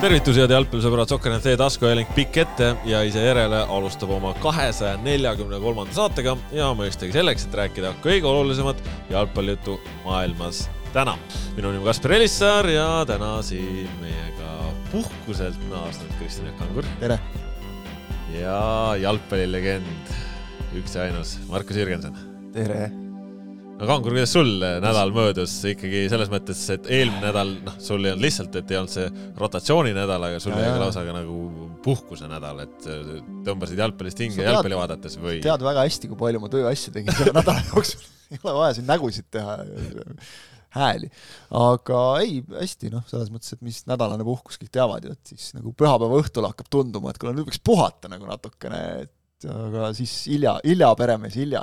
tervitusi, head jalgpallisõbrad, Sokkernet teie taskuhääling pikk ette ja ise järele alustab oma kahesaja neljakümne kolmanda saatega ja mõistagi selleks, et rääkida kõige olulisemat jalgpallijuttu maailmas täna. minu nimi on Kaspar Elissaar ja täna siin meiega puhkuselt naasnud Kristjan Kangur. tere! ja jalgpallilegend, üks ja ainus Markus Jürgenson. tere! No Kangur, kuidas sul nädal möödus ikkagi selles mõttes, et eelmine nädal, noh, sul ei olnud lihtsalt, et ei olnud see rotatsiooninädal, aga sul oli ka lausa ka nagu puhkuse nädal, et tõmbasid jalgpallist hinge jalgpalli vaadates või? tead väga hästi, kui palju ma tööasju tegin selle nädala jooksul ei ole vaja siin nägusid teha, hääli. aga ei, hästi, noh, selles mõttes, et mis nädalane puhkus, kõik teavad ju, et siis nagu pühapäeva õhtul hakkab tunduma, et kuule, nüüd võiks puhata nagu natukene, et aga siis Ilja, Ilja peremees Ilja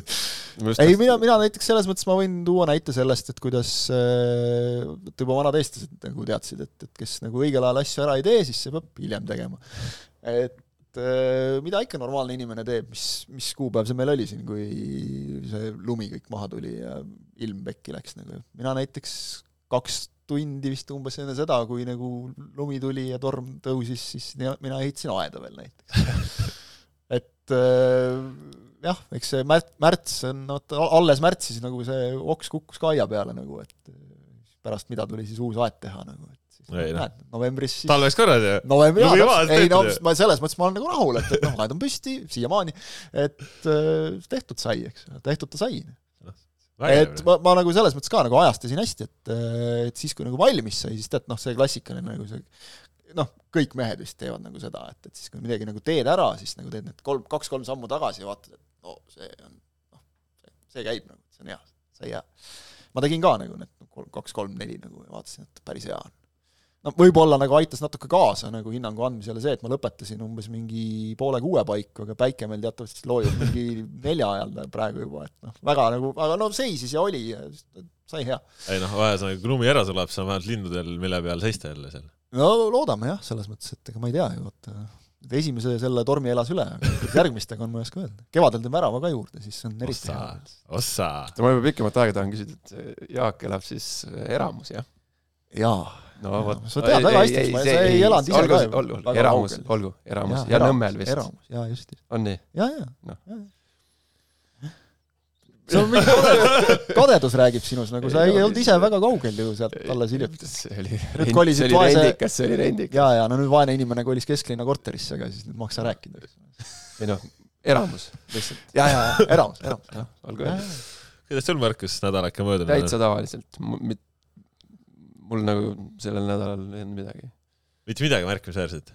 ei, mina, mina näiteks selles mõttes ma võin tuua näite sellest, et kuidas äh, juba vanad eestlased nagu teadsid, et, et kes nagu õigel ajal asju ära ei tee, siis see peab hiljem tegema. et äh, mida ikka normaalne inimene teeb, mis, mis kuupäev see meil oli siin, kui see lumi kõik maha tuli ja ilm pekki läks nagu, mina näiteks kaks tundi vist umbes enne seda, kui nagu lumi tuli ja torm tõusis, siis mina ehitasin aeda veel näiteks et äh, jah, eks see märt-, märts on, vot alles märtsis nagu see oks kukkus ka aia peale nagu, et pärast mida tuli siis uus aed teha nagu, et siis ei, noh. näed, novembris siis talveks korras ju? novembri, jaa, ei no ma selles mõttes ma olen nagu rahul, et, et noh, aed on püsti siiamaani, et äh, tehtud sai, eks, tehtud ta sai. et ma, ma nagu selles mõttes ka nagu ajastasin hästi, et, et siis, kui nagu valmis sai, siis tead, noh, see klassikaline nagu see noh, kõik mehed vist teevad nagu seda, et, et siis kui midagi nagu teed ära, siis nagu teed need kolm, kaks-kolm sammu tagasi ja vaatad, et no see on noh, see, see käib nagu, see on hea, sai hea. ma tegin ka nagu need kaks-kolm-neli nagu ja vaatasin, et päris hea on. no võib-olla nagu aitas natuke kaasa nagu hinnangu andmisele see, et ma lõpetasin umbes mingi poole kuue paiku, aga päike meil teatavasti loojub mingi nelja ajal praegu juba, et noh, väga nagu, aga no seisis ja oli ja sai hea. ei noh, ühesõnaga, kui lumi ära sulab, siis on vähemalt linnudel, mille peal seista jälle seal. No loodame jah, selles mõttes, et ega ma ei tea ju, vaata esimese selle tormi elas üle, aga järgmistega on, ma ei oska öelda. kevadel teeme värava ka juurde, siis on eriti hea. ossa! ma juba pikemat aega tahan küsida, et Jaak elab siis eramus, jah? jaa. no vot. sa tead väga hästi, sa ei, ei elanud ise ka ju. olgu, eramus, olgu, eramus ja, ja Nõmmel vist. eramus, jaa, just. on nii? jaa, jaa. noh see on mingi kadedus, kadedus räägib sinus, nagu sa ei olnud ise väga kaugel ju sealt alles hiljuti. see oli, see oli vaese... rendikas, see oli rendikas. jaa, jaa, no nüüd vaene inimene kolis kesklinna korterisse, aga siis nüüd maksa rääkida. ei noh, eramus lihtsalt. jaa, jaa, jaa, eramus, eramus, jah. olgu öeldud. kuidas sul, Markus, nädal ikka möödunud on? täitsa tavaliselt. mul nagu sellel nädalal ei olnud midagi. mitte midagi märkimisväärset?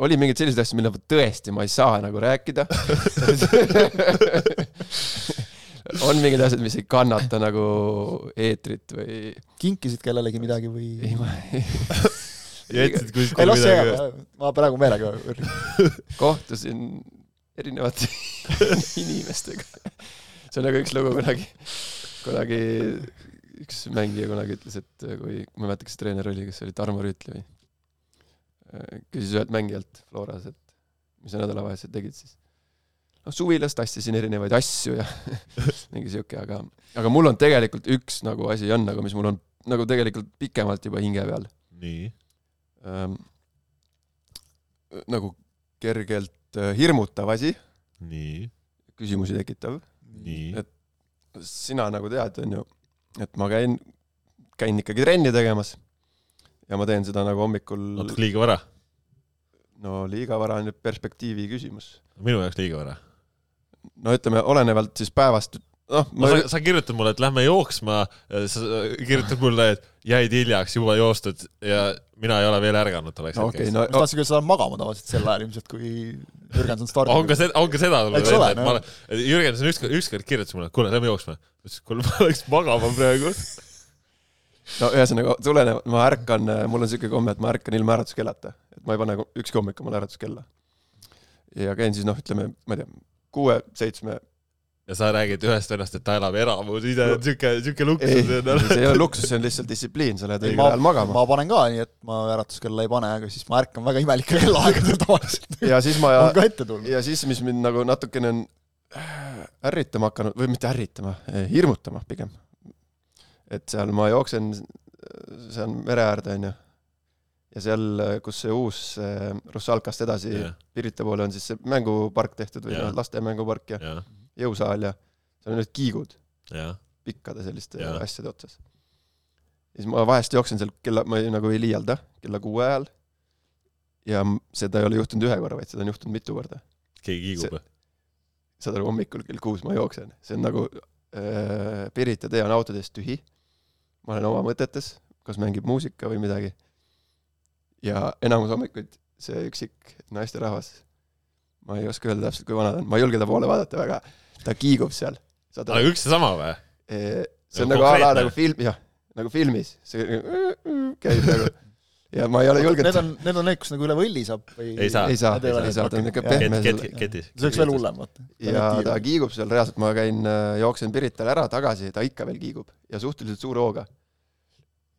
Oli mingeid selliseid asju, mille tõesti ma ei saa nagu rääkida on mingid asjad, mis ei kannata nagu eetrit või kinkisid kellelegi midagi või? ei, ma ei jätsid kuskile midagi? ma praegu meelega kohtusin erinevate inimestega. see on nagu üks lugu kunagi, kunagi üks mängija kunagi ütles, et kui, ma ei mäleta, kes treener oli, kas see oli Tarmo Rüütli või küsis ühelt mängijalt Floras, et mis sa nädalavahetusel tegid siis. noh, suvilas tassisin erinevaid asju ja mingi sihuke, aga, aga mul on tegelikult üks nagu asi on nagu, mis mul on nagu tegelikult pikemalt juba hinge peal. nii ähm,? nagu kergelt äh, hirmutav asi. nii. küsimusi tekitav. nii. et sina nagu tead, on ju, et ma käin, käin ikkagi trenni tegemas ja ma teen seda nagu hommikul natuke liiga vara? no liiga vara on nüüd perspektiivi küsimus. minu jaoks liiga vara. no ütleme, olenevalt siis päevast, noh ma... no, sa, sa kirjutad mulle, et lähme jooksma, sa kirjutad mulle, et jäid hiljaks, juba joostud ja mina ei ole veel ärganud tolleks no, hetkeks okay,. No, ma tahtsin küll, sa oled magama tavaliselt sel ajal ilmselt, kui Jürgenson stardib. on ka seda, on ka seda mulle öeldud, et ma olen, Jürgenson ükskord, ükskord kirjutas mulle, kuule, lähme jooksma. ma ütlesin, kuule, ma läks magama praegu no ühesõnaga, tulenevalt, ma ärkan, mul on niisugune komme, et ma ärkan ilma äratuskellata. et ma ei pane ükski hommik omale äratuskella. ja käin siis noh, ütleme, ma ei tea, kuue-seitsme ja sa räägid ühest vennast, et ta elab eramus, ise on siuke, siuke luksus. see ei ole luksus, see on lihtsalt distsipliin, sa lähed õigel ajal magama. ma panen ka nii, et ma äratuskella ei pane, aga siis ma ärkan väga imelikel kellaaegadel tavaliselt. ja siis ma tulnud. ja siis, mis mind nagu natukene on ärritama hakanud, või mitte ärritama, hirmutama pigem, et seal ma jooksen, see on mere äärde, onju. ja seal, kus see uus Russalkast edasi jah, Pirita poole on siis see mängupark tehtud või Jaa. noh, laste mängupark ja jah, jõusaal ja seal on need kiigud jah, pikkade selliste Jaa. asjade otsas. ja siis ma vahest jooksen seal kella, ma ei, nagu ei liialda, kella kuue ajal. ja seda ei ole juhtunud ühe korra, vaid seda on juhtunud mitu korda. keegi kiigub või? saad aru, hommikul kell kuus ma jooksen, see on nagu äh, Pirita tee on autodest tühi. Ma olen oma mõtetes, kas mängib muusika või midagi. ja enamus hommikuid see üksik naisterahvas, ma ei oska öelda täpselt, kui vana ta on, ma ei julge ta poole vaadata väga, ta kiigub seal. aga üks ja sama või? see on nagu nagu a la nagu film, jah, nagu filmis, see käib nagu ja ma ei ole julgenud Need on, need on need, kus nagu üle võlli saab või Ei saa. ei saa, ei saa, ta on Jah. pehme ketis. see oleks veel hullem, vaata. ja ta kiigub seal reaalselt, ma käin, jooksen Piritale ära tagasi, ta ikka veel kiigub ja suhteliselt suure hooga.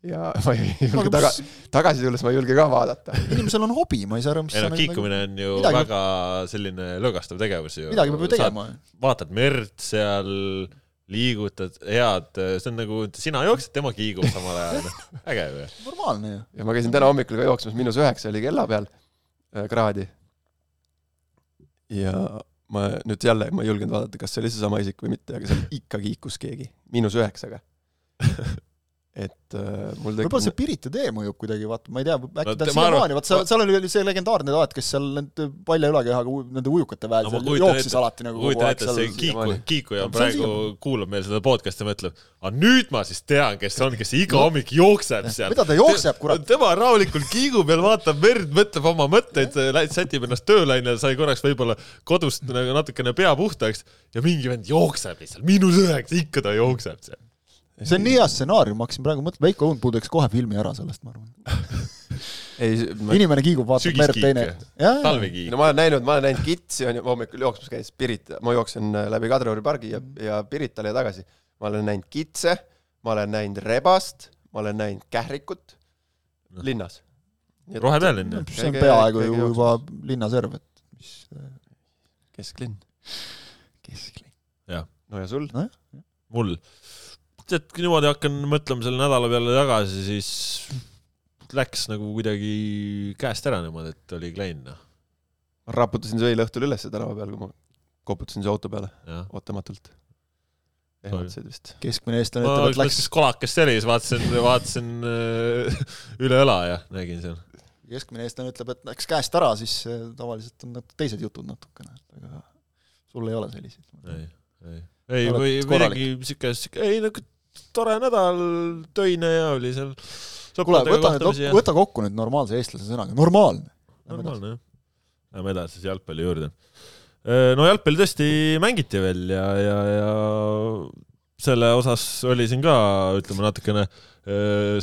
ja ma ei julge taga, tagasi tulles ma ei julge ka vaadata. inimesel on hobi, ma ei saa aru, mis ei noh, nagu- kiikumine on ju midagi- väga selline lõõgastav tegevus ju. midagi peab ju tegema. vaatad merd seal, liigutad, head, see on nagu sina jooksed, tema kiigub samal ajal, äge ju. normaalne ju. ja ma käisin täna hommikul ka jooksmas, miinus üheksa oli kella peal äh, kraadi. ja ma nüüd jälle, ma ei julgenud vaadata, kas see oli seesama isik või mitte, aga seal ikka kiikus keegi, miinus üheksaga. et äh, mul võib-olla see Pirita tee mõjub kuidagi, vaata, ma ei tea, äkki No ta on siiamaani, vaat seal, seal oli see legendaarne taat, kes seal nende palja ülakehaga nende ujukate väel No jooksis ette- alati nagu kogu aeg seal. kiiku See on praegu siiamaani. kuulab meil seda podcast'i ja mõtleb, aga nüüd ma siis tean, kes see on, kes iga hommik jookseb seal. mida ta jookseb, kurat. tema rahulikult kiigub ja vaatab verd, mõtleb oma mõtteid, sätib ennast tööle onju, sai korraks võib-olla kodust nagu natukene pea puhtaks ja mingi vend jookseb lihtsalt, miinus üheksa, ikka ta jookseb seal. See on nii hea stsenaarium, ma hakkasin praegu mõtlema, Veiko Õunpuu teeks kohe filmi ära sellest, ma arvan. ei, ma, inimene kiigub, vaatab merd, teine. jah, talvekiik no. ma olen näinud, ma olen näinud kitsi on ju, hommikul jooksmas käies Pirita, ma jooksen äh, läbi Kadrioru pargi ja, ja Piritale ja tagasi. ma olen näinud kitse, ma olen näinud rebast, ma olen näinud kährikut Noh. linnas. rohepealinn ju. see on peaaegu ju juba linnaserv, et mis kesklinn. kesklinn. no ja sul? mul, tead, kui niimoodi hakkan mõtlema selle nädala peale tagasi, siis läks nagu kuidagi käest ära niimoodi, et oli klein noh, raputasin su eile õhtul ülesse tänava peal, kui ma koputasin su auto peale jah. ootamatult. ehmatasid vist. keskmine eestlane ütleb, et läks kolakas see oli, siis vaatasin, vaatasin äh, üle õla ja nägin seal. keskmine eestlane ütleb, et läks käest ära, siis äh, tavaliselt on nat- teised jutud natukene, aga sul ei ole selliseid. ei, ei, ei või midagi siuke, siuke, ei nagu tore nädal, töine ja oli seal. kuule, võta nüüd, võta kokku nüüd normaalse eestlase sõnaga, normaalne. normaalne jah. Lähme edasi siis jalgpalli juurde. no jalgpalli tõesti mängiti veel ja, ja, ja selle osas oli siin ka, ütleme natukene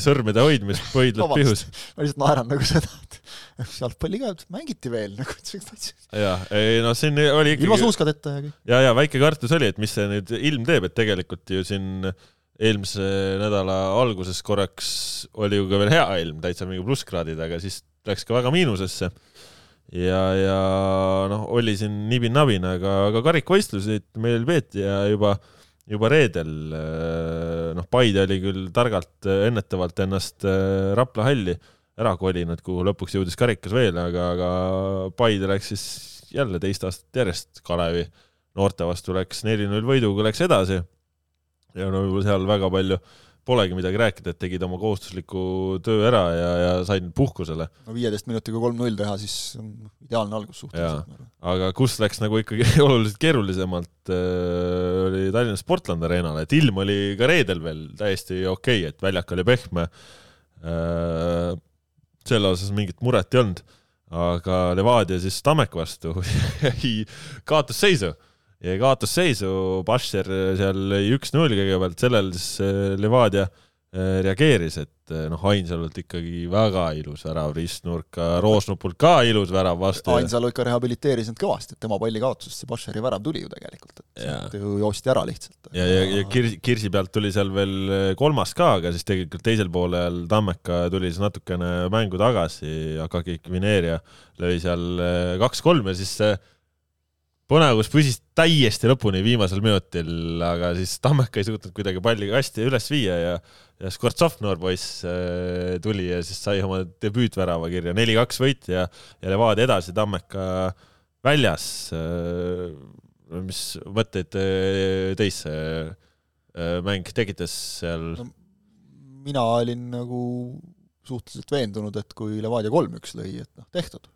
sõrmede hoidmist pöidlad pihus. ma lihtsalt naeran nagu seda, et jalgpalli ka mängiti veel nagu täitsa ja, ei no siin oli ilma ikkagi suuskadeta ja kõik. ja, ja väike kartus oli, et mis see nüüd ilm teeb, et tegelikult ju siin eelmise nädala alguses korraks oli ju ka veel hea ilm, täitsa mingi plusskraadid, aga siis läks ka väga miinusesse. ja, ja noh, oli siin nibin-nabin, aga, aga karikavõistluseid meil peeti ja juba, juba reedel noh, Paide oli küll targalt ennetavalt ennast äh, Rapla halli ära kolinud, kuhu lõpuks jõudis karikas veel, aga, aga Paide läks siis jälle teist aastat järjest Kalevi noorte vastu läks neli-null võiduga, läks edasi. Ja no võib-olla seal väga palju polegi midagi rääkida, et tegid oma kohustusliku töö ära ja, ja said puhkusele. no viieteist minutiga kolm-null teha, siis on ideaalne algus suhteliselt. aga kus läks nagu ikkagi oluliselt keerulisemalt äh,, oli Tallinna Sportland Arenale, et ilm oli ka reedel veel täiesti okei okay,, et väljak oli pehme äh,. selle osas mingit muret ei olnud, aga Levadia siis Tammeku vastu jäi kaotusseisu jäi kaotusseisu, Basher seal üks-null kõigepealt, sellel siis äh, Levadia äh, reageeris, et äh, noh, Ainsalult ikkagi väga ilus värav ristnurka, Roosnupult ka ilus värav vastu. Ainsalu ikka rehabiliteeris end kõvasti, et tema palli kaotusest see Bašeri värav tuli ju tegelikult, et ju joosti ära lihtsalt. ja, ja, ja Kirsi, Kirsi pealt tuli seal veel kolmas ka, aga siis tegelikult teisel poolel Tammeka tuli siis natukene mängu tagasi, Akaki Kvineeria lõi seal kaks-kolm ja siis see põnevus püsis täiesti lõpuni viimasel minutil, aga siis Tammeka ei suutnud kuidagi palli hästi üles viia ja ja Skvortsov, noor poiss, tuli ja siis sai oma debüütvärava kirja, neli-kaks võit ja, ja Levadia edasi, Tammeka väljas. mis mõtteid äh, teis see äh, mäng tekitas seal? No mina olin nagu suhteliselt veendunud, et kui Levadia kolm-üks lõi, et noh, tehtud.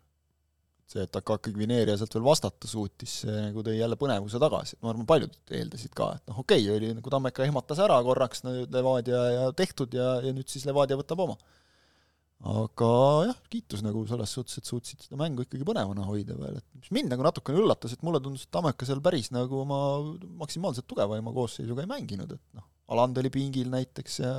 see, et Akaki Gvineeria sealt veel vastata suutis, see nagu tõi jälle põnevuse tagasi, ma arvan, paljud eeldasid ka, et noh, okei okay,, oli nagu Tammeka ehmatas ära korraks nüüd Levadia ja tehtud ja, ja nüüd siis Levadia võtab oma. aga jah, kiitus nagu selles suhtes, et suutsid seda mängu ikkagi põnevana hoida veel, et mis mind nagu natukene üllatas, et mulle tundus, et Tammeka seal päris nagu oma maksimaalselt tugevaima koosseisuga ei mänginud, et noh, Aland oli pingil näiteks ja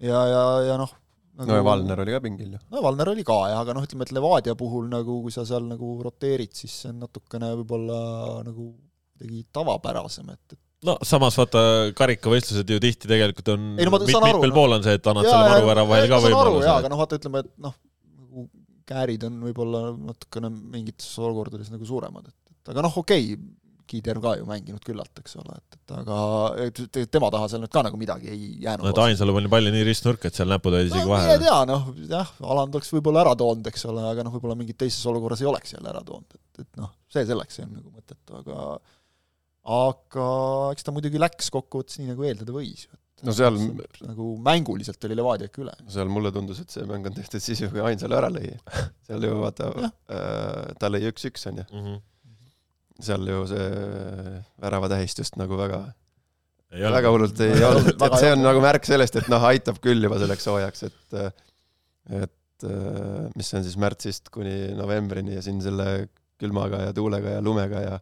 ja, ja, ja noh nagu, no ja Valner oli ka pingil ju. no Valner oli ka jah, aga noh, ütleme, et Levadia puhul nagu kui sa seal nagu roteerid, siis see on natukene võib-olla nagu kuidagi tavapärasem, et, et no samas vaata, karikavõistlused ju tihti tegelikult on Ei, no mit, aru, mitmel noh. pool on see, et annad selle maru ära vahel ka võimaluse aga. noh, vaata ütleme, et noh, nagu käärid on võib-olla natukene mingites olukordades nagu suuremad, et, et aga noh, okei okay,, Kiider ka ju mänginud küllalt, eks ole, et, et aga et, et tema taha seal nüüd ka nagu midagi ei jäänud no et Ainsalu pani palli nii ristnurka, et seal näpud olid isegi no, vahel. tea, noh jah, Aland oleks võib-olla ära toonud, eks ole, aga noh, võib-olla mingit teises olukorras ei oleks jälle ära toonud, et, et noh, see selleks, see on nagu mõttetu, aga aga eks ta muidugi läks kokkuvõttes nii, nagu eeldada võis. No seal- nagu mänguliselt oli Levadia ikka üle. seal mulle tundus, et see mäng on tehtud siis ju, kui Ainsalu ära lõi. seal ju vaata Jah., ta lõi üks-üks onju. Mhm. Seal ju see väravatähistust nagu väga, ei ole väga hullult ei olnud, et väga see on nagu märk sellest, et noh, aitab küll juba selleks hooajaks, et et mis see on siis märtsist kuni novembrini ja siin selle külmaga ja tuulega ja lumega ja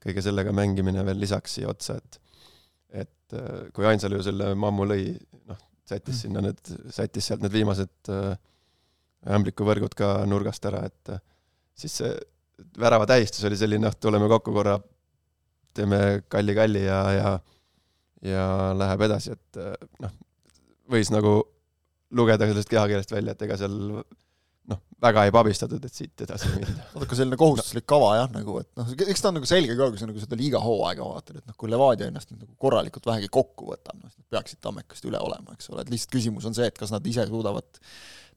kõige sellega mängimine veel lisaks siia otsa, et et kui Ainsalu ju selle mammu lõi, noh, sättis sinna need, sättis sealt need viimased äh, ämblikuvõrgud ka nurgast ära, et siis see värava tähistus oli selline, noh, tuleme kokku korra, teeme kalli-kalli ja, ja ja läheb edasi, et äh, noh, võis nagu lugeda sellest kehakeelest välja, et ega seal noh, väga ei pabistatud, et siit edasi minna. natuke selline kohustuslik kava jah, nagu et noh, eks ta on nagu selge ka, kui sa nagu seda liiga hooaega vaatad, et noh, kui Levadia ennast nüüd nagu korralikult vähegi kokku võtab, noh, siis nad peaksid Tammekast üle olema, eks ole, et lihtsalt küsimus on see, et kas nad ise suudavad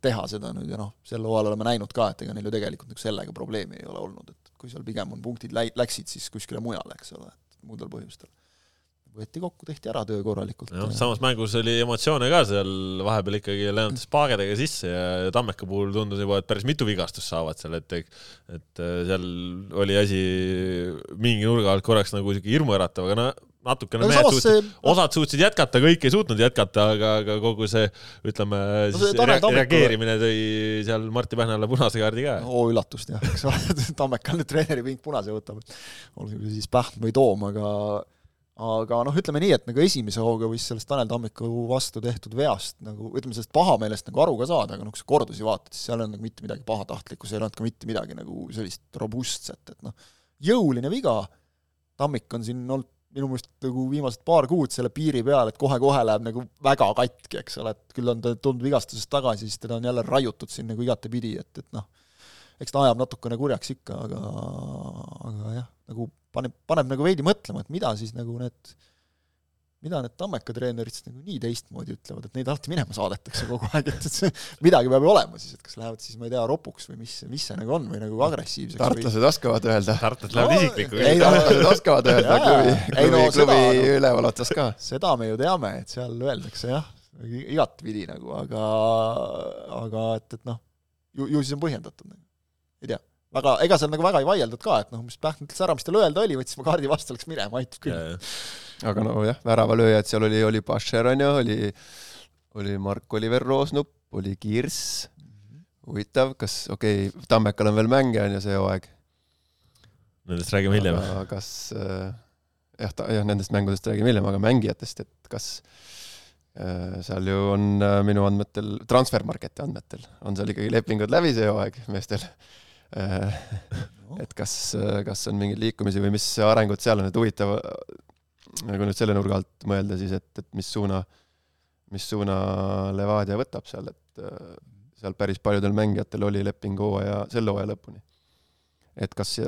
teha seda nüüd ja noh, sel hooajal oleme näinud ka, et ega neil ju tegelikult nagu sellega probleemi ei ole olnud, et kui seal pigem on punktid läi-, läksid siis kuskile mujale, eks ole, et muudel põhjustel. võeti kokku, tehti ära töö korralikult. jah, samas mängus oli emotsioone ka seal vahepeal ikkagi lennutas paagedega sisse ja Tammeka puhul tundus juba, et päris mitu vigastust saavad seal, et et äh, seal oli asi mingi nurga alt korraks nagu siuke hirmuäratav, aga no natukene mehed suutsid, see osad suutsid jätkata, kõik ei suutnud jätkata, aga, aga kogu see ütleme No see rea- Tammekule- reageerimine tõi seal Martti Pähnale punase kaardi ka. oo üllatust jah, eks ole, Tammekal nüüd treeneripink punase võtab, olgu siis Pähn või Toom, aga aga noh, ütleme nii, et nagu esimese hooga võis sellest Tanel Tammiku vastu tehtud veast nagu ütleme, sellest pahameelest nagu aru ka saada, aga noh, kui sa kordusi vaatad, siis seal ei olnud nagu mitte midagi pahatahtlikku, seal ei olnud ka mitte midagi nagu sellist robustset, et noh, jõuline viga, Tammik on siin olnud minu meelest nagu viimased paar kuud selle piiri peal, et kohe-kohe läheb nagu väga katki, eks ole, et küll on ta tulnud vigastusest tagasi, siis teda on jälle raiutud siin nagu igatepidi, et, et noh, eks ta ajab natukene kurjaks ikka, aga, aga jah, nagu paneb, paneb nagu veidi mõtlema, et mida siis nagu need, mida need Tammeka treenerid siis nagu nii teistmoodi ütlevad, et neid alati minema saadetakse kogu aeg, et, et see midagi peab ju olema siis, et kas lähevad siis, ma ei tea, ropuks või mis, mis see nagu on või nagu agressiivseks või tartlased oskavad öelda. tartlased lähevad No, isiklikuks ei no- tartlased oskavad öelda klubi, ei no klubi, seda klubi nagu- üleval otsas ka. seda me ju teame, et seal öeldakse jah, igatpidi nagu, aga, aga et, et noh, ju, ju siis on põhjendatud nagu, ei tea. väga, ega seal nagu väga ei vaieldud ka, et noh, mis Pähn ütles ära, mis tal öelda oli, võttis oma kaardi vastu, läks minema, aitab küll. Aga nojah, väravalööjad seal oli, oli Bašer onju, oli, oli Mark-Oliver Roosnup, oli Kirss, huvitav, kas, okei okay,, Tammekal on veel mänge onju see hooaeg. Nendest räägime hiljem. aga kas äh, jah, jah, nendest mängudest räägime hiljem, aga mängijatest, et kas äh, seal ju on äh, minu andmetel, Transfermarketi andmetel on seal ikkagi lepingud läbi see hooaeg meestel äh. et kas, kas on mingeid liikumisi või mis arengud seal on, et huvitav, kui nüüd selle nurga alt mõelda, siis et, et mis suuna, mis suuna Levadia võtab seal, et äh, seal päris paljudel mängijatel oli leping hooaja, selle hooaja lõpuni. et kas,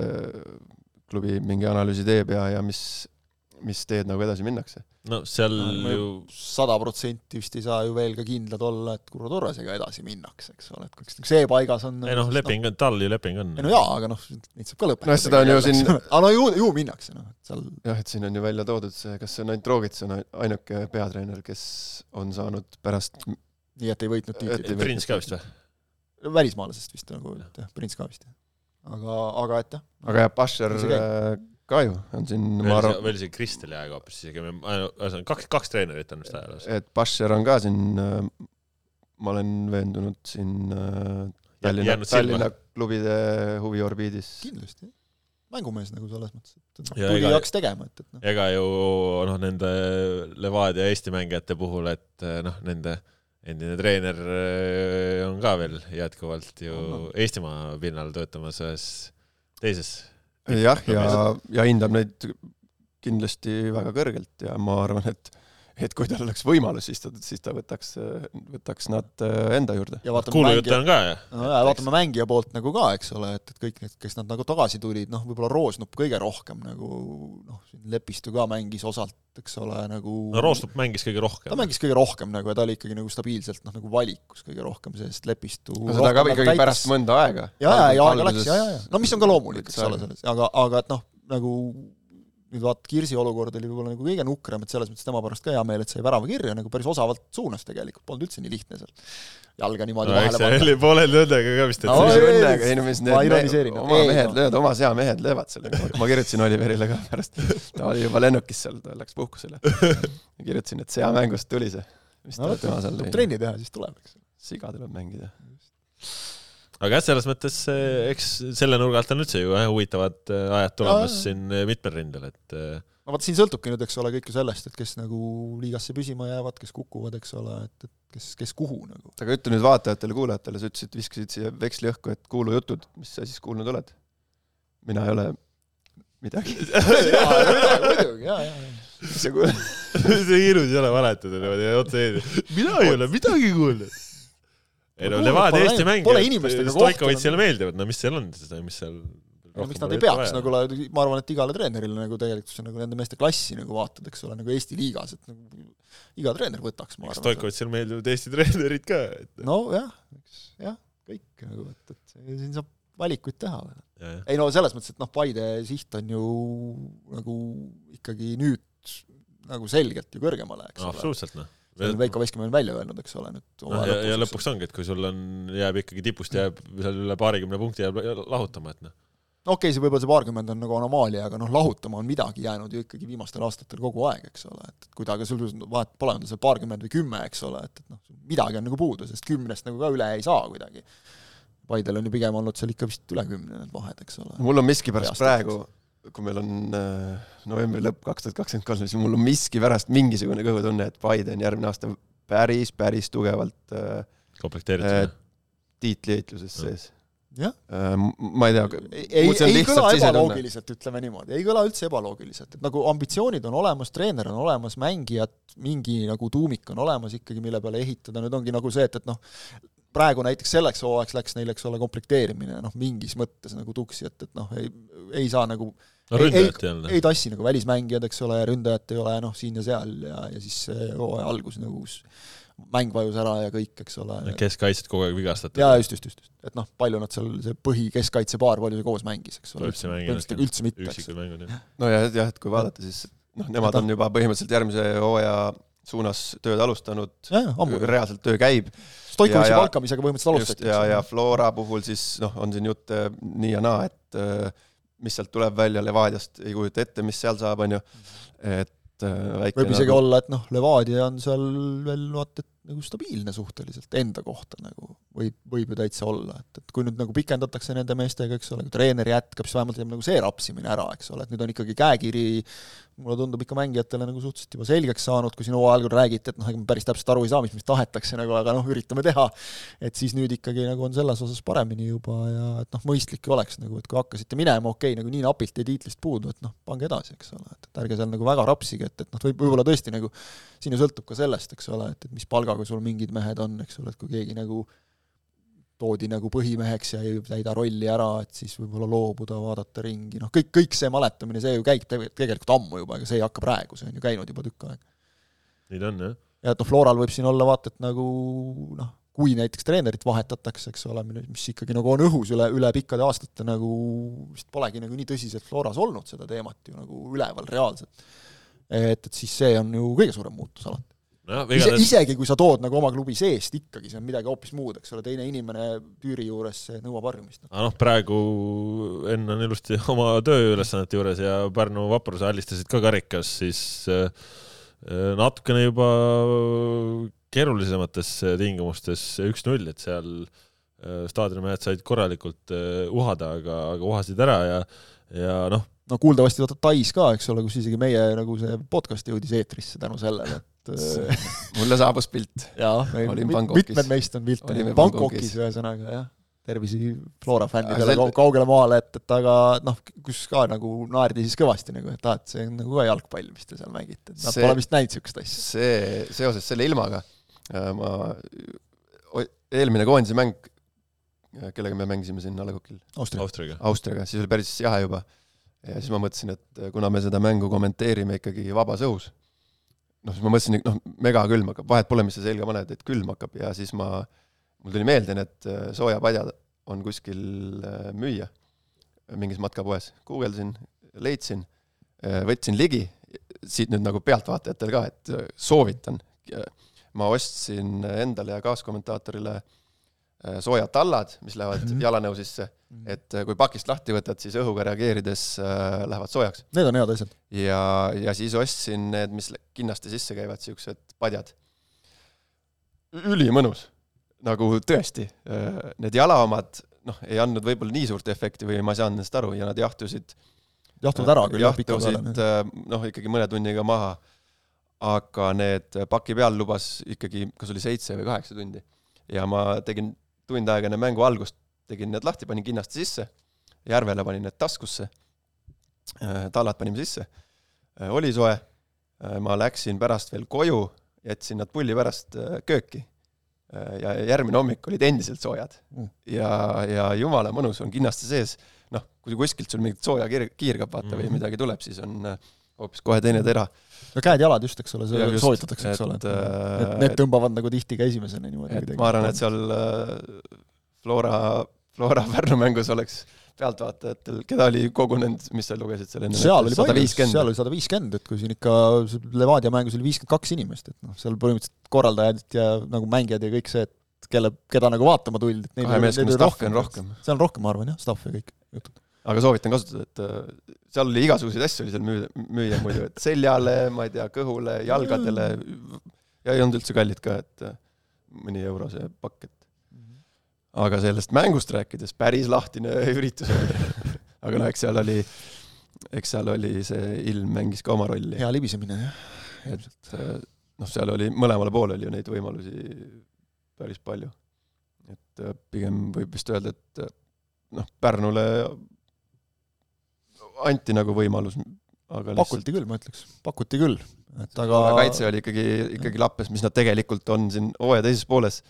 klubi mingi analüüsi teeb ja, ja mis, mis teed nagu edasi minnakse. no seal No, ju sada protsenti vist ei saa ju veel ka kindlad olla, et Kurro Torresega edasi minnakse, eks ole, et kui see paigas on ei noh, leping on, tal ju leping on. ei no jaa, aga noh, neid saab ka lõpetada. Noh, seda on ju siin- aga no ju, ju minnakse, noh, et seal jah, et siin on ju välja toodud see, kas see on ainult Roogits on ai- ainuke peatreener, kes on saanud pärast, nii, et ei võitnud Et tiitlit. Prins ka vist või? välismaalasest vist nagu, et jah, Prins ka vist jah. aga, aga et jah. aga jah, äh, ka ju on siin, ma veel see, arvan, veel see Kristel jääga hoopis isegi, ühesõnaga kaks, kaks treenerit on vist ajaloos. et Basher on ka siin, ma olen veendunud siin äh, Tallinna. Tallinna klubide huviorbiidis. kindlasti, mängumees nagu selles mõttes, et Ja tuli hakkas tegema, et, et noh, ega ju noh, nende Levadia Eesti mängijate puhul, et noh, nende endine treener on ka veel jätkuvalt ju On, on. Eestimaa pinnal töötamas ühes teises. jah, ja, ja hindab neid kindlasti väga kõrgelt ja ma arvan, et et kui tal oleks võimalus istuda, siis ta võtaks, võtaks nad äh, enda juurde. ja vaatame kuulujutte on ka ju. no ja vaatame mängija poolt nagu ka, eks ole, et, et kõik need, kes nad nagu tagasi tulid, noh, võib-olla Roosnup kõige rohkem nagu noh, Lepistu ka mängis osalt, eks ole, nagu no Roostup mängis kõige rohkem ta. mängis kõige rohkem nagu ja ta oli ikkagi nagu stabiilselt noh, nagu valikus kõige rohkem, sest Lepistu no seda ka nagu ikkagi täitis- pärast mõnda aega. ja, ja, ja aega läks ja, ja, ja no mis on ka loomulik, eks ole, selles, aga, aga et noh, nagu nüüd vaata, Kirsi olukord oli võib-olla nagu kõige nukram, et selles mõttes tema pärast ka hea meel, et sai värava kirja nagu päris osavalt suunas tegelikult, polnud üldse nii lihtne seal jalga niimoodi no vahele panna. oli pooleldi õnnega ka vist, et No, see- ei, ei, õnnega, ei no mis ma ironiseerin. oma Ei, mehed no. löövad, oma seamehed löövad selle. ma kirjutasin Oliverile ka pärast, ta oli juba lennukis seal, ta läks puhkusele. kirjutasin, et seamängust tuli see, mis no ta tema seal tuleb lõi. trenni teha, siis tuleb, eks. siga tuleb mängida. Aga jah, selles mõttes eh, eks selle nurga alt on üldse ju jah, huvitavad eh, ajad tulemas Aa, siin eh, mitmel rindel, et eh, no vaata, siin sõltubki nüüd, eks ole, kõik ju sellest, et kes nagu liigasse püsima jäävad, kes kukuvad, eks ole, et, et kes, kes kuhu nagu. aga ütle nüüd vaatajatele-kuulajatele, sa ütlesid, viskasid siia veksli õhku, et kuulujutud, mis sa siis kuulnud oled? mina ei ole midagi. muidugi, jaa, jaa, mis sa kuuled? see hirmus ei ole valetada niimoodi otse ees. mina ei ole midagi kuulnud. Ei no Levadia Eesti mängijad Stoikovitšile meeldivad, no mis seal on, mis seal no miks nad ei peaks nagu, ma arvan, et igale treenerile nagu tegelikult see nagu nende meeste klassi nagu vaatad, eks ole, nagu Eesti liigas, et nagu iga treener võtaks, ma arvan. Stoikovitšile meeldivad Eesti treenerid ka, et nojah, eks jah, kõik nagu, et, et siin saab valikuid teha ei no selles mõttes, et noh, Paide siht on ju nagu ikkagi nüüd nagu selgelt ju kõrgemale, eks no, ole. absoluutselt noh. See on Veiko Veskimäe on välja öelnud, eks ole, nüüd noh, ja, ja lõpuks ongi, et kui sul on, jääb ikkagi tipust jääb seal üle paarikümne punkti jääb lahutama, et noh, no okei okay,, see võib-olla see paarkümmend on nagu anomaalia, aga noh, lahutama on midagi jäänud ju ikkagi viimastel aastatel kogu aeg, eks ole, et kuidagi sul vahet pole, on ta seal paarkümmend või kümme, eks ole, et, et noh, midagi on nagu puudu, sest kümnest nagu ka üle ei saa kuidagi. Paidel on ju pigem olnud seal ikka vist üle kümne need vahed, eks ole. mul on miskipärast Peast praegu, kui meil on äh, novembri lõpp kaks tuhat kakskümmend kolm, siis mul on miskipärast mingisugune kõhutunne, et Paide on järgmine aasta päris, päris tugevalt äh, komplekteeritud äh, tiitlieitluses Jah. sees Jah. äh,. ma ei tea, ei, ei, kõla ebaloogiliselt, ütleme niimoodi, ei kõla üldse ebaloogiliselt, et nagu ambitsioonid on olemas, treener on olemas, mängijad, mingi nagu tuumik on olemas ikkagi, mille peale ehitada, nüüd ongi nagu see, et, et noh, praegu näiteks selleks hooajaks läks neil, eks ole, komplekteerimine noh, mingis mõttes nagu tuksi, et, et noh, ei, ei saa nagu no ei- ründajat ei olnud. ei tassi nagu välismängijad, eks ole, ründajat ei ole noh, siin ja seal ja, ja siis hooaja algus nagu kus mäng vajus ära ja kõik, eks ole. keskkaitset kogu aeg vigastatud. jaa, just, just, just, et noh, palju nad seal, see põhi-keskkaitsepaar, palju see koos mängis, eks ole. põhimõtteliselt üldse mitte, üksikud mängud jah. no ja, jah, et kui vaadata, siis noh, nemad on juba põhimõtteliselt järgmise hooaja suunas tööd alustanud, jah, reaalselt töö käib Stoikovitši palkamisega põhimõtteliselt alustati. ja, ja Flora puhul siis noh, on siin jutt äh, nii ja naa, et äh, mis sealt tuleb välja Levadiast, ei kujuta ette, mis seal saab, on ju, et äh, väike võib isegi olla, et noh, Levadia on seal veel vaata et nagu stabiilne suhteliselt enda kohta nagu võib, võib ju täitsa olla, et, et kui nüüd nagu pikendatakse nende meestega, eks ole, kui treener jätkab, siis vähemalt jääb nagu see rapsimine ära, eks ole, et nüüd on ikkagi käekiri mulle tundub ikka mängijatele nagu suhteliselt juba selgeks saanud, kui siin hooaja algul räägiti, et noh, ega me päris täpselt aru ei saa, mis meist tahetakse nagu, aga noh, üritame teha. et siis nüüd ikkagi nagu on selles osas paremini juba ja et noh, mõistlik oleks nagu, et kui hakkasite minema, okei okay,, nagu nii napilt jäi tiitlist puudu, et noh, pange edasi, eks ole, et, et ärge seal nagu väga rapsige, et, et noh, võib võib-olla tõesti nagu siin ju sõltub ka sellest, eks ole, et, et mis palgaga sul mingid mehed on, eks ole, et kui keegi nagu toodi nagu põhimeheks ja ei täida rolli ära, et siis võib-olla loobuda, vaadata ringi, noh kõik, kõik see mäletamine, see ju käib tegelikult ammu juba, ega see ei hakka praegu, see on ju käinud juba tükk aega. nii ta on, jah. ja et noh, Floral võib siin olla vaata et nagu noh, kui näiteks treenerit vahetatakse, eks ole, mis ikkagi nagu on õhus üle, üle pikkade aastate nagu vist polegi nagu nii tõsiselt Floras olnud seda teemat ju nagu üleval reaalselt. et, et siis see on ju kõige suurem muutus alati no, Ise, isegi kui sa tood nagu oma klubi seest ikkagi, see on midagi hoopis muud, eks ole, teine inimene tüüri juures, nõuab harjumist. aga noh, praegu Enn on ilusti oma tööülesannete juures ja Pärnu vapruse alistasid ka karikas, siis äh, natukene juba keerulisemates tingimustes üks-null, et seal äh, staadionimehed said korralikult äh, uhada, aga, aga uhasid ära ja, ja noh. no kuuldavasti vaata Tais ka, eks ole, kus isegi meie nagu see podcast jõudis eetrisse tänu sellele, et et mulle saabus pilt. mitmed meist on pilte Bangkokis ühesõnaga, jah. tervisi Flora fännidele sel... kaugele maale, et, et aga noh, kus ka nagu naerdi siis kõvasti nagu, et aa, et see on nagu ka jalgpall, mis te seal mängite, et nad see, pole vist näinud niisugust asja. see, seoses selle ilmaga äh, ma, eelmine koondise mäng, äh, kellega me mängisime siin A Le Coqil? Austriaga. Austriaga, siis oli päris jahe juba. ja siis ma mõtlesin, et äh, kuna me seda mängu kommenteerime ikkagi vabas õhus noh, siis ma mõtlesin, et noh, megakülm hakkab, vahet pole, mis sa selga paned, et külm hakkab. Ja siis ma, mul tuli meelde need äh, soojapadjad on kuskil äh, müüa. Mingis matkapoes, guugeldasin, leidsin, äh, võtsin ligi, siit nüüd nagu pealtvaatajatel ka, et soovitan. ma ostsin endale ja kaaskommentaatorile soojad tallad, mis lähevad mm -hmm. jalanõu sisse Mhm. et äh, kui pakist lahti võtad, siis õhuga reageerides äh, lähevad soojaks. Need on head asjad. ja, ja siis ostsin need, mis kinnaste sisse käivad, niisugused padjad. ülimõnus, nagu tõesti. Äh, need jala omad, noh, ei andnud võib-olla nii suurt efekti või ma ei saanud nendest aru ja nad jahtusid jahtuvad ära küll jah, jahtusid noh, ikkagi mõne tunniga maha, aga need paki peal lubas ikkagi, kas oli seitse või kaheksa tundi. ja ma tegin tund aega enne mängu algust tegin need lahti, panin kinnaste sisse, järvele panin need taskusse, äh, tallad panime sisse, äh, oli soe, äh, ma läksin pärast veel koju, jätsin nad pulli pärast kööki. Ja järgmine hommik olid endiselt soojad. Mm.. ja, ja jumala mõnus on kinnaste sees, noh, kui kuskilt sul mingit sooja kiir-, kiirgab, vaata mm., või midagi tuleb, siis on hoopis kohe teine tera. No käed-jalad just, eks ole, seda soovitatakse, eks ole, et need tõmbavad nagu tihti ka esimesena niimoodi. ma arvan, et seal Flora Flora Pärnu mängus oleks pealtvaatajatel, keda oli kogunenud, mis sa lugesid seal enne? seal oli palju, seal oli sada viiskümmend, et kui siin ikka Levadia mängus oli viiskümmend kaks inimest, et noh, seal põhimõtteliselt korraldajad ja nagu mängijad ja kõik see, et kelle, keda nagu vaatama tuldi, kahe meeskonna staffi on rohkem. seal on rohkem, ma arvan jah, staff ja kõik jutud. Aga soovitan kasutada, et äh, seal oli igasuguseid asju oli seal müüa, müüa muidu, et seljale, ma ei tea, kõhule, jalgadele ja ei olnud üldse kallid ka, et äh, mõni euro see pakk, et aga sellest mängust rääkides, päris lahtine üritus oli aga noh, eks seal oli, eks seal oli see ilm mängis ka oma rolli. hea libisemine, jah. et noh, seal oli, mõlemale poole oli ju neid võimalusi päris palju. et äh, pigem võib vist öelda, et äh, noh, Pärnule anti nagu võimalus, aga lihtsalt pakuti küll, ma ütleks, pakuti küll, et aga kaitse oli ikkagi, ikkagi lappes, mis nad tegelikult on siin hooaja teises pooles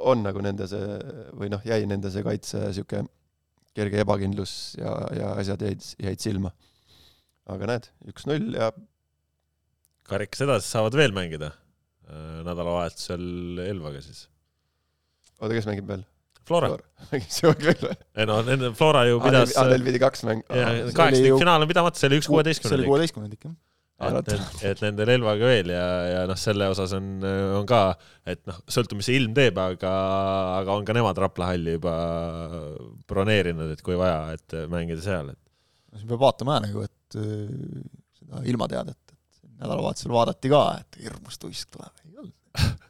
on nagu nende see, või noh, jäi nende see kaitse niisugune kerge ebakindlus ja, ja asjad jäid, jäid silma. aga näed, üks-null ja karikas edasi saavad veel mängida äh, nädalavahetusel Elvaga siis. oota, kes mängib veel? Flora. mängib see veel või? ei no nende Flora ju pidas aa, neil pidi kaks mängu. kaheksakümne finaal on pidamata, see oli üks kuueteistkümnendik. see oli kuueteistkümnendik, jah et, et, et nende relvaga veel ja, ja noh, selle osas on, on ka, et noh, sõltub, mis see ilm teeb, aga, aga on ka nemad Rapla halli juba broneerinud, et kui vaja, et mängida seal, et. no siin peab vaatama nagu, et äh, seda ilmateadet, et nädalavahetusel vaadati ka, et hirmus tuisk tuleb, ei olnud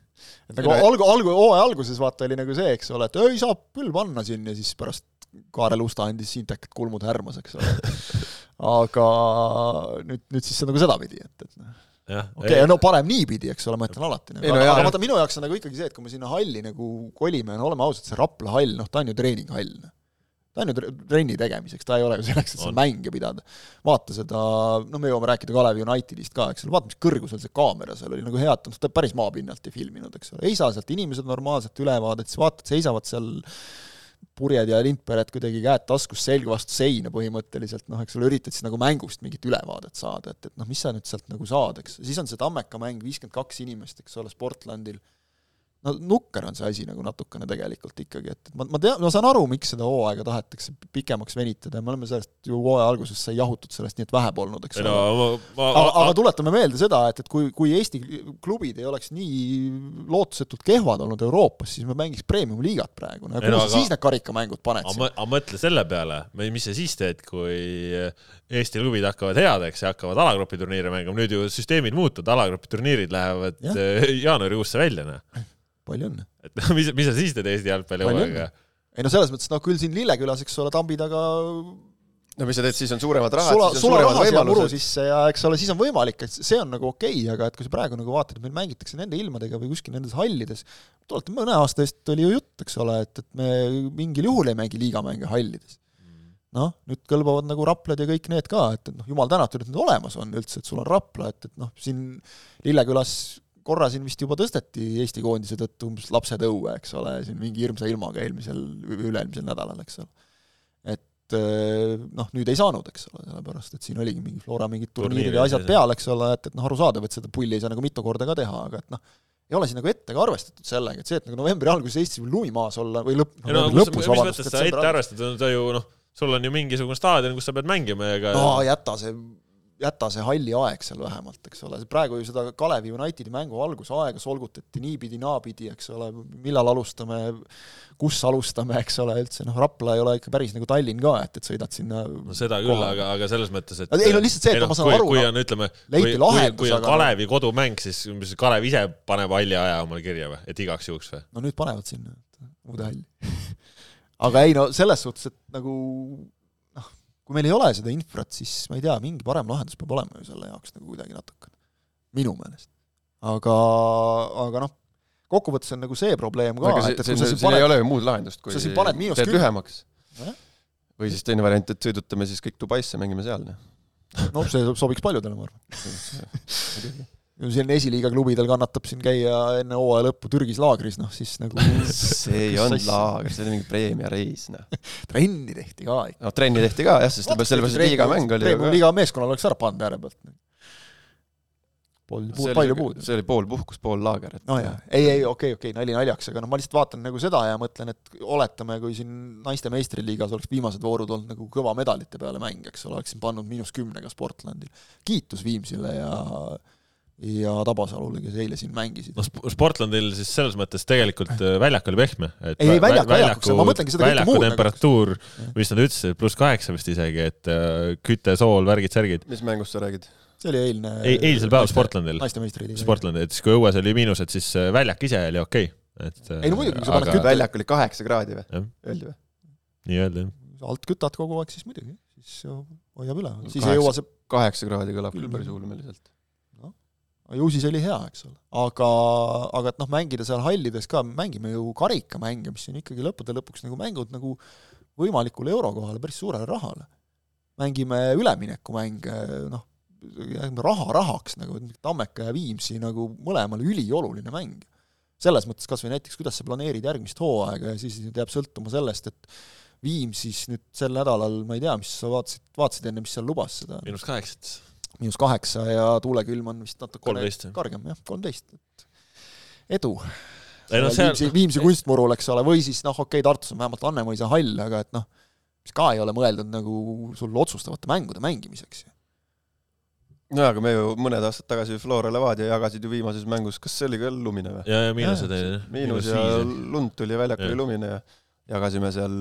et nagu algu, algu, hooaja alguses vaata oli nagu see, eks ole, et ei, saab küll panna siin ja siis pärast Kaarel Usta andis Intekit kulmud härmas, eks ole aga nüüd, nüüd siis see on nagu sedapidi, et, et noh okei okay,, no parem niipidi, eks ole, ma ütlen alati nagu., aga, aga vaata, minu jaoks on nagu ikkagi see, et kui me sinna halli nagu kolime, no oleme ausad, see Rapla hall, noh, ta on ju treeninghall. Ta on ju tre- trenni tegemiseks, ta ei ole ju selleks, et seal mänge pidada. vaata seda, no me jõuame rääkida Kalevi Unitedist ka, eks ole, vaata, mis kõrgusel see kaamera seal oli, nagu hea, et ta päris maapinnalt ei filminud, eks ole, ei saa sealt inimesed normaalset ülevaadet, siis vaatad, seisavad seal purjed ja lindpered kuidagi käed taskus, selg vastu seina põhimõtteliselt, noh, eks ole, üritad siis nagu mängust mingit ülevaadet saada, et, et noh, mis sa nüüd sealt nagu saad, eks, siis on see Tammeka mäng, viiskümmend kaks inimest, eks ole, Sportlandil, no nukker on see asi nagu natukene tegelikult ikkagi, et ma, ma tean, ma saan aru, miks seda hooaega tahetakse pikemaks venitada ja me oleme sellest ju hooaja alguses sai jahutud sellest nii et vähe polnud, eks ole. no aga, aga tuletame meelde seda, et, et kui, kui Eesti klubid ei oleks nii lootusetult kehvad olnud Euroopas, siis me mängiks premium-liigat praegu, no ja kuhu sa siis need karikammängud paned mõ- aga mõtle selle peale, mis sa siis teed, kui Eesti klubid hakkavad headeks ja hakkavad alagrupi turniire mängima, nüüd ju süsteemid muutuvad, alagrupi turniirid lähevad eh, jaanuarikuusse välja, noh. palju õnne! et mis, mis sa siis teed Eesti jalgpalli Palju hooaega? ei no selles mõttes, noh küll siin Lillekülas, eks ole, tambi taga no mis sa teed, siis on suuremad rahad, siis on suuremad võimalused. sisse ja eks ole, siis on võimalik, et see on nagu okei okay,, aga et kui sa praegu nagu vaatad, et meil mängitakse nende ilmadega või kuskil nendes hallides, tuletan mõne aasta eest oli ju jutt, eks ole, et, et me mingil juhul ei mängi liigamänge hallides. noh, nüüd kõlbavad nagu Raplad ja kõik need ka, et, et noh, jumal tänatud, et need olemas on üldse, et sul on Rapla, et, et noh, siin Lillekülas korra siin vist juba tõsteti Eesti koondise tõttu umbes lapsed õue, eks ole, siin mingi hirmsa ilmaga eelmisel, üle-eelmisel nädalal, eks ole. et eh, noh, nüüd ei saanud, eks ole, sellepärast et siin oligi mingi Flora mingid turniirid ja ja asjad peal, eks ole, et, et noh, arusaadav, et seda pulli ei saa nagu mitu korda ka teha, aga et noh, ei ole siin nagu ette ka arvestatud sellega, et see, et nagu novembri alguses Eestis võib lumi maas olla või lõpp, no kus, lõpus, mis vabandust, mõttes sa ette arvestad, ta ju noh, sul on ju mingisugune staadion, kus sa pead mängima ja ega no jäta see, jäta see halli aeg seal vähemalt, eks ole, praegu ju seda Kalevi Unitedi mängu algusaega solgutati niipidi-naapidi, eks ole, millal alustame, kus alustame, eks ole, üldse noh, Rapla ei ole ikka päris nagu Tallinn ka, et, et sõidad sinna no seda küll, kohale. aga, aga selles mõttes, et Ei no lihtsalt see, et ma saan kui, aru, kui no, on, ütleme, kui, kui on aga- Kalevi kodumäng, siis mis Kalev ise paneb halli aja omale kirja või, et igaks juhuks või? no nüüd panevad sinna uude halli. aga ei no selles suhtes, et nagu noh, kui meil ei ole seda infrat, siis ma ei tea, mingi parem lahendus peab olema ju selle jaoks nagu kuidagi natukene, minu meelest. aga, aga noh, kokkuvõttes on nagu see probleem ka, et, et kui sa siin siin ei paned, ole ju muud lahendust, kui sa siin paned miinus kümme- lühemaks Nojah.. või siis teine variant, et sõidutame siis kõik Dubaisse, mängime seal. no see sobiks paljudele, ma arvan. selline esiliiga klubidel kannatab siin käia enne hooaja lõppu Türgis laagris, noh siis nagu see ei olnud laager, see oli mingi preemiareis, noh. trenni tehti ka ikka. no trenni tehti ka jah, sest sellepärast, et liigamäng oli ju ka. liiga meeskonnal oleks ära pannud ääre pealt. Polnud puud, palju puudu. see oli pool puhkus, pool laager, et no jaa, ei, ei okei, okei, nali naljaks, aga noh, ma lihtsalt vaatan nagu seda ja mõtlen, et oletame, kui siin naiste meistriliigas oleks viimased voorud olnud nagu kõva medalite peale mäng, eks ole, oleksin pannud miinus kümnega Sportlandil. kiitus Viimsile ja ja Tabasalule, kes eile siin mängisid no. Sp- Sportlandil siis selles mõttes tegelikult äh, väljak oli pehme. Ei, ei, väljak- väljakuks, ma mõtlengi seda kõike muud temperatuur, mis nad ütlesid, pluss kaheksa vist isegi, et äh, küte, sool, värgid, särgid. mis mängust sa räägid? see oli eilne ei, eilsel päeval Sportlandil, naiste meistriliiga. Sportlandil, et siis kui õues oli miinused, siis äh, väljak ise oli okei okay.. et Ei no muidugi, kui sa paned kütte- väljak oli kaheksa kraadi või Jah.? Öeldi või? nii-öelda jah. alt kütad kogu aeg, siis muidugi, siis hoiab üle, siis Kaheksa- ei jõua see kaheksa kraadi kõlab küll Küll. päris ulmeliselt. Ju siis oli hea, eks ole. aga, aga et noh, mängida seal hallides ka, mängime ju karikamänge, mis on ikkagi lõppude lõpuks nagu mängud nagu võimalikule eurokohale päris suurele rahale. mängime üleminekumänge, noh, raha rahaks nagu Tammeka ja Viimsi nagu mõlemale ülioluline mäng. selles mõttes kas või näiteks, kuidas sa planeerid järgmist hooaega ja siis nüüd jääb sõltuma sellest, et Viimsis nüüd sel nädalal, ma ei tea, mis sa vaatasid, vaatasid enne, mis seal lubas seda miinus kaheksat. Miinus kaheksa ja tuulekülm on vist natukene 13, jah. kargem, jah, kolmteist, et edu. ei noh, seal Viimsi, Viimsi kunstmurul, eks ole, või siis noh, okei okay,, Tartus on vähemalt Anne-Mõisa hall, aga et noh, mis ka ei ole mõeldud nagu sul otsustavate mängude mängimiseks ju. no aga me ju mõned aastad tagasi Flora Levadia jagasid ju viimases mängus, kas see oli ka lumine või? ja, ja miinused olid jah. miinus ja lund tuli ja väljak Jah. oli lumine ja jagasime seal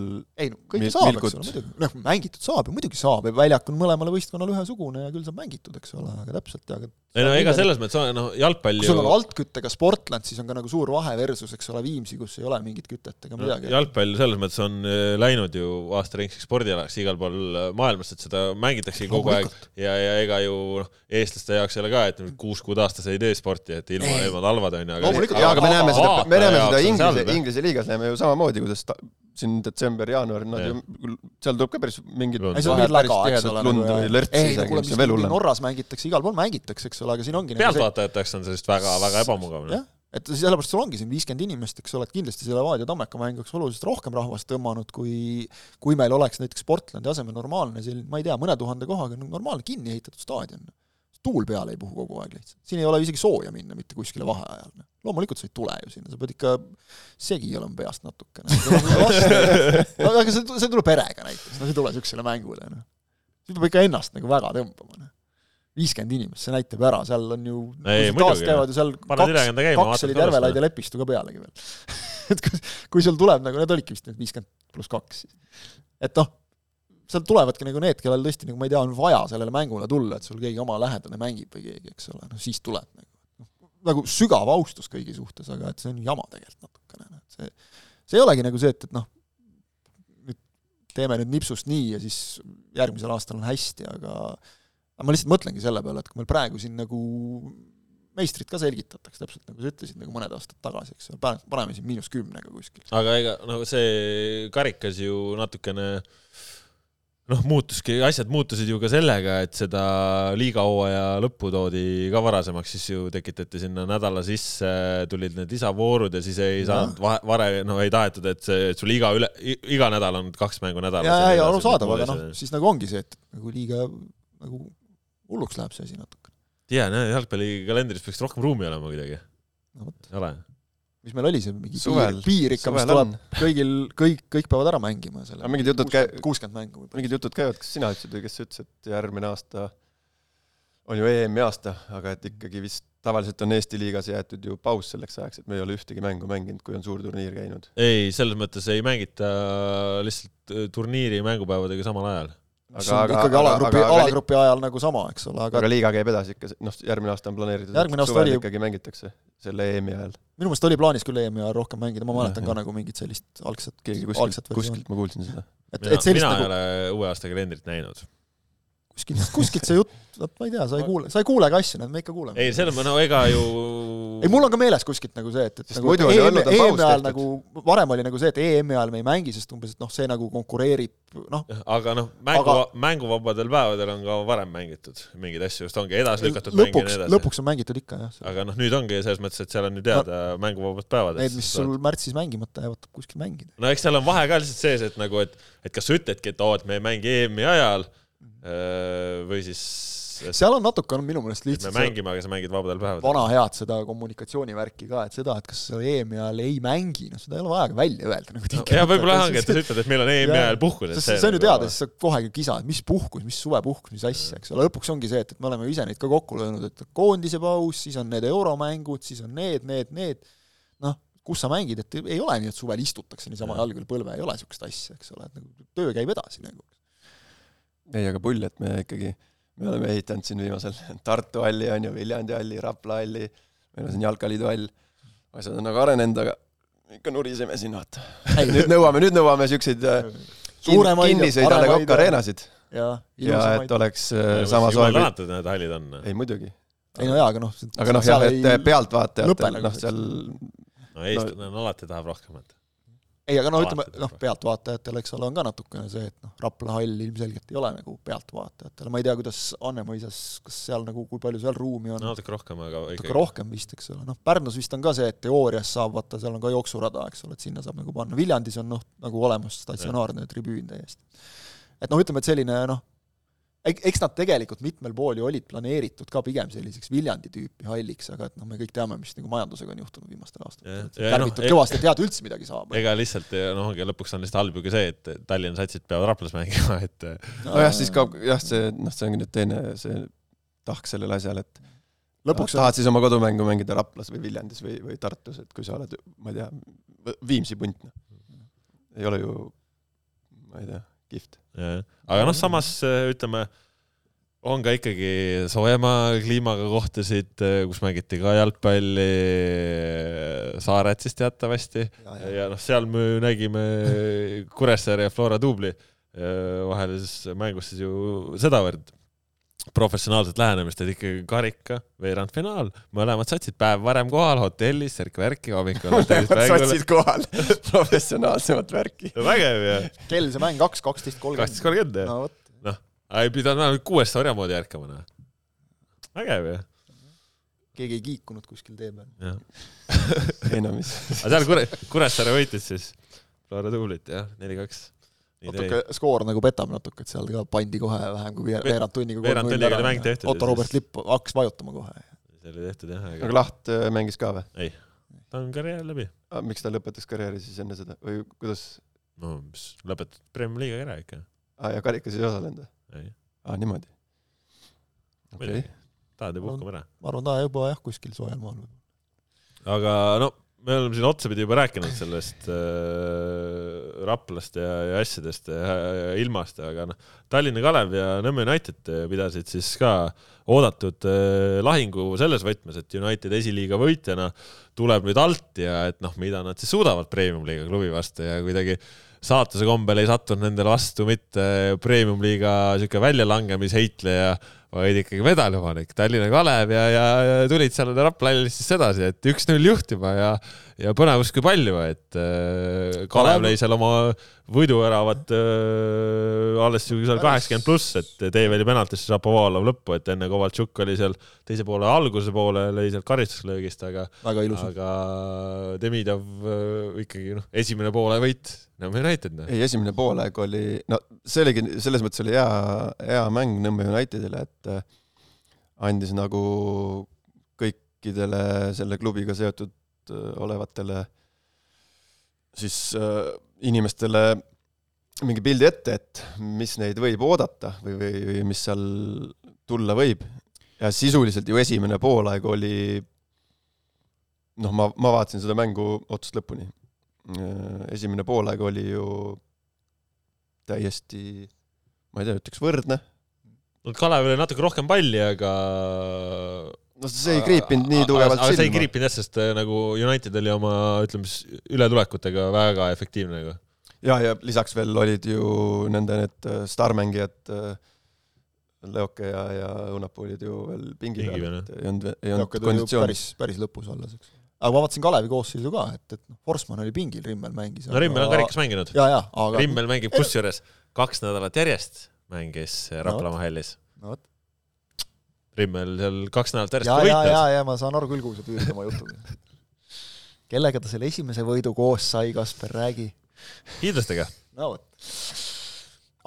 ei no kõike saab, eks ole, muidugi, noh mängitud saab ja muidugi saab ja väljak on mõlemale võistkonnale ühesugune ja küll saab mängitud, eks ole, aga täpselt, aga ei no ega selles mõttes, noh, jalgpall kui ju sul on altküttega Sportland, siis on ka nagu suur vahe versus, eks ole, Viimsi, kus ei ole mingit kütet ega no, midagi. jalgpall selles mõttes on äh, läinud ju aastaringseks spordialaks igal pool äh, maailmas, et seda mängitaksegi kogu aeg. ja, ja ega ju noh, eestlaste jaoks ei ole ka, et kuus kuud aastas ei tee sporti, et ilma, ilma talvad on ju, aga Loomulikult, aga me näeme seda, me näeme seda Inglise, Inglise liigas näeme ju samamoodi, kuidas siin detsember-jaanuar, nad Jah. ju, seal tuleb ka päris Lund. tihedat ole. lund või lörtsi ei, no isegi, kuule, mis mis on veel mingi hullem. Norras mängitakse, igal pool mängitakse, eks ole, aga siin ongi nagu pealtvaatajateks on sellest väga, väga ebamugav. jah, et sellepärast sul ongi siin viiskümmend inimest, eks ole, et kindlasti see Levadia Tammeka mäng oleks oluliselt rohkem rahvast tõmmanud, kui kui meil oleks näiteks Portlandi asemel normaalne selline, ma ei tea, mõne tuhande kohaga normaalne kinni ehitatud staadion. Tuul peale ei puhu kogu aeg lihtsalt, siin ei ole isegi sooja minna mitte kuskile vaheajal. loomulikult sa ei tule ju sinna, sa pead ikka segi olema peast natukene. no aga see, see tuleb perega näiteks, no see ei tule niisugusele mängule, noh. siis peab ikka ennast nagu väga tõmbama, noh viiskümmend inimest, see näitab ära, seal on ju Ei, taas käivad ju seal Pane kaks kaks korraks, Järvelaid ja Lepistu ka pealegi veel. et kui, kui sul tuleb nagu, need olidki vist need viiskümmend pluss kaks et noh, sealt tulevadki nagu need, kellel tõesti nagu ma ei tea, on vaja sellele mängule tulla, et sul keegi oma lähedane mängib või keegi, eks ole, noh siis tuleb nagu. nagu sügav austus kõigi suhtes, aga et see on jama tegelikult natukene, noh et see, see ei olegi nagu see, et, et noh, nüüd teeme nüüd nipsust nii ja siis järgmisel aastal on hästi, aga aga ma lihtsalt mõtlengi selle peale, et kui meil praegu siin nagu meistrit ka selgitatakse, täpselt nagu sa ütlesid, nagu mõned aastad tagasi, eks ole, paneme siin miinus kümnega kuskil. aga ega nagu see karikas ju natukene noh, muutuski, asjad muutusid ju ka sellega, et seda liigahooaja lõppu toodi ka varasemaks, siis ju tekitati sinna nädala sisse, tulid need lisavoorud ja siis ei saanud vahe, varem, no ei tahetud, et see, et sul iga üle, iga nädal on kaks mängu nädalas. ja, ja, ja arusaadav, aga noh, siis nagu ongi see, et nagu liiga nagu hulluks läheb see asi natuke. tea, jalgpallikalendris peaks rohkem ruumi olema kuidagi. no vot, ei ole? Mis meil oli see mingi Suvel- piir, piir ikka, mis tuleb kõigil, kõik, kõik peavad ära mängima selle mingid jutud käi- kuuskümmend mängu võib-olla. mingid jutud käivad, kas sina ütlesid või kes ütles, et järgmine aasta on ju EM-i aasta, aga et ikkagi vist tavaliselt on Eesti liigas jäetud ju paus selleks ajaks, et me ei ole ühtegi mängu mänginud, kui on suur turniir käinud. ei, selles mõttes ei mängita lihtsalt äh, turniiri mängupäevadega samal ajal. See on ikkagi alagrupi, alagrupi ajal nagu sama, eks ole, aga aga liiga käib edasi ikka, noh, järgmine aasta on planeeritud, et suvel oli- ikkagi mängitakse selle EM-i ajal. minu meelest oli plaanis küll EM-i ajal rohkem mängida, ma mäletan Jah, ka nagu mingit sellist algset, keegi algset kuskilt, kuskilt ma kuulsin seda. et, mina et, sellist mina ei nagu ole uue aasta kalendrit näinud. kuskilt, kuskilt see jutt, vot ma ei tea, sa ei kuule, sa ei kuule ka asju, me ikka kuuleme. ei, selles mõttes, no ega ju ei, mul on ka meeles kuskilt nagu see, et, et Sest nagu muidu oli EM olnud, on EM-i paus ajal nagu, varem oli nagu see, et EM-i ajal me ei mängi, sest umbes, et noh, see nagu konkureerib, noh, aga noh, mängu aga..., mänguvabadel päevadel on ka varem mängitud mingeid asju, just ongi edasi lükatud mänge ja lõpuks nii, edasi. lõpuks on mängitud ikka jah. aga noh, nüüd ongi selles mõttes, et seal on ju teada no, mänguvabad päevad. Need, mis sul märtsis mängimata jäävad, tuleb kuskil mängida. no eks seal on vahe ka lihtsalt sees, et nagu, et, et kas sa ütledki, et oo, et me ei mängi EM-i ajal või siis et seal on natuke, on minu meelest me lihtsalt see mängime, aga sa mängid vabadel päevadel. vana head seda kommunikatsioonivärki ka, et seda, et kas EM-i ajal ei mängi, noh seda ei ole vaja ka välja öelda nagu No, ja võib-olla ongi, et sa ütled, et meil on EM-i ajal puhkus. sest see on ju teada, siis sa kohe kisa, et mis puhkus, mis suvepuhkus, mis asja, eks ole, lõpuks ongi see, et, et me oleme ise neid ka kokku löönud, et koondise paus, siis on need euromängud, siis on need, need, need, noh, kus sa mängid, et ei ole nii, et suvel istutakse niisama jalg üle põlve, ei ole niisugust asja, eks ole, et nagu töö käib edasi nagu. ei, aga pull, et me ikkagi, me oleme ehitanud siin viimasel Tartu halli on ju, Viljandi halli, Rapla halli, meil on siin Jalkaliidu hall, asjad on nagu arenenud, aga ikka nuriseme siin, vaata. nüüd nõuame, nüüd nõuame siukseid äh, ja kinniseid A Le Coq ja- areenasid ja ja et oleks äh, sama soe jumal kui, tänatud, need hallid on. ei muidugi, ei no jaa, aga noh, aga noh, jah, et lõpe pealtvaatajatel, nagu noh, seal no eestlane on alati tahab rohkemat. ei, aga no ütleme noh, pealtvaatajatel, eks ole, on ka natukene see, et noh, Rapla hall ilmselgelt ei ole nagu pealtvaatajatele, ma ei tea, kuidas Anne mõisas, kas seal nagu, kui palju seal ruumi on? No,, natuke rohkem, aga natuke rohkem vist, eks ole, noh Pärnus vist on ka see, et teoorias saab, vaata seal on ka jooksurada, eks ole, et sinna saab nagu panna, Viljandis on noh, nagu olemas statsionaarne tribüün täiesti. et noh, ütleme, et selline noh, eks nad tegelikult mitmel pool ju olid planeeritud ka pigem selliseks Viljandi tüüpi halliks, aga et noh, me kõik teame, mis nagu majandusega on juhtunud viimastel aastatel. kärbitud noh, kõvasti, et tead üldse midagi saab. ega lihtsalt noh, ongi lõpuks on lihtsalt halb ju ka see, et Tallinna satsid peavad Raplas mängima, et nojah, siis kaob jah, see noh, see ongi nüüd teine see tahk sellel asjal, et lõpuks on tahad siis oma kodumängu mängida Raplas või Viljandis või, või Tartus, et kui sa oled, ma ei tea, Viimsi punt, noh. ei ole ju, ma ei tea, kihvt. aga noh, samas ütleme, on ka ikkagi soojema kliimaga kohtasid, kus mängiti ka jalgpalli, Saared siis teatavasti ja, ja. ja noh, seal me nägime Kuressaare ja Flora duubli vahelises mängus siis ju sedavõrd professionaalset lähenemist, et ikkagi karika, veerandfinaal, mõlemad satsid päev varem kohal hotellis, särk-värki, hommikul mängule. satsid kohal professionaalsemat värki. vägev ju, kell see mäng kaks, kaksteist kaksteist kolmkümmend. kolmkümmend ju. no vot, noh, ei pidanud vähemalt kuuest orja moodi ärkama, noh. vägev ju, keegi ei kiikunud kuskil tee peal. jah. ei no mis. aga seal Kure-, Kuressaare võitis siis Flora tublit, jah, neli-kaks. Natuke skoor nagu petab natuke, et seal ka pandi kohe vähem kui vee- veerand tunniga. veerand tunniga oli mäng tehtud Otto Robert Lipp hakkas vajutama kohe. see oli tehtud jah, aga aga Laht äh, mängis ka või? ta on karjäär läbi. miks ta lõpetas karjääri siis enne seda või kuidas? no mis, lõpetad Premiumi liiga ära ikka. aa, ja karikas ei osalenud või? ei, aa, niimoodi. okei muidugi. tahad ju puhkama ära. ma arvan, ta juba jah, kuskil soojal maal. aga no me oleme siin otsapidi juba rääkinud sellest äh, Raplast ja, ja asjadest ja, ja ilmast, aga noh, Tallinna Kalev ja Nõmme United pidasid siis ka oodatud äh, lahingu selles võtmes, et United esiliiga võitjana tuleb nüüd alt ja et noh, mida nad siis suudavad premium-liiga klubi vastu ja kuidagi saatuse kombel ei sattunud nendele vastu mitte premium-liiga sihuke väljalangemisheitleja, vaid ikkagi medaliomanik Tallinna Kalev ja, ja, ja tulid seal Rapla Hallis siis sedasi, et üks-null juhtima ja, ja põnevust kui palju, et äh, Kalev lõi seal oma võiduväravat äh, alles seal kaheksakümmend pluss, et Teeveli penaltist Šapovalov lõppu, et enne Kovaltšuk oli seal teise poole alguse poole, lõi sealt karistuslöögist, aga, aga Demidov äh, ikkagi noh, esimene poole võit, Nõmme United noh. ei, esimene poolaeg oli, no see oligi, selles mõttes oli hea, hea mäng Nõmme Unitedile, et äh, andis nagu kõikidele selle klubiga seotud äh, olevatele siis äh, inimestele mingi pildi ette, et mis neid võib oodata või, või, või mis seal tulla võib. ja sisuliselt ju esimene poolaeg oli noh, ma, ma vaatasin seda mängu otsast lõpuni. Esimene poolaeg oli ju täiesti, ma ei tea, ütleks võrdne. no Kalevil oli natuke rohkem palli, aga no see ei kriipinud nii tugevalt aga see ei silma. kriipinud jah, sest äh, nagu United oli oma, ütleme siis ületulekutega väga efektiivne nagu. ja, ja lisaks veel olid ju nende need äh, staarmängijad, Leoke ja, ja Õunapuu olid ju veel pingi peal, et ei olnud, ei olnud Jaak tuli ju konditsiooni. päris, päris lõpus alles, eks. Aga ma vaatasin Kalevi koosseisu ka, et, et noh, Forsman oli pingil, Rimmel mängis. no Rimmel on karikas mänginud. aga Rimmel mängib kusjuures kaks nädalat järjest mängis Raplamaa hallis. no Rimmel seal kaks nädalat järjest ja, ka ja, ja võitnud., ja ma saan aru küll, kuhu sa püüdsid oma jutuga. kellega ta selle esimese võidu koos sai, Kasper, räägi. hiidlastega. no vot.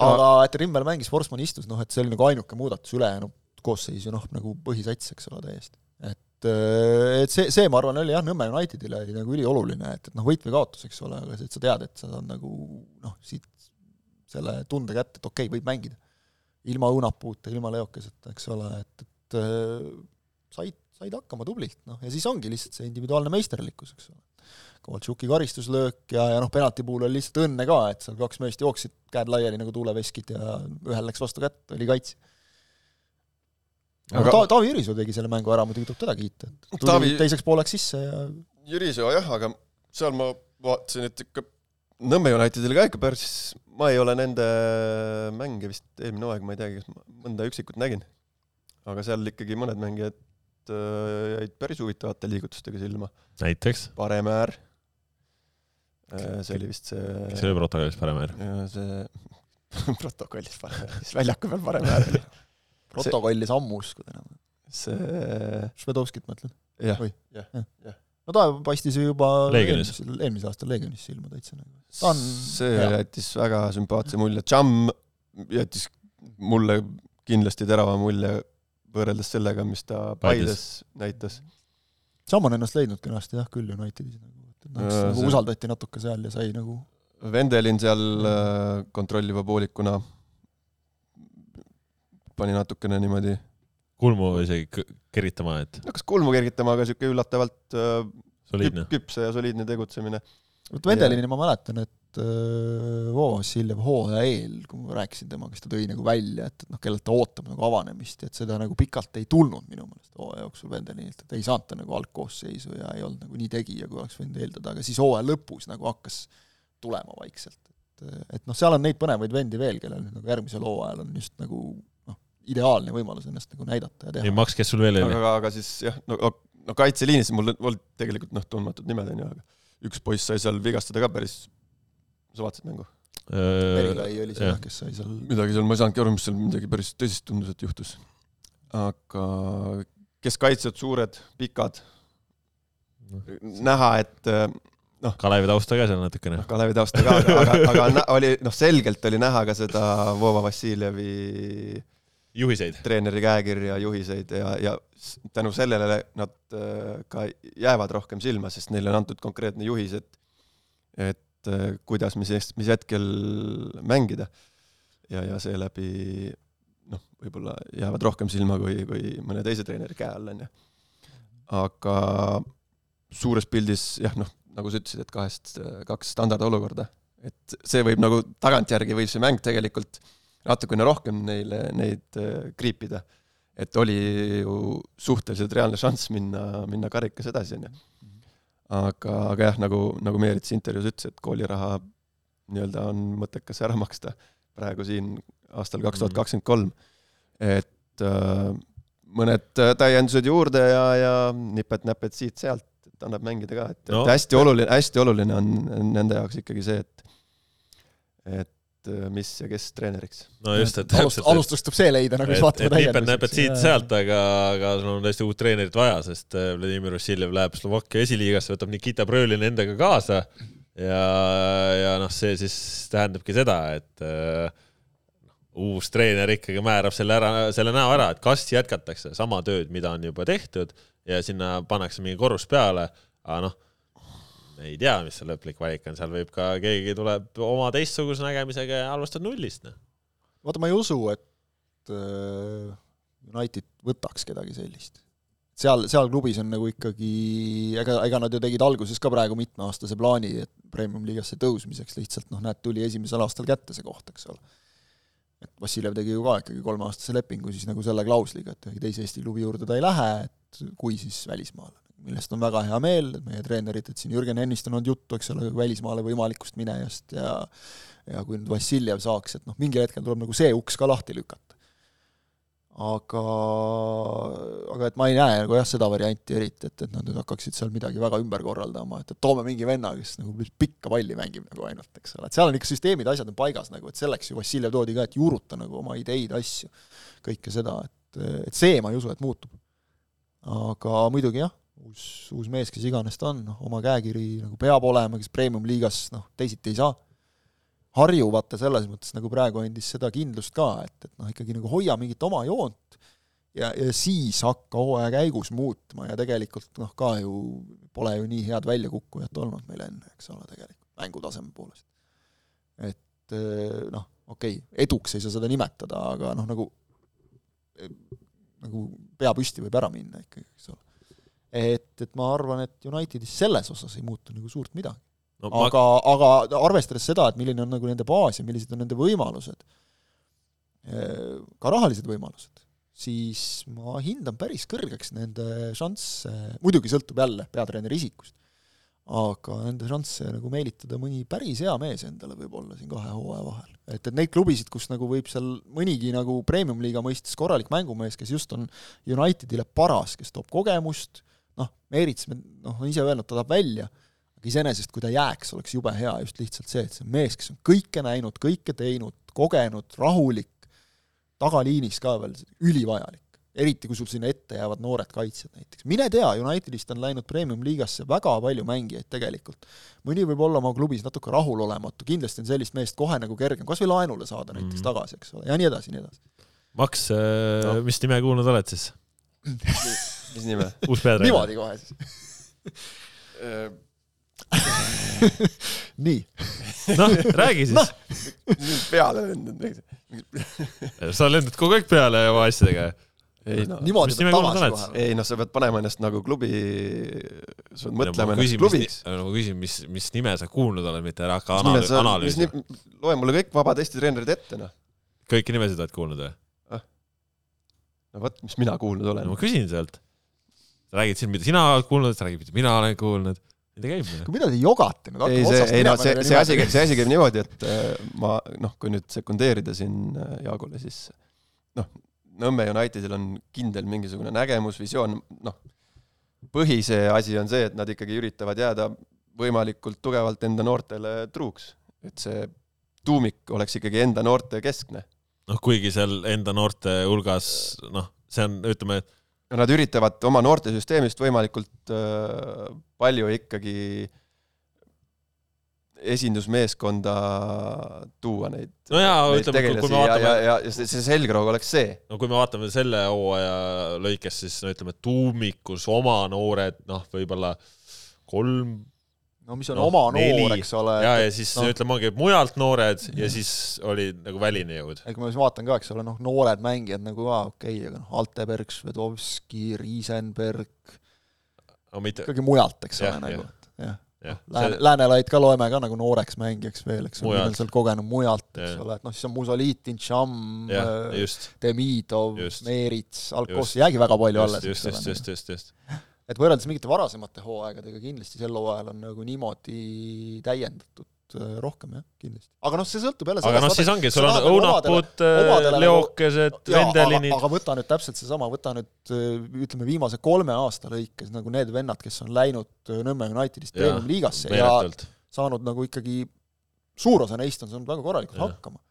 aga et Rimmel mängis, Forsman istus, noh et see oli nagu ainuke muudatus, ülejäänud koosseis ju noh, nagu põhisats, eks ole, täiesti. et, et see, see ma arvan, oli jah, Nõmme Unitedile oli nagu ülioluline, et, et noh, võit või kaotus, eks ole, aga see, et sa tead, et sa saad nagu noh, siit selle tunde kätte, et okei okay,, võib mängida. ilma õunapuuta, ilma leokeseta, eks ole, et, et äh, said, said hakkama tublilt, noh, ja siis ongi lihtsalt see individuaalne meisterlikkus, eks ole. Kovaltšuki karistuslöök ja, ja noh, penalti puhul oli lihtsalt õnne ka, et seal kaks meest jooksid käed laiali nagu tuuleveskid ja ühel läks vastu kätt, oli kaitse. Aga Ta-, Taavi Jürisoo tegi selle mängu ära, muidugi tuleb teda kiita, et tuli Taavi- teiseks pooleks sisse ja Jürisoo jah, aga seal ma vaatasin, et ikka Nõmme Unitedil ka ikka päris, ma ei ole nende mänge vist eelmine hooaeg, ma ei teagi, kas ma mõnda üksikut nägin. aga seal ikkagi mõned mängijad äh, jäid päris huvitavate liigutustega silma. näiteks, parem äär. see oli vist see. kes oli protokollis parem äär? see protokollis parem äär, siis väljaku peal parem äär oli. Protokollis ammu uskuda enam. see, Švedovskit mõtled? jah jah, Jah. no ta paistis ju juba Leegionis. eelmisel, aastal Leegionis silma täitsa nagu. ta on see hea. jättis väga sümpaatse mulje, Jam jättis mulle kindlasti terava mulje võrreldes sellega, mis ta Paides näitas. Sam on ennast leidnud kenasti jah, küll Unitedis nagu, et noh, Jaa, nagu see- usaldati natuke seal ja sai nagu Vendelin seal äh, kontrolliva poolikuna pani natukene niimoodi, kulmu isegi k- keritama, et no kas kulmu kergitama, aga sihuke üllatavalt äh, soliidne küp,. küpse ja soliidne tegutsemine. vot Vendelini ma mäletan, et äh, Vovassiljev hooaja eel, kui ma rääkisin temaga, siis ta tõi nagu välja, et, et noh, kellelt ta ootab nagu avanemist ja et seda nagu pikalt ei tulnud minu meelest hooaja jooksul Vendelinilt, et ei saanud ta nagu algkoosseisu ja ei olnud nagu nii tegija, kui oleks võinud eeldada, aga siis hooaja lõpus nagu hakkas tulema vaikselt, et et noh, seal on neid põnevaid vendi veel, kellel nüüd nagu järgmisel hooajal on just nagu ideaalne võimalus ennast nagu näidata ja teha. Max, kes sul veel oli? aga, aga siis jah, no, no kaitseliinis mul olid tegelikult noh, tundmatud nimed onju, aga üks poiss sai seal vigastada ka päris, sa vaatasid mängu? Merikai oli see jah., kes sai seal midagi seal, ma ei saanudki aru, mis seal midagi päris tõsist tundus, et juhtus. aga keskkaitsjad, suured, pikad, näha, et äh, Kalevi tausta ka seal natukene noh, Kalevi tausta ka, aga, aga, aga oli noh, selgelt oli näha ka seda Vova Vassiljevi juhiseid. treeneri käekirja, juhiseid ja, ja tänu sellele nad äh, ka jäävad rohkem silma, sest neile on antud konkreetne juhis, et et äh, kuidas, mis, mis hetkel mängida. ja, ja seeläbi noh, võib-olla jäävad rohkem silma kui, kui mõne teise treeneri käe all, onju. aga suures pildis jah, noh, nagu sa ütlesid, et kahest, kaks standardolukorda, et see võib nagu tagantjärgi võib see mäng tegelikult natukene rohkem neile, neid äh, kriipida. et oli ju suhteliselt reaalne šanss minna, minna karikas edasi, onju. aga, aga jah, nagu, nagu Meerits intervjuus ütles, et kooliraha nii-öelda on mõttekas ära maksta praegu siin aastal kaks tuhat kakskümmend kolm. et äh, mõned täiendused juurde ja, ja nipet-näpet siit-sealt, et annab mängida ka, et no,, et hästi oluline, hästi oluline on nende jaoks ikkagi see, et et äh, mis ja kes treeneriks. no just, et alust- täpselt, alustust tuleb see leida nagu siis et, vaatame et nipet-näpet siit-sealt, aga, aga sul on tõesti uut treenerit vaja, sest äh, Vladimir Vassiljev läheb Slovakkia esiliigasse, võtab Nikita Brõlini endaga kaasa. Ja, ja noh, see siis tähendabki seda, et äh, uus treener ikkagi määrab selle ära, selle näo ära, et kas jätkatakse sama tööd, mida on juba tehtud ja sinna pannakse mingi korrus peale, aga noh, ei tea, mis see lõplik valik on, seal võib ka keegi tuleb oma teistsuguse nägemisega ja alustab nullist, noh. vaata, ma ei usu, et äh, United võtaks kedagi sellist. seal, seal klubis on nagu ikkagi, ega, ega nad ju tegid alguses ka praegu mitmeaastase plaani, et premium-liigasse tõusmiseks lihtsalt noh, näed, tuli esimesel aastal kätte see koht, eks ole. et Vassiljev tegi ju ka ikkagi kolmeaastase lepingu siis nagu selle klausliga, et ühegi teise Eesti klubi juurde ta ei lähe, et kui siis välismaale, millest on väga hea meel, meie treenerid, et siin Jürgen Ennist on olnud juttu, eks ole, välismaale võimalikust minejast ja ja kui nüüd Vassiljev saaks, et noh, mingil hetkel tuleb nagu see uks ka lahti lükata. aga, aga et ma ei näe nagu jah, seda varianti eriti, et, et nad nüüd hakkaksid seal midagi väga ümber korraldama, et, et toome mingi venna, kes nagu pikka palli mängib nagu ainult, eks ole, et seal on ikka süsteemid, asjad on paigas nagu, et selleks ju Vassiljev toodi ka, et juuruta nagu oma ideid, asju, kõike seda, et, et see ma ei usu, et muutub. aga muidugi jah, uus, uus mees, kes iganes ta on, noh, oma käekiri nagu peab olema, kes premium-liigas noh, teisiti ei saa Harju vaata selles mõttes nagu praegu andis seda kindlust ka, et, et noh, ikkagi nagu hoia mingit oma joont ja, ja siis hakka hooaja käigus muutma ja tegelikult noh, ka ju pole ju nii head väljakukkujat olnud meil enne, eks ole, tegelikult mängutaseme poolest. et eh, noh, okei okay,, eduks ei saa seda nimetada, aga noh, nagu nagu pea püsti võib ära minna ikkagi, eks ole. et, et ma arvan, et Unitedis selles osas ei muutu nagu suurt midagi no aga, aga arvestades seda, et milline on nagu nende baas ja millised on nende võimalused, ka rahalised võimalused, siis ma hindan päris kõrgeks nende šansse, muidugi sõltub jälle peatreeneri isikust, aga nende šansse nagu meelitada mõni päris hea mees endale võib-olla siin kahe hooaja vahel. et, et neid klubisid, kus nagu võib seal mõnigi nagu premium-liiga mõistes korralik mängumees, kes just on Unitedile paras, kes toob kogemust, noh, Meerits, noh, on ise öelnud, ta tahab välja aga iseenesest, kui ta jääks, oleks jube hea just lihtsalt see, et see on mees, kes on kõike näinud, kõike teinud, kogenud, rahulik, tagaliinis ka veel ülivajalik. eriti kui sul sinna ette jäävad noored kaitsjad näiteks. mine tea, Unitedist on läinud premium-liigasse väga palju mängijaid tegelikult. mõni võib olla oma klubis natuke rahulolematu, kindlasti on sellist meest kohe nagu kergem kas või laenule saada näiteks Mhm. tagasi, eks ole, ja nii edasi, nii edasi. Max no., mis nime kuulnud oled siis? mis nime? uus peatreener. niimoodi kohe siis. nii, noh, räägi siis no.. nüüd peale lendanud. sa lendad kogu aeg peale oma asjadega. ei noh, niimoodi peab tagasi kohe. ei noh, sa pead panema ennast nagu klubi, sa pead mõtlema ma ennast küsin, klubiks mis, ma küsin, mis, mis nime sa kuulnud oled, mitte ära hakka analüüsima. mis ni- loe mulle kõik vabad Eesti treenerid ette noh. kõiki nimesid oled kuulnud või? no vot, mis mina kuulnud olen no ma küsin sealt. Sa räägid siin, mida sina oled kuulnud, sa räägid, mida mina olen kuulnud. nii ta käib. kui mida te jogate nüüd, ei, see, ei no see, see asi, nimedega. see asi käib niimoodi, et äh, ma noh, kui nüüd sekundeerida siin äh, Jaagule, siis noh, Nõmme Unitedil on kindel mingisugune nägemus, visioon, noh, põhisee asi on see, et nad ikkagi üritavad jääda võimalikult tugevalt enda noortele truuks. et see tuumik oleks ikkagi enda noorte keskne. noh, kuigi seal enda noorte hulgas, noh, see on, ütleme, et nad üritavad oma noortesüsteemist võimalikult äh, palju ikkagi esindusmeeskonda tuua neid. no jaa, ütleme, kui me vaatame. ja, ja, ja see, see selgroog oleks see. no kui me vaatame selle hooaja lõikes, siis no ütleme, tuumikus oma noored, noh, võib-olla kolm no mis on no, oma neli. noor, eks ole. ja, ja siis no. ütleme, ongi mujalt noored ja siis oli nagu väline jõud. kui ma siis vaatan ka, eks ole, noh, noored mängijad nagu aa, okei okay,, aga noh, Alteberg, Svedovski, Riisenberg no,, mitte... ikkagi mujalt, eks ole, nagu, jah jah, Lääne, Läänelaid ka loeme ka nagu nooreks mängijaks veel, eks ole, meil sealt kogenud mujalt, eks ole, et noh, siis on Musolitin, Tšamm, äh, Demidov, Meerits, Alkos, ei jäägi väga palju alles. just, just, just, just, just. Et võrreldes mingite varasemate hooaegadega kindlasti sel hooajal on nagu niimoodi täiendatud äh, rohkem jah, kindlasti. aga noh, see sõltub jälle aga noh, siis ongi, sul on õunapud, leokesed, vendelinid. aga võta nüüd täpselt seesama, võta nüüd ütleme, viimase kolme aasta lõikes nagu need vennad, kes on läinud Nõmme Unitedist Premium liigasse ja saanud nagu ikkagi, suur osa neist on saanud väga korralikult ja. hakkama.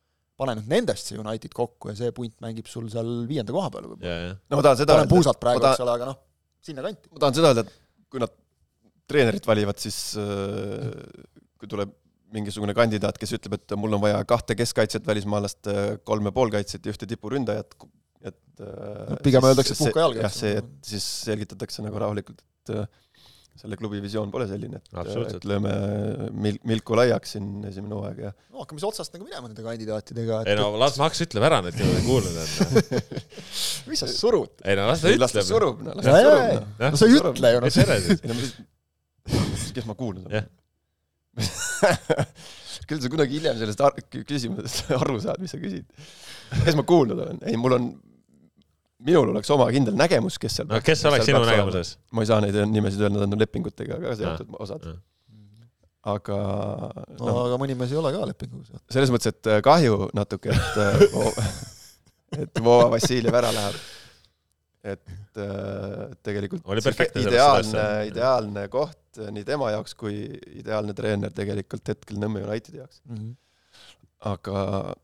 pane nüüd nendest see United kokku ja see punt mängib sul seal viienda koha peal võib-olla. no ma tahan seda öelda. eks ole, aga noh, sinnakanti. ma tahan seda öelda, et kui nad treenerit valivad, siis kui tuleb mingisugune kandidaat, kes ütleb, et mul on vaja kahte keskkaitset välismaalast, kolme poolkaitset ja ühte tipuründajat, et no, pigem öeldakse, et puhka jalga. jah, see, et siis selgitatakse nagu rahulikult, et selle klubi visioon pole selline, et, et lööme mil-, milku laiaks siin esimene hooaeg ja no hakkame siis otsast nagu minema nende kandidaatidega et.... ei no las Max ütleb ära nüüd, keda ei kuulnud, et mis sa surud? ei no las ta ütleb. las ta surub, no las ta surub. no sa ei ütle ju, noh. kes ma kuulnud olen? küll sa kunagi hiljem sellest ar küsimusest aru saad, mis sa küsid. kes ma kuulnud olen? ei, mul on, minul oleks oma kindel nägemus, kes seal no kes oleks sinu nägemuses? ma ei saa neid nimesid öelda, nad on lepingutega ka seotud osad. aga no, no aga mõni mees ei ole ka lepinguga seotud. selles mõttes, et äh, kahju natuke, et äh, et Vova Vassiljev ära läheb. et äh, tegelikult ideaalne, ideaalne koht nii tema jaoks kui ideaalne treener tegelikult hetkel Nõmme Unitedi jaoks mm. -hmm. aga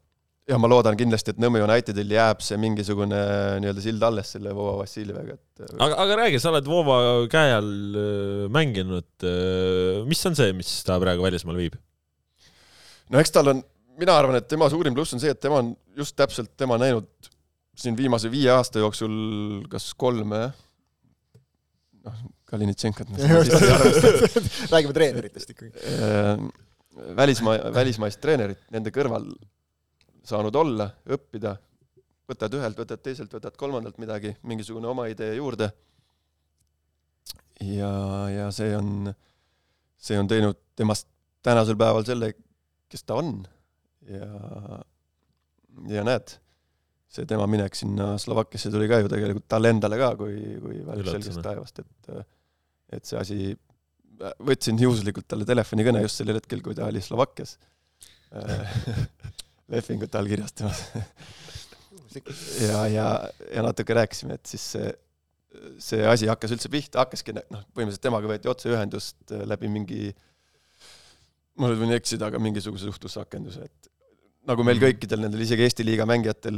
ja ma loodan kindlasti, et Nõmme Unitedil jääb see mingisugune nii-öelda sild alles selle Vova Vassiljeviga, et aga, aga räägi, sa oled Vova käe all äh, mänginud, äh, mis on see, mis ta praegu välismaal viib? no eks tal on, mina arvan, et tema suurim pluss on see, et tema on just täpselt, tema näinud siin viimase viie aasta jooksul kas kolme noh, Kalinitšenkot räägime treeneritest ikkagi. Äh, välismaa, välismaist treenerit nende kõrval saanud olla, õppida, võtad ühelt, võtad teiselt, võtad kolmandalt midagi, mingisugune oma idee juurde. ja, ja see on, see on teinud temast tänasel päeval selle, kes ta on. ja, ja näed, see tema minek sinna Slovakkiasse tuli ka ju tegelikult talle endale ka kui, kui välk selgest taevast, et et see asi, võtsin juhuslikult talle telefonikõne just sellel hetkel, kui ta oli Slovakkias lepingut allkirjastamas. Ja, ja, ja natuke rääkisime, et siis see, see asi hakkas üldse pihta, hakkaski noh, põhimõtteliselt temaga võeti otseühendust läbi mingi, ma nüüd võin eksida, aga mingisuguse suhtlusrakenduse, et nagu meil mhm. kõikidel nendel, isegi Eesti liiga mängijatel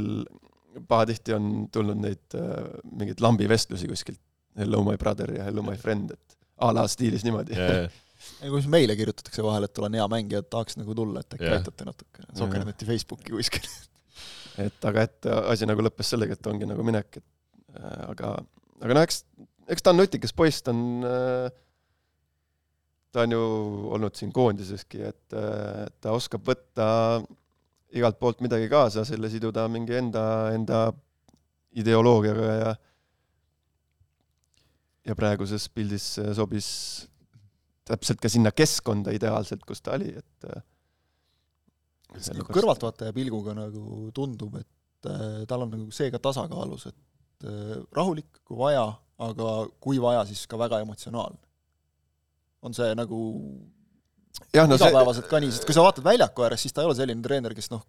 pahatihti on tulnud neid äh, mingeid lambivestlusi kuskilt hello my brother ja hello my friend, et a la stiilis niimoodi. Yeah.. Kui meile kirjutatakse vahel, et olen hea mängija, et tahaks nagu tulla, et äkki yeah. aitate natuke, sokerdati yeah. Facebooki kuskil et aga et asi nagu lõppes sellega, et ongi nagu minek, et äh, aga, aga noh, eks, eks ta on nutikas poiss, ta on äh, ta on ju olnud siin koondiseski, et äh, ta oskab võtta igalt poolt midagi kaasa, selle siduda mingi enda, enda ideoloogiaga ja ja praeguses pildis sobis täpselt ka sinna keskkonda ideaalselt, kus ta oli, et äh, nagu kõrvaltvaataja pilguga nagu tundub, et äh, tal on nagu see ka tasakaalus, et äh, rahulik, kui vaja, aga kui vaja, siis ka väga emotsionaalne. on see nagu jah, no igapäevaselt see... ka nii, sest kui sa vaatad väljaku ääres, siis ta ei ole selline treener, kes noh,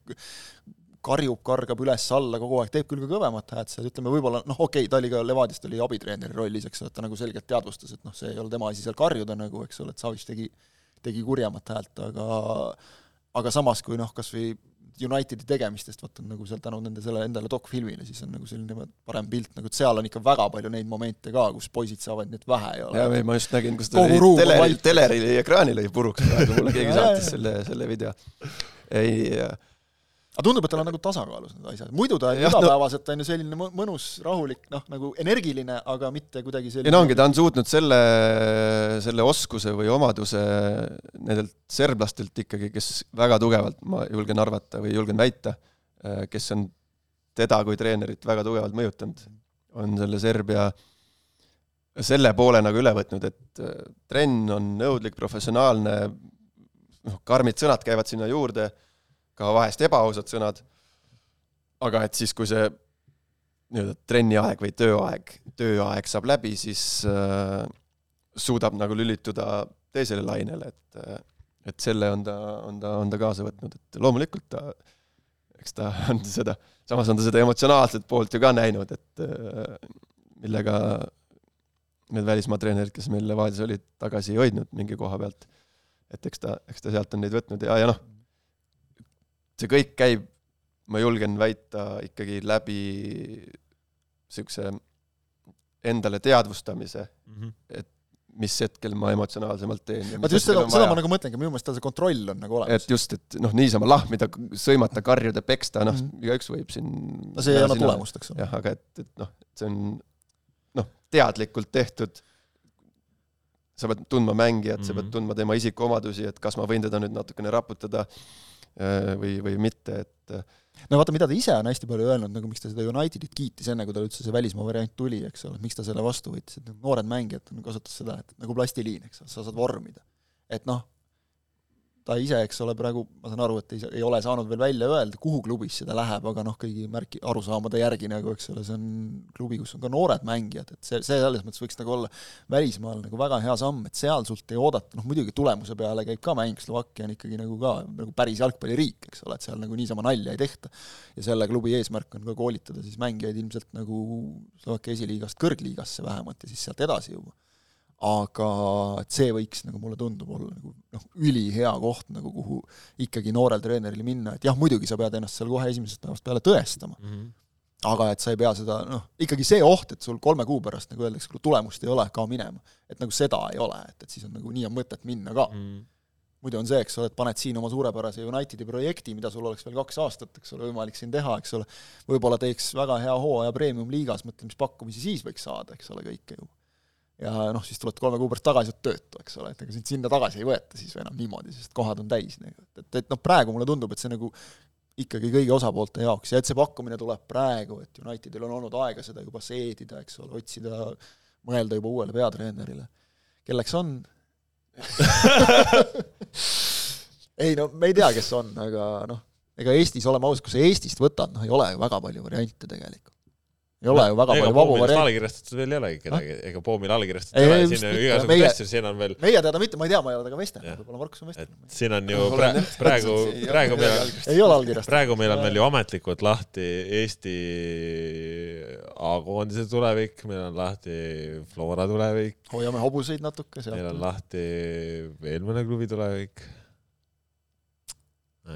karjub, kargab üles-alla kogu aeg, teeb küll ka kõvemat hääd seal, ütleme võib-olla noh, okei okay,, ta oli ka Levadiast oli abitreeneri rollis, eks ole, et ta nagu selgelt teadvustas, et noh, see ei ole tema asi seal karjuda nagu, eks ole, et Savic tegi, tegi kurjemat häält, aga aga samas, kui noh, kas või Unitedi tegemistest, vaata nagu seal tänu nende selle endale dokfilmile, siis on nagu selline parem pilt, nagu et seal on ikka väga palju neid momente ka, kus poisid saavad neid vähe ja jaa, ei ma just nägin, kus ta lõi teleri, teleri ekraani lõi puruks praegu, mulle keegi saatis selle, selle video. ei aga tundub, et tal on nagu tasakaalus need asjad, muidu ta on igapäevaselt no, on ju selline mõnus, rahulik, noh, nagu energiline, aga mitte kuidagi selline ei no ongi, ta on suutnud selle, selle oskuse või omaduse nendelt serblastelt ikkagi, kes väga tugevalt, ma julgen arvata või julgen väita, kes on teda kui treenerit väga tugevalt mõjutanud, on selle Serbia selle poole nagu üle võtnud, et trenn on nõudlik, professionaalne, noh, karmid sõnad käivad sinna juurde ka vahest ebaausad sõnad, aga et siis, kui see nii-öelda trenniaeg või tööaeg, tööaeg saab läbi, siis äh, suudab nagu lülituda teisele lainele, et äh, et selle on ta, on ta, on ta kaasa võtnud, et loomulikult ta, eks ta on seda, samas on ta seda emotsionaalset poolt ju ka näinud, et äh, millega need välismaa treenerid, kes meil Levadias olid, tagasi ei hoidnud mingi koha pealt. et eks ta, eks ta sealt on neid võtnud ja, ja noh, see kõik käib, ma julgen väita, ikkagi läbi niisuguse endale teadvustamise mm, -hmm. et mis hetkel ma emotsionaalsemalt teen. vaat just seda, seda ma nagu mõtlengi, minu meelest tal see kontroll on nagu olemas. et just, et noh, niisama lahmida, sõimata, karjuda, peksta, noh mm -hmm., igaüks võib siin no see ei anna tulemust, eks ole. jah, aga et, et noh, see on noh, teadlikult tehtud, sa pead tundma mängijat mm, -hmm. sa pead mhm. tundma tema isikuomadusi, et kas ma võin teda nüüd natukene raputada Äh, või, või mitte, et äh, no vaata, mida ta ise on hästi palju öelnud, nagu miks ta seda Unitedit kiitis, enne kui tal üldse see välismaa variant tuli, eks ole, miks ta selle vastu võttis, et noored mängijad kasutas seda, et nagu plastiliin, eks ole, sa saad vormida. et noh, ta ise, eks ole, praegu ma saan aru, et ei, ei ole saanud veel välja öelda, kuhu klubisse ta läheb, aga noh, kõigi märki, arusaamade järgi nagu, eks ole, see on klubi, kus on ka noored mängijad, et see, see selles mõttes võiks nagu olla välismaal nagu väga hea samm, et seal sult ei oodata, noh muidugi tulemuse peale käib ka mäng, Slovakkia on ikkagi nagu ka nagu päris jalgpalliriik, eks ole, et seal nagu niisama nalja ei tehta. ja selle klubi eesmärk on ka koolitada siis mängijaid ilmselt nagu Slovakkia esiliigast kõrgliigasse vähemalt ja siis sealt edasi juba aga et see võiks, nagu mulle tundub, olla nagu noh, ülihea koht nagu, kuhu ikkagi noorel treeneril minna, et jah, muidugi sa pead ennast seal kohe esimesest päevast peale tõestama mm, -hmm. aga et sa ei pea seda, noh, ikkagi see oht, et sul kolme kuu pärast, nagu öeldakse, kui tulemust ei ole, kao minema. et nagu seda ei ole, et, et siis on nagu nii on mõtet minna ka mm. -hmm muidu on see, eks ole, et paned siin oma suurepärase Unitedi projekti, mida sul oleks veel kaks aastat, eks ole, võimalik siin teha, eks ole, võib-olla teeks väga hea hooaja premium-liigas, mõtle, mis pakkumisi siis võiks saada, eks ole, kõike ju ja noh, siis tuled kolme kuu pärast tagasi, oled töötu, eks ole, et ega sind sinna tagasi ei võeta siis enam niimoodi, sest kohad on täis et, et, et noh, praegu mulle tundub, et see nagu ikkagi kõigi osapoolte jaoks ja et see pakkumine tuleb praegu, et Unitedil on olnud aega seda juba seedida, eks ole, otsida, mõelda juba uuele peatreenerile. kelleks on ei no me ei tea, kes on, aga noh, ega Eestis, oleme ausad, kui sa Eestist võtad, noh ei ole ju väga palju variante tegelikult ei ole ju väga palju vabu variante. allkirjastatud veel ei olegi kedagi, ega Poomil allkirjastatud ei ole, siin on igasuguseid asju, siin on veel meie teada mitte, ma ei tea, ma ei ole temaga vestelnud, võib-olla Markus on vestelnud. siin on ju praegu, praegu, praegu meil on, ei ole allkirjastatud. praegu meil on veel ju ametlikult lahti Eesti A-koondise tulevik, meil on lahti Flora tulevik. hoiame hobuseid natuke sealt. meil on lahti veel mõne klubi tulevik.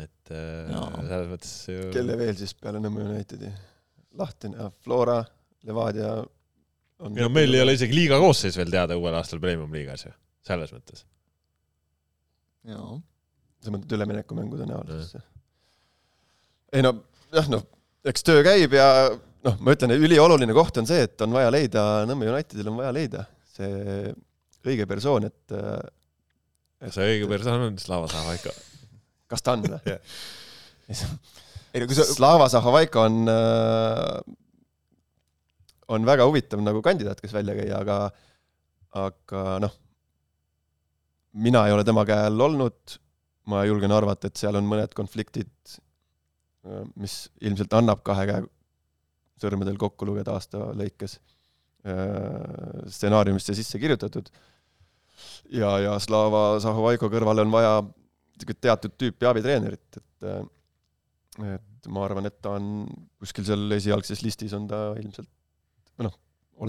et ja. selles mõttes ju kelle veel siis peale Nõmme Unitedi? Lahtine, Flora, Levadia on ja meil ei ole isegi liiga koosseis veel teada uuel aastal Premium-liigas ju, selles mõttes. jaa. sa mõtled üleminekumängude näol siis? ei no jah, noh, eks töö käib ja noh, ma ütlen, ülioluline koht on see, et on vaja leida, Nõmme Unitedil on vaja leida see õige persoon, et ja see õige persoon on Slava Zahvaiko. kas ta on või? Ei no kui sa Slava Zahhovaiko on äh, on väga huvitav nagu kandidaat, kes välja käia, aga aga noh, mina ei ole tema käe all olnud, ma julgen arvata, et seal on mõned konfliktid, äh, mis ilmselt annab kahe käe sõrmedel kokku lugeda aasta lõikes äh, stsenaariumisse sisse kirjutatud. ja, ja Slava Zahhovaiko kõrvale on vaja teatud tüüpi abitreenerit, et et ma arvan, et ta on kuskil seal esialgses listis on ta ilmselt, noh,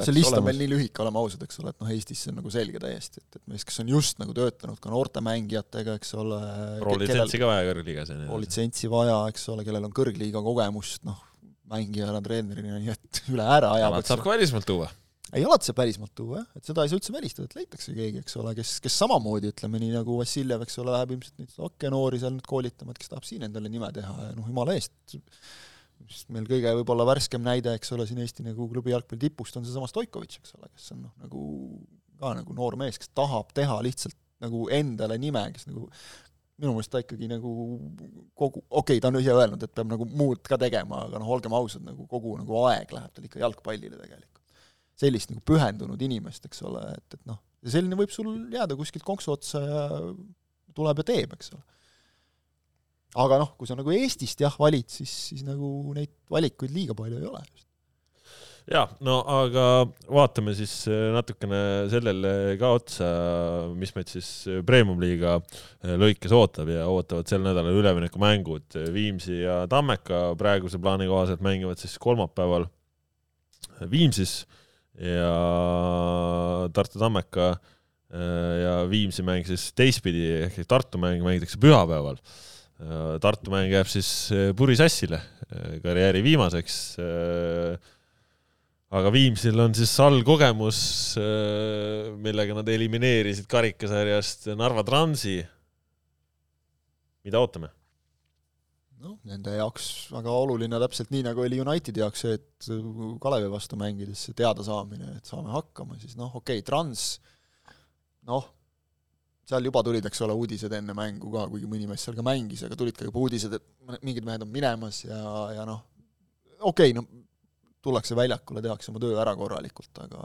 see list on meil nii lühike, oleme ausad, eks ole, et noh, Eestis see on nagu selge täiesti, et, et mees, kes on just nagu töötanud ka noorte mängijatega, eks ole pro-litsentsi ka vaja kõrgliigas. pro-litsentsi vaja, eks ole, kellel on kõrgliiga kogemust, noh, mängijana, treenerina, nii et üle ääre ajab. saab ka välismaalt tuua. Ei, alati saab välismaalt tuua jah, et seda ei saa üldse välistada, et leitakse keegi, eks ole, kes, kes samamoodi, ütleme nii nagu Vassiljev, eks ole, läheb ilmselt neid Slovakkia noori seal nüüd koolitama, et kes tahab siin endale nime teha ja noh, jumala eest, sest meil kõige võib-olla värskem näide, eks ole, siin Eesti nagu klubi jalgpalli tipust on seesama Stoikovitš, eks ole, kes on noh, nagu ka nagu noor mees, kes tahab teha lihtsalt nagu endale nime, kes nagu minu meelest ta ikkagi nagu kogu, okei okay,, ta on ise öelnud, et peab nagu muud ka tegema, aga noh, olgem ausad, nagu kogu nagu aeg läheb tal ikka jalgpallile tegelikult. Sellist nagu pühendunud inimest, eks ole, et, et noh, selline võib sul jääda kuskilt konksu otsa ja tuleb ja teeb, eks ole. aga noh, kui sa nagu Eestist jah valid, siis, siis nagu neid valikuid liiga palju ei ole just ja no aga vaatame siis äh, natukene sellele ka otsa, mis meid siis äh, Premium-liiga äh, lõikes ootab ja ootavad sel nädalal üleminekumängud. Viimsi ja Tammeka praeguse plaani kohaselt mängivad siis kolmapäeval Viimsis ja Tartu Tammeka ja Viimsi mäng siis teistpidi ehk Tartu mäng mängitakse pühapäeval. Tartu mäng jääb siis purisassile karjääri viimaseks aga Viimsil on siis all kogemus, äh, millega nad elimineerisid karikasarjast Narva Transi. mida ootame? Noh, nende jaoks väga oluline, täpselt nii, nagu oli Unitedi jaoks see, et Kalevi vastu mängides see teadasaamine, et saame hakkama, siis noh, okei okay,, Trans, noh, seal juba tulid, eks ole, uudised enne mängu ka, kuigi mõni mees seal ka mängis, aga tulid ka juba uudised, et mingid mehed on minemas ja, ja noh, okei okay,, no tullakse väljakule, tehakse oma töö ära korralikult, aga,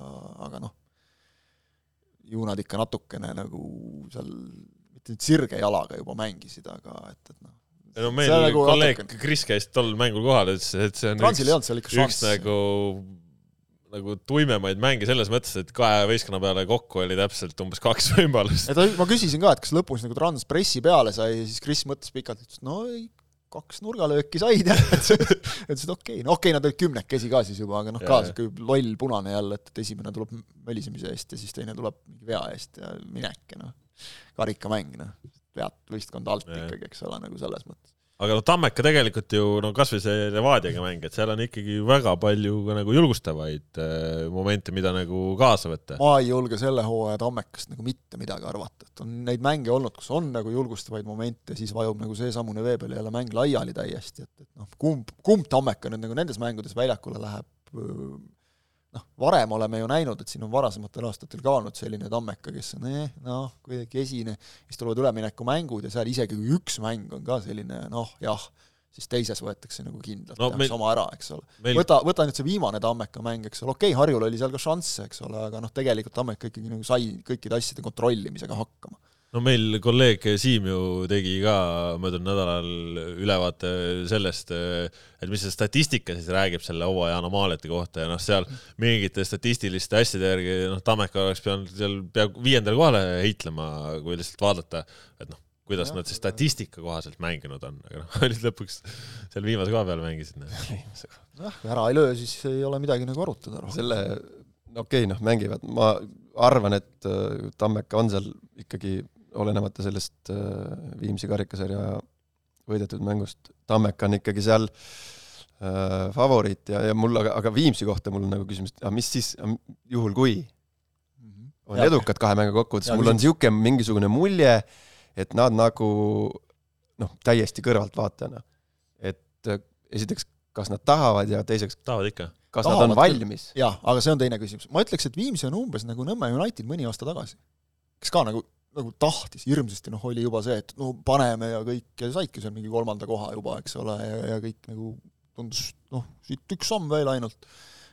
aga noh, ju nad ikka natukene nagu seal mitte nüüd sirge jalaga juba mängisid, aga et, et noh. No meil nagu kolleeg natukene... Kris käis tol mängul kohal, ütles, et see on Transil üks, üks nagu nagu tuimemaid mänge selles mõttes, et kahe võistkonna peale kokku oli täpselt umbes kaks võimalust. et ma küsisin ka, et kas lõpus nagu Trans pressi peale sai ja siis Kris mõtles pikalt, ütles no ei, kaks nurgalööki said ja ütlesid okei okay., no okei okay,, nad olid kümnekesi ka siis juba, aga noh, ka sihuke loll punane jälle, et, et esimene tuleb mölisemise eest ja siis teine tuleb mingi vea eest ja minek ja noh, karikamäng, noh, vead võistkond alt ja. ikkagi, eks ole, nagu selles mõttes aga noh, Tammeka tegelikult ju no kasvõi see Levadiaga mäng, et seal on ikkagi väga palju ka nagu julgustavaid äh, momente, mida nagu kaasa võtta. ma ei julge selle hooaja Tammekast nagu mitte midagi arvata, et on neid mänge olnud, kus on nagu julgustavaid momente, siis vajub nagu seesamune vee peal jälle mäng laiali täiesti, et, et noh, kumb, kumb Tammeka nüüd nagu nendes mängudes väljakule läheb, noh, varem oleme ju näinud, et siin on varasematel aastatel ka olnud selline Tammeka, kes on eh, noh, kuidagi esine, siis tulevad üleminekumängud ja seal isegi kui üks mäng on ka selline noh, jah, siis teises võetakse nagu kindlalt no,, tehakse meil... oma ära, eks ole. meil.... võta, võta nüüd see viimane Tammeka mäng, eks ole, okei okay,, Harjul oli seal ka šansse, eks ole, aga noh, tegelikult Tammeka ikkagi nagu sai kõikide asjade kontrollimisega hakkama no meil kolleeg Siim ju tegi ka möödunud nädalal ülevaate sellest, et mis see statistika siis räägib selle hooaja anomaaliate kohta ja noh, seal mingite statistiliste asjade järgi noh, Tammeka oleks pidanud seal peaaegu viiendale kohale heitlema, kui lihtsalt vaadata, et noh, kuidas ja. nad siis statistika kohaselt mänginud on, aga noh, olid lõpuks seal viimase koha peal mängisid. jah, ära ei löö, siis ei ole midagi nagu arutada. selle, okei okay,, noh, mängivad, ma arvan, et äh, Tammeka on seal ikkagi olenemata sellest äh, Viimsi karikasarja võidetud mängust, Tammeka on ikkagi seal äh, favoriit ja, ja mul aga, aga Viimsi kohta mul on nagu küsimus, et aga mis siis, juhul kui on ja, edukad kahe mängu kokkuvõttes, mul on niisugune mingisugune mulje, et nad nagu noh, täiesti kõrvaltvaatajana, et äh, esiteks, kas nad tahavad ja teiseks tahavad ikka. kas tahavad nad on valmis? jah, aga see on teine küsimus. ma ütleks, et Viimsi on umbes nagu Nõmme United mõni aasta tagasi, kes ka nagu nagu tahtis hirmsasti, noh, oli juba see, et no paneme ja kõik ja saidki seal mingi kolmanda koha juba, eks ole, ja, ja kõik nagu tundus noh, siit üks samm veel ainult.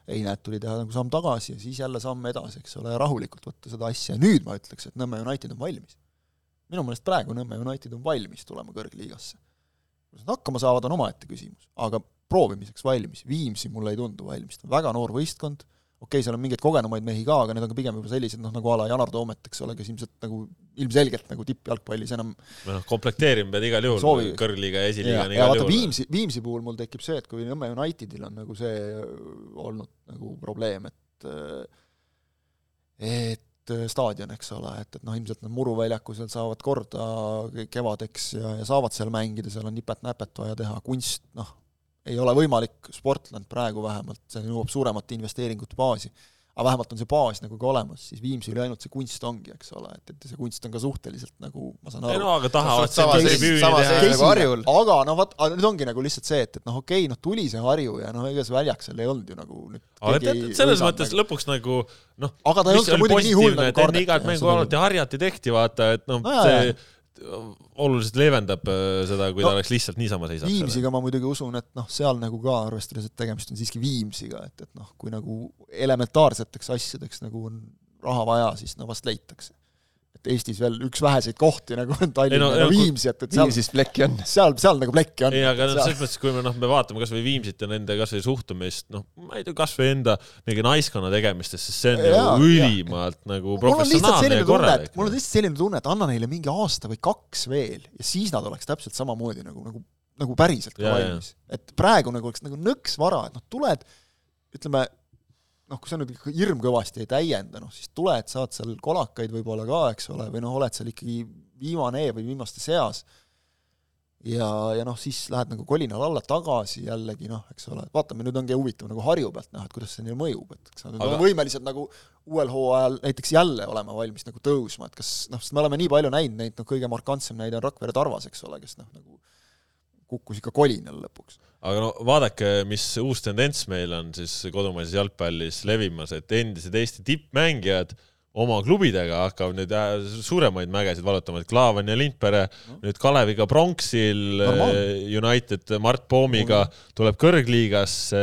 ei, näed, tuli teha nagu samm tagasi ja siis jälle samm edasi, eks ole, ja rahulikult võtta seda asja ja nüüd ma ütleks, et Nõmme United on valmis. minu meelest praegu Nõmme United on valmis tulema kõrgliigasse. kuidas nad hakkama saavad, on omaette küsimus, aga proovimiseks valmis, Viimsi mulle ei tundu valmis, ta on väga noor võistkond, okei okay,, seal on mingeid kogenumaid mehi ka, aga need on ka pigem juba sellised noh, nagu a la Janar Toomet, eks ole, kes ilmselt nagu ilmselgelt nagu tippjalgpallis enam või noh, komplekteerima pead igal juhul Soovi. kõrgliiga ja esiliiga on igal juhul. Viimsi, Viimsi puhul mul tekib see, et kui Nõmme Unitedil on nagu see olnud nagu probleem, et et staadion, eks ole, et, et noh, ilmselt nad muruväljaku seal saavad korda kevadeks ja, ja saavad seal mängida, seal on nipet-näpet vaja teha, kunst noh, ei ole võimalik Sportland praegu vähemalt, see nõuab suuremat investeeringute baasi. aga vähemalt on see baas nagu ka olemas, siis Viimsil ainult see kunst ongi, eks ole, et, et see kunst on ka suhteliselt nagu, ma saan ei aru no aga tahavad Sama selle seis- tribüüni sama teha seis-. nagu Harjul. aga no nüüd ongi nagu lihtsalt see, et, et noh, okei okay,, noh tuli see Harju ja noh, ega see väljak seal ei olnud ju nagu nüüd aga tead ei, selles mõttes nagu. lõpuks nagu noh, aga ta ei olnud ka muidugi nii hull nagu et enne igat mängu alati harjati tehti, vaata, et noh No see oluliselt leevendab äh, seda, kui ta No, oleks lihtsalt niisama seisab. Viimsiga ma muidugi usun, et noh, seal nagu ka arvestades, et tegemist on siiski Viimsiga, et, et noh, kui nagu elementaarseteks asjadeks nagu on raha vaja, siis no vast leitakse. Et Eestis veel üks väheseid kohti nagu on Tallinn no- ja ja kui- Viimsi, et, et seal, Viimsis plekki on. seal, seal nagu plekki on. ei, aga noh, selles mõttes, kui me noh, me vaatame kasvõi Viimsit ja nende kasvõi suhtumist, noh, ma ei tea, kasvõi enda mingi naiskonna tegemistest, sest see on ülimalt nagu mul on lihtsalt professionaalne ja korralik. mul on lihtsalt selline tunne, et anna neile mingi aasta või kaks veel ja siis nad oleks täpselt samamoodi nagu, nagu, nagu päriselt ka valmis. et praegu nagu oleks nagu nõks vara, et noh, tuled, ütleme noh, kui sa nüüd ikka hirmkõvasti ei täienda, noh siis tuled, saad seal kolakaid võib-olla ka, eks ole, või noh, oled seal ikkagi viimane E või viimaste seas. Ja, ja noh, siis lähed nagu kolinal alla tagasi jällegi noh, eks ole, vaatame, nüüd ongi huvitav nagu Harju pealt näha, et kuidas see neile mõjub, et kas nad Aga- on võimelised nagu uuel hooajal näiteks jälle olema valmis nagu tõusma, et kas noh, sest me oleme nii palju näinud neid, noh kõige markantsem näide on Rakvere Tarvas, eks ole, kes noh, nagu kukkus ikka kolinal lõpuks. aga no vaadake, mis uus tendents meil on siis kodumaises jalgpallis levimas, et endised Eesti tippmängijad oma klubidega hakkavad nüüd äh, suuremaid mägesid valutama, et Klaavan ja Lindpere No. nüüd Kaleviga pronksil, Normaalne. United Mart Poomiga tuleb kõrgliigasse,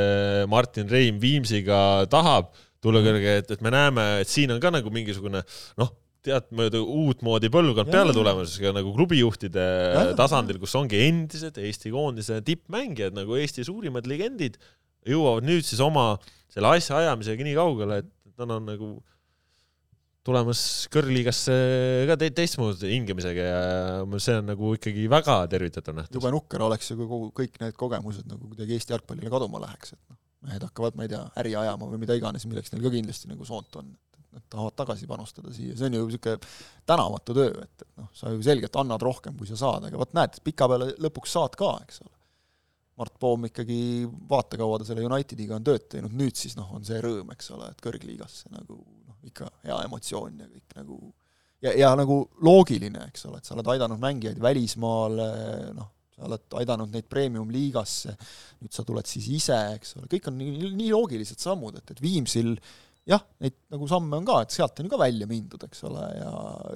Martin Reim Viimsiga tahab tulla kõrge, et, et me näeme, et siin on ka nagu mingisugune noh, teadmööda uutmoodi põlvkond peale tulemas nagu klubijuhtide Jaa. tasandil, kus ongi endised Eesti koondise tippmängijad nagu Eesti suurimad legendid jõuavad nüüd siis oma selle asja ajamisega nii kaugele, et nad on nagu tulemas kõrgliigasse ka te teistmoodi hingemisega ja see on nagu ikkagi väga tervitatav nähtus. jube nukker oleks ju, kui kogu, kõik need kogemused nagu kuidagi Eesti jalgpallile kaduma läheks, et noh, mehed hakkavad, ma ei tea, äri ajama või mida iganes, milleks neil ka kindlasti nagu soont on. Nad tahavad tagasi panustada siia, see on ju niisugune tänamatu töö, et, et noh, sa ju selgelt annad rohkem, kui sa saad, aga vot näed, pikapeale lõpuks saad ka, eks ole. Mart Poom ikkagi, vaata, kaua ta selle Unitediga on tööd teinud, nüüd siis noh, on see rõõm, eks ole, et kõrgliigasse nagu noh, ikka hea emotsioon ja kõik nagu ja, ja nagu loogiline, eks ole, et sa oled aidanud mängijaid välismaale, noh, sa oled aidanud neid premium-liigasse, nüüd sa tuled siis ise, eks ole, kõik on nii, nii loogilised sammud, et, et Viimsil jah, neid nagu samme on ka, et sealt on ju ka välja mindud, eks ole, ja,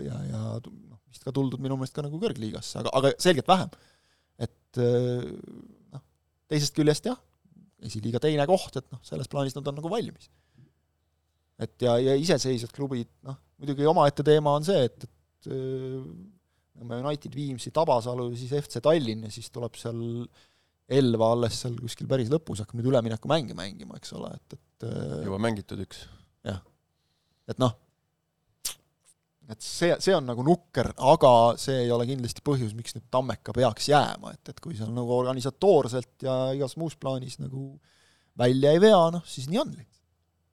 ja, ja noh, vist ka tuldud minu meelest ka nagu kõrgliigasse, aga, aga selgelt vähem. et eh, noh, teisest küljest jah, esiliiga teine koht, et noh, selles plaanis nad on nagu valmis et ja, ja iseseisvad klubid, noh, muidugi omaette teema on see, et, et äh, Nõmme United, Viimsi, Tabasalu, siis FC Tallinn ja siis tuleb seal Elva alles seal kuskil päris lõpus hakkab nüüd üleminekumänge mängima, eks ole, et, et äh, juba mängitud üks. Et noh, et see, see on nagu nukker, aga see ei ole kindlasti põhjus, miks nüüd Tammeka peaks jääma, et, et kui seal nagu organisatoorselt ja igas muus plaanis nagu välja ei vea, noh siis nii on lihtsalt.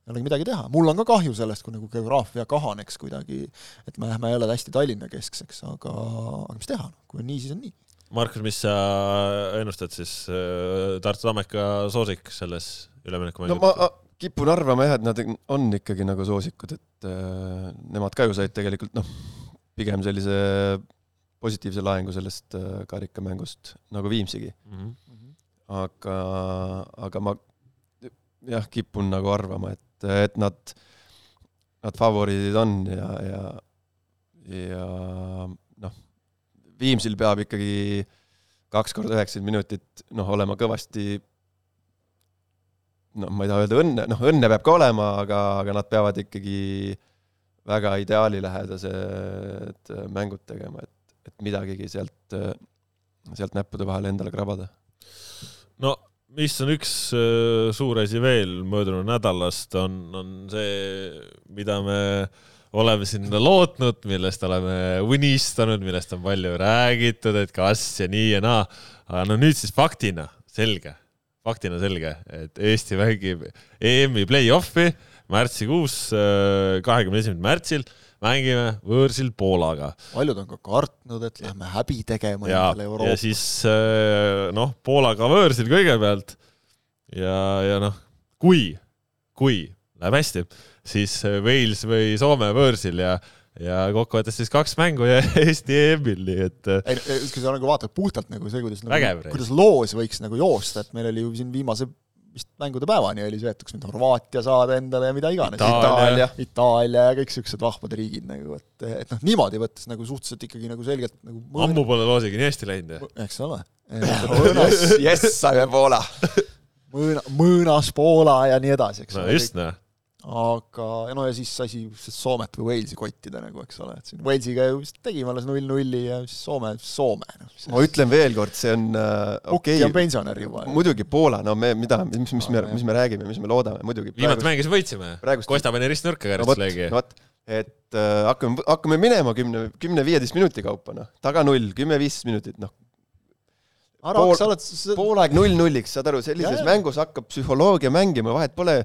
ei olegi midagi teha, mul on ka kahju sellest, kui nagu geograafia kahaneks kuidagi, et me lähme jälle hästi Tallinna-keskseks, aga, aga mis teha, kui on nii, siis on nii. Markus, mis sa ennustad siis äh, Tartu Tammeka soosik selles üleminekumängus no ma kipun arvama jah, et nad on ikkagi nagu soosikud, et äh, nemad ka ju said tegelikult noh, pigem sellise positiivse laengu sellest äh, karikamängust nagu Viimsigi, mm? -hmm. aga, aga ma jah, kipun nagu arvama, et, et nad, nad favoriidid on ja, ja, ja noh, Viimsil peab ikkagi kaks korda üheksakümmend minutit noh, olema kõvasti noh, ma ei taha öelda õnne, noh õnne peab ka olema, aga, aga nad peavad ikkagi väga ideaalilähedased mängud tegema, et, et midagigi sealt, sealt näppude vahele endale krabada. no mis on üks äh, suur asi veel möödunud nädalast, on, on see, mida me oleme siin lootnud, millest oleme unistanud, millest on palju räägitud, et kas ja nii ja naa. aga no nüüd siis faktina, selge, faktina selge, et Eesti mängib EM-i play-off'i märtsikuus, äh, kahekümne esimesel märtsil mängime võõrsil Poolaga. paljud on ka kartnud, et lähme häbi tegema ja, endale Euroopas. ja siis äh, noh, Poolaga võõrsil kõigepealt ja, ja noh, kui, kui läheb hästi, siis Wales või Soome võõrsil ja ja kokkuvõttes siis kaks mängu ja Eesti EM-il, nii et äh, ei, kui sa nagu vaatad puhtalt nagu see, kuidas nagu, kuidas loos võiks nagu joosta, et meil oli ju siin viimase vist mängude päevani oli söötuks nüüd Horvaatia saada endale ja mida iganes. Itaalia, Itaalia ja kõik siuksed vahvad riigid nagu, et, et noh, niimoodi võttes nagu suhteliselt ikkagi nagu selgelt nagu ammu pole loosiga nii hästi läinud eks ole. jess, saime Poola mõõna, mõõnas Poola ja nii edasi, eks no, ole. just, noh aga no ja siis asi Soomet või Walesi kottida nagu, eks ole, et siin Walesiga ju vist tegime alles null-nulli ja siis Soome, Soome no,. ma ütlen veel kord, see on äh, okei okay.. on pensionär juba. muidugi Poola, no me, mida, mis, mis me, mis me räägime, mis me loodame, muidugi. viimati mängisime, võitsime. Kosta pani ristnurka karistusleegi no,. vot, et äh, hakkame, hakkame minema kümne, kümne-viieteist minuti kaupa, noh, taga null, kümme-viisteist minutit, noh Pool, sa oled poolaeg null-nulliks, saad aru, sellises ja, mängus hakkab psühholoogia mängima, vahet pole,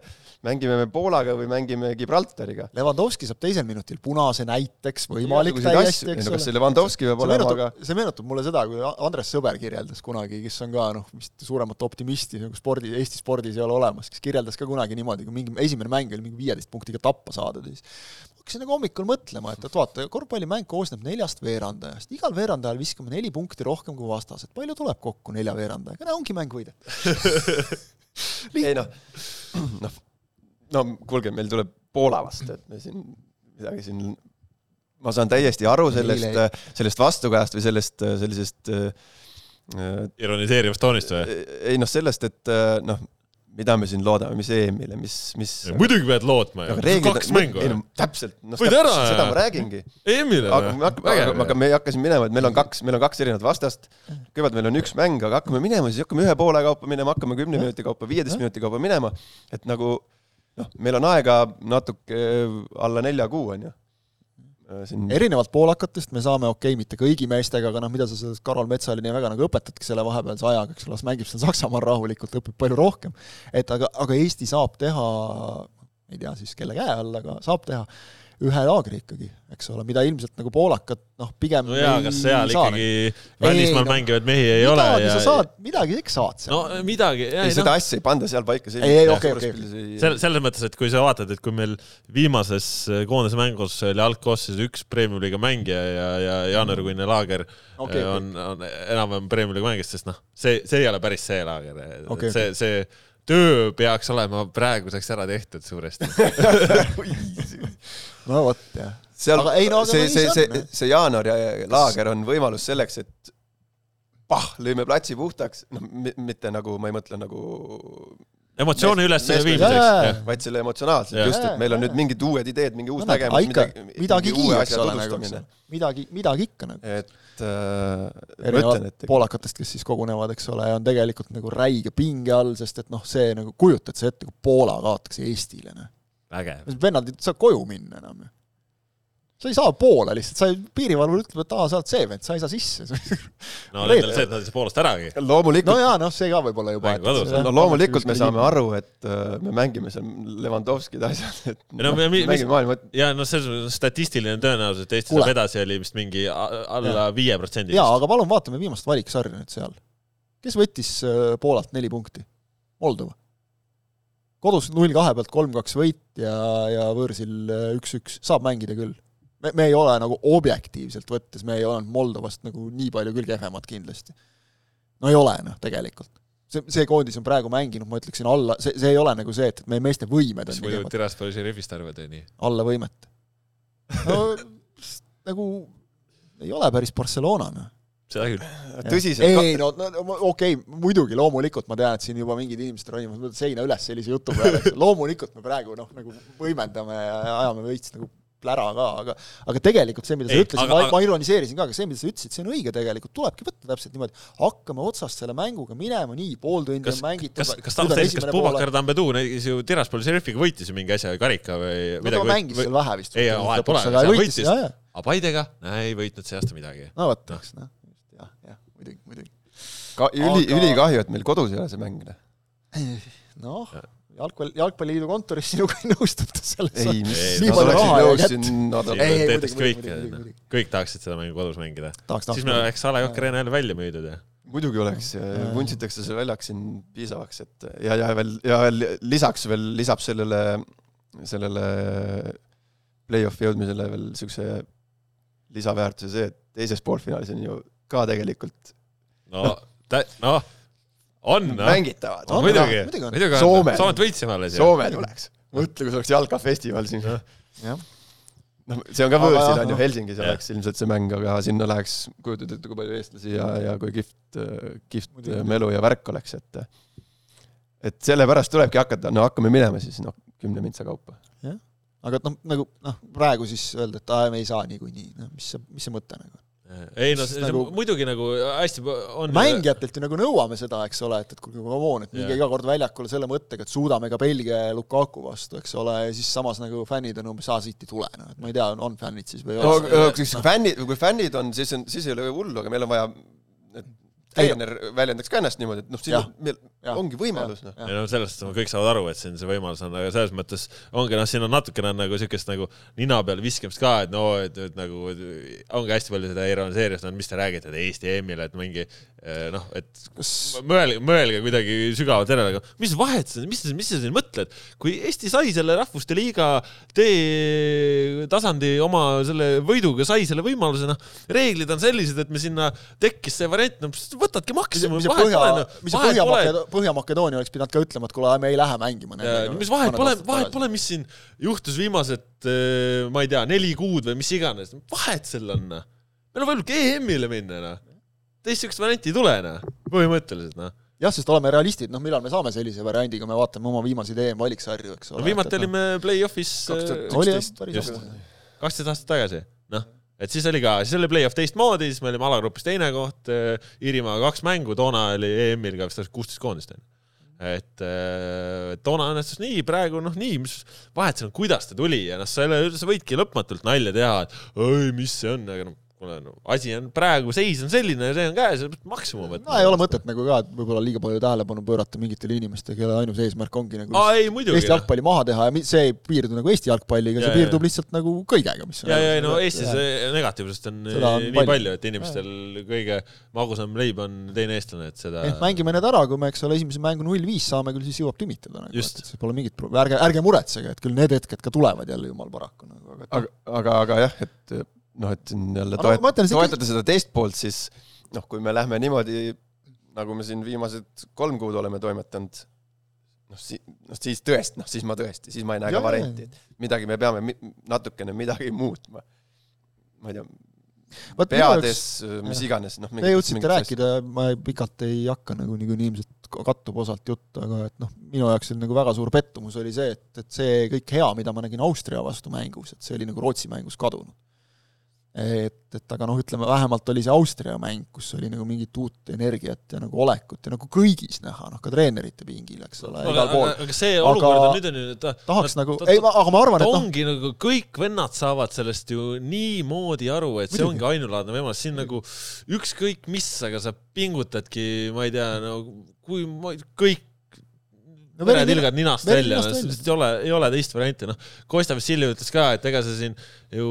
mängime me Poolaga või mängime Gibraltariga. Levandovski saab teisel minutil punase näiteks, võimalik täiesti, eks ole. kas see Levandovski peab olema, aga see meenutab mulle seda, kui Andres Sõber kirjeldas kunagi, kes on ka noh, vist suuremat optimisti nagu spordi, Eesti spordis ei ole olemas, kes kirjeldas ka kunagi niimoodi, kui mingi esimene mäng oli mingi viieteist punktiga tappa saadud ja siis hakkasin nagu hommikul mõtlema, et, et vaata, korvpallimäng koosneb neljast veerandajast, igal veerandajal viskame neli punkti rohkem kui vastased, palju tuleb kokku nelja veerandajaga, no ongi mäng võidetud. Ei noh, noh no kuulge, meil tuleb Poola vastu, et me siin midagi siin, ma saan täiesti aru sellest, sellest vastukajast või sellest sellisest äh, ironiseerivast toonist või? ei noh, sellest, et noh, mida me siin loodame, mis EM-ile, mis, mis muidugi pead lootma ju, kaks mängu. ei no täpselt, noh seda ma räägingi. EM-ile aga me hakkame, aga me ei hakka siin minema, et meil on kaks, meil on kaks erinevat vastast. kõigepealt meil on üks mäng, aga hakkame minema, siis hakkame ühe poole kaupa minema, hakkame kümne minuti kaupa, viieteist minuti kaupa minema, et nagu noh, meil on aega natuke alla nelja kuu, on ju. Äh, siin... erinevalt poolakatest me saame, okei okay,, mitte kõigi meestega, aga noh, mida sa sellest Karol Metsalini nii väga nagu õpetadki selle vahepealse ajaga, eks ole, las mängib seal Saksamaal rahulikult, õpib palju rohkem. et aga, aga Eesti saab teha, ei tea siis kelle käe all, aga saab teha ühe laagri ikkagi, eks ole, mida ilmselt nagu poolakad noh, pigem no jaa, kas seal ikkagi välismaal no, mängivaid mehi ei ole ja sa saad, midagi ikka saad seal. no midagi, ei, ei seda no. asja ei panda seal paika. ei, ei, okei, okei. selles, selles mõttes, et kui sa vaatad, et kui meil viimases äh, koondise mängus oli algkoosseisus üks premium-liiga mängija ja, ja jaanuarikuine laager okay, on, on enam-vähem premium-liiga mängija, sest noh, see, see ei ole päris see laager okay,, see, see töö peaks olema praeguseks ära tehtud suuresti no vot, jah. seal, no, see, see, see, see jaanuari laager on võimalus selleks, et pah, lõime platsi puhtaks, noh, mitte nagu, ma ei mõtle nagu emotsiooni ülesviimiseks. vaid selle emotsionaalselt, just, et meil on nüüd mingid uued ideed, mingi uus no, nägemus, midagi, midagigi, eks ole, nagu, midagi, midagi ikka nagu. et äh, erinevalt et... poolakatest, kes siis kogunevad, eks ole, on tegelikult nagu räige pinge all, sest et noh, see nagu, kujutad sa ette, kui Poola kaotaks Eestile, noh. Vennad ei saa koju minna enam ju. sa ei saa poole lihtsalt, sa ei, piirivalvur ütleb, et aa, sa oled see vend, sa ei saa sisse no nendel see, et nad ei saa poolest äragi. loomulikult. no jaa, noh, see ka võib-olla juba. no loomulikult me saame aru, et uh, me mängime seal Levandovskid asjad, et no, me, me, mängime maailma. ja noh, see statistiline tõenäosus, et Eesti saab edasi, oli vist mingi alla viie protsendi. jaa, aga palun vaatame viimast valiksarja nüüd seal. kes võttis uh, Poolalt neli punkti? Moldova kodus null kahe pealt kolm-kaks võit ja, ja võõrsil äh, üks-üks, saab mängida küll. me, me ei ole nagu objektiivselt võttes, me ei ole Moldovast nagu nii palju küll kehvemad kindlasti. no ei ole noh, tegelikult. see, see koondis on praegu mänginud, ma ütleksin alla, see, see ei ole nagu see, et, meie meeste võimed on muidu Tiraspoli šerifist arvad, nii? alla võimet. no nagu ei ole päris Barcelona, noh seda küll. tõsiselt. ei no, no okei okay,, muidugi loomulikult ma tean, et siin juba mingid inimesed ronivad seina üles sellise jutu peale, loomulikult me praegu noh, nagu võimendame ja ajame veits nagu plära ka, aga aga tegelikult see, mida sa Ei, ütlesid, aga- ma, ma ironiseerisin ka, aga see, mida sa ütlesid, see on õige tegelikult, tulebki võtta täpselt niimoodi, hakkame otsast selle mänguga minema, nii, pool tundi on, mängitud. kas, kas Tamstel, kas Pubakar Tambedu näiteks ju Tiraspoli Sherifiga võitis ju mingi asja, karika või no ta mängis seal vähe vist. ei, vahet pole, aga võitis, aga Paidega ei võitnud see aasta midagi. no vot, eks noh, jah, muidugi, muidugi. ka üli, Aga- ülikahju, et meil kodus ei ole see mäng. noh, jalgpall, jalgpalliliidu kontoris sinuga ei nõustuta selles ei, mis Ei, nii palju raha siin nädal Ei, ei, teetaks kõik kõik tahaksid seda mängu kodus mängida. siis me oleks A Le Coq Arena jälle välja müüdud ja. muidugi oleks, vuntsitakse see väljaks siin piisavaks, et ja, ja veel, ja veel lisaks veel lisab sellele, sellele play-off'i jõudmisele veel siukse lisaväärtuse see, et teises poolfinaalis on ju ka tegelikult no, noh, on mängitavad no,. On, muidugi, muidugi on. on. Soomet võitsime alles ju. Soome tuleks. mõtle, kui see oleks jalkafestival siin. jah, noh, see on ka Aga võõrsil jah, on ju. Helsingis Jah. oleks ilmselt see mäng, aga sinna läheks, kujutad ette, kui palju eestlasi ja, ja kui kihvt, kihvt melu ja värk oleks, et et sellepärast tulebki hakata, no hakkame minema siis noh, kümne mintsa kaupa. aga et noh, nagu noh, praegu siis öelda, et aa, me ei saa niikuinii, noh, mis see, mis see mõte nagu. Ei no see, nagu- nagu... muidugi nagu hästi on. mängijatelt ju nagu nõuame seda, eks ole, et, et kuulge, come on, et minge Jah. iga kord väljakule selle mõttega, et suudame ka Belgia ja Lukaku vastu, eks ole, ja siis samas nagu fännid on umbes, aa, siit ei tule, noh, et ma ei tea, on fännid siis või ei no ole. siis kui fännid, kui fännid on, siis on, siis ei ole hullu, aga meil on vaja, treener väljendaks ka ennast niimoodi, et noh, siin on- meil Jah. ongi võimalus, noh. ei no sellest kõik saavad aru, et siin see võimalus on, aga selles mõttes ongi noh, siin on natukene nagu siukest nagu nina peale viskamist ka, et no, et, et nagu ongi hästi palju seda ironiseerimist, no mis te räägite, et Eesti EM-ile, et mingi noh, et mõelge, mõelge kuidagi sügavalt järele, aga mis vahet, mis, mis sa siin mõtled, kui Eesti sai selle Rahvuste Liiga D-tasandi oma selle võiduga, sai selle võimaluse, noh, reeglid on sellised, et me sinna tekkis see variant, no võtadki see, see vahet pole, noh, mis see Põhja-Makedoonia, Põhja-Makedoonia oleks pidanud ka ütlema, et kuule, me ei lähe mängima mis vahet pole, vahet pole, mis siin juhtus viimased, ma ei tea, neli kuud või mis iganes, vahet seal on, noh. meil on võimalik EM-ile minna, noh. Teist siukest varianti ei tule, noh, põhimõtteliselt, noh. jah, sest oleme realistid, noh, millal me saame sellise variandi, kui me vaatame oma viimaseid EM-valiksarju, eks ole. no viimati olime play-off'is kaks tuhat äh, kaksteist aastat tagasi, noh. et siis oli ka, siis oli play-off teistmoodi, siis me olime alagrupis teine koht, Iirimaaga kaks mängu, toona oli EM-il ka vist kuusteist koondist, onju et äh, toona õnnestus nii, praegu noh, nii, mis vahet seal on, kuidas ta tuli ja noh, sa ei ole, sa võidki lõpmatult nalja teha, et oi, mis see on, aga noh, kuule no asi on praegu, seis on selline ja see on käes, maksimum, et no ei ole mõtet nagu ka, et võib-olla liiga palju tähelepanu pöörata mingitele inimestele, kelle ainus eesmärk ongi nagu aa ei muidugi Eesti noh, jalgpalli maha teha ja see ei piirdu nagu Eesti jalgpalliga, Ja, see ja. piirdub lihtsalt nagu kõigega, mis ja, ja ei no Eestis negatiivsust on on nii palju. palju, et inimestel kõige magusam leib on teine eestlane, et seda et mängime need ära, kui me, eks ole, esimese mängu null viis saame, küll siis jõuab limitada nagu, Just. et siis pole mingit pro-, ärge, ärge muretsege, et küll need hetked ka tulevad jälle jumal paraku nagu, aga aga, aga, aga jah, et noh, et siin jälle no toet-, see toetada seda teist poolt, siis noh, kui me lähme niimoodi, nagu me siin viimased kolm kuud oleme toimetanud, noh si-, noh siis tõesti, noh siis ma tõesti, siis ma ei näe ka varianti, et midagi me peame mi- natukene midagi muutma. ma ei tea, peades, mis iganes, noh. Te jõudsite rääkida, ma pikalt ei hakka nagu niikuinii ilmselt kattub osalt jutt, aga et noh, minu jaoks oli nagu väga suur pettumus oli see, et, et see kõik hea, mida ma nägin Austria vastu mängus, et see oli nagu Rootsi mängus kadunud. et, et aga noh, ütleme vähemalt oli see Austria mäng, kus oli nagu mingit uut energiat ja nagu olekut ja nagu kõigis näha, noh ka treenerite pingil, eks ole, aga, igal aga, pool. aga see Aga olukord on nüüd on ju, et ta tahaks ta- nagu, ei, aga ma arvan, et noh, ongi nagu kõik vennad saavad sellest ju niimoodi aru, et see ongi ainulaadne võimalus, siin nagu ükskõik mis, aga sa pingutadki, ma ei tea, no kui ma, kõik No veretilgad ninast välja, lihtsalt ei ole, ei ole teist varianti, noh. Kostja Vassiljev ütles ka, et ega sa siin ju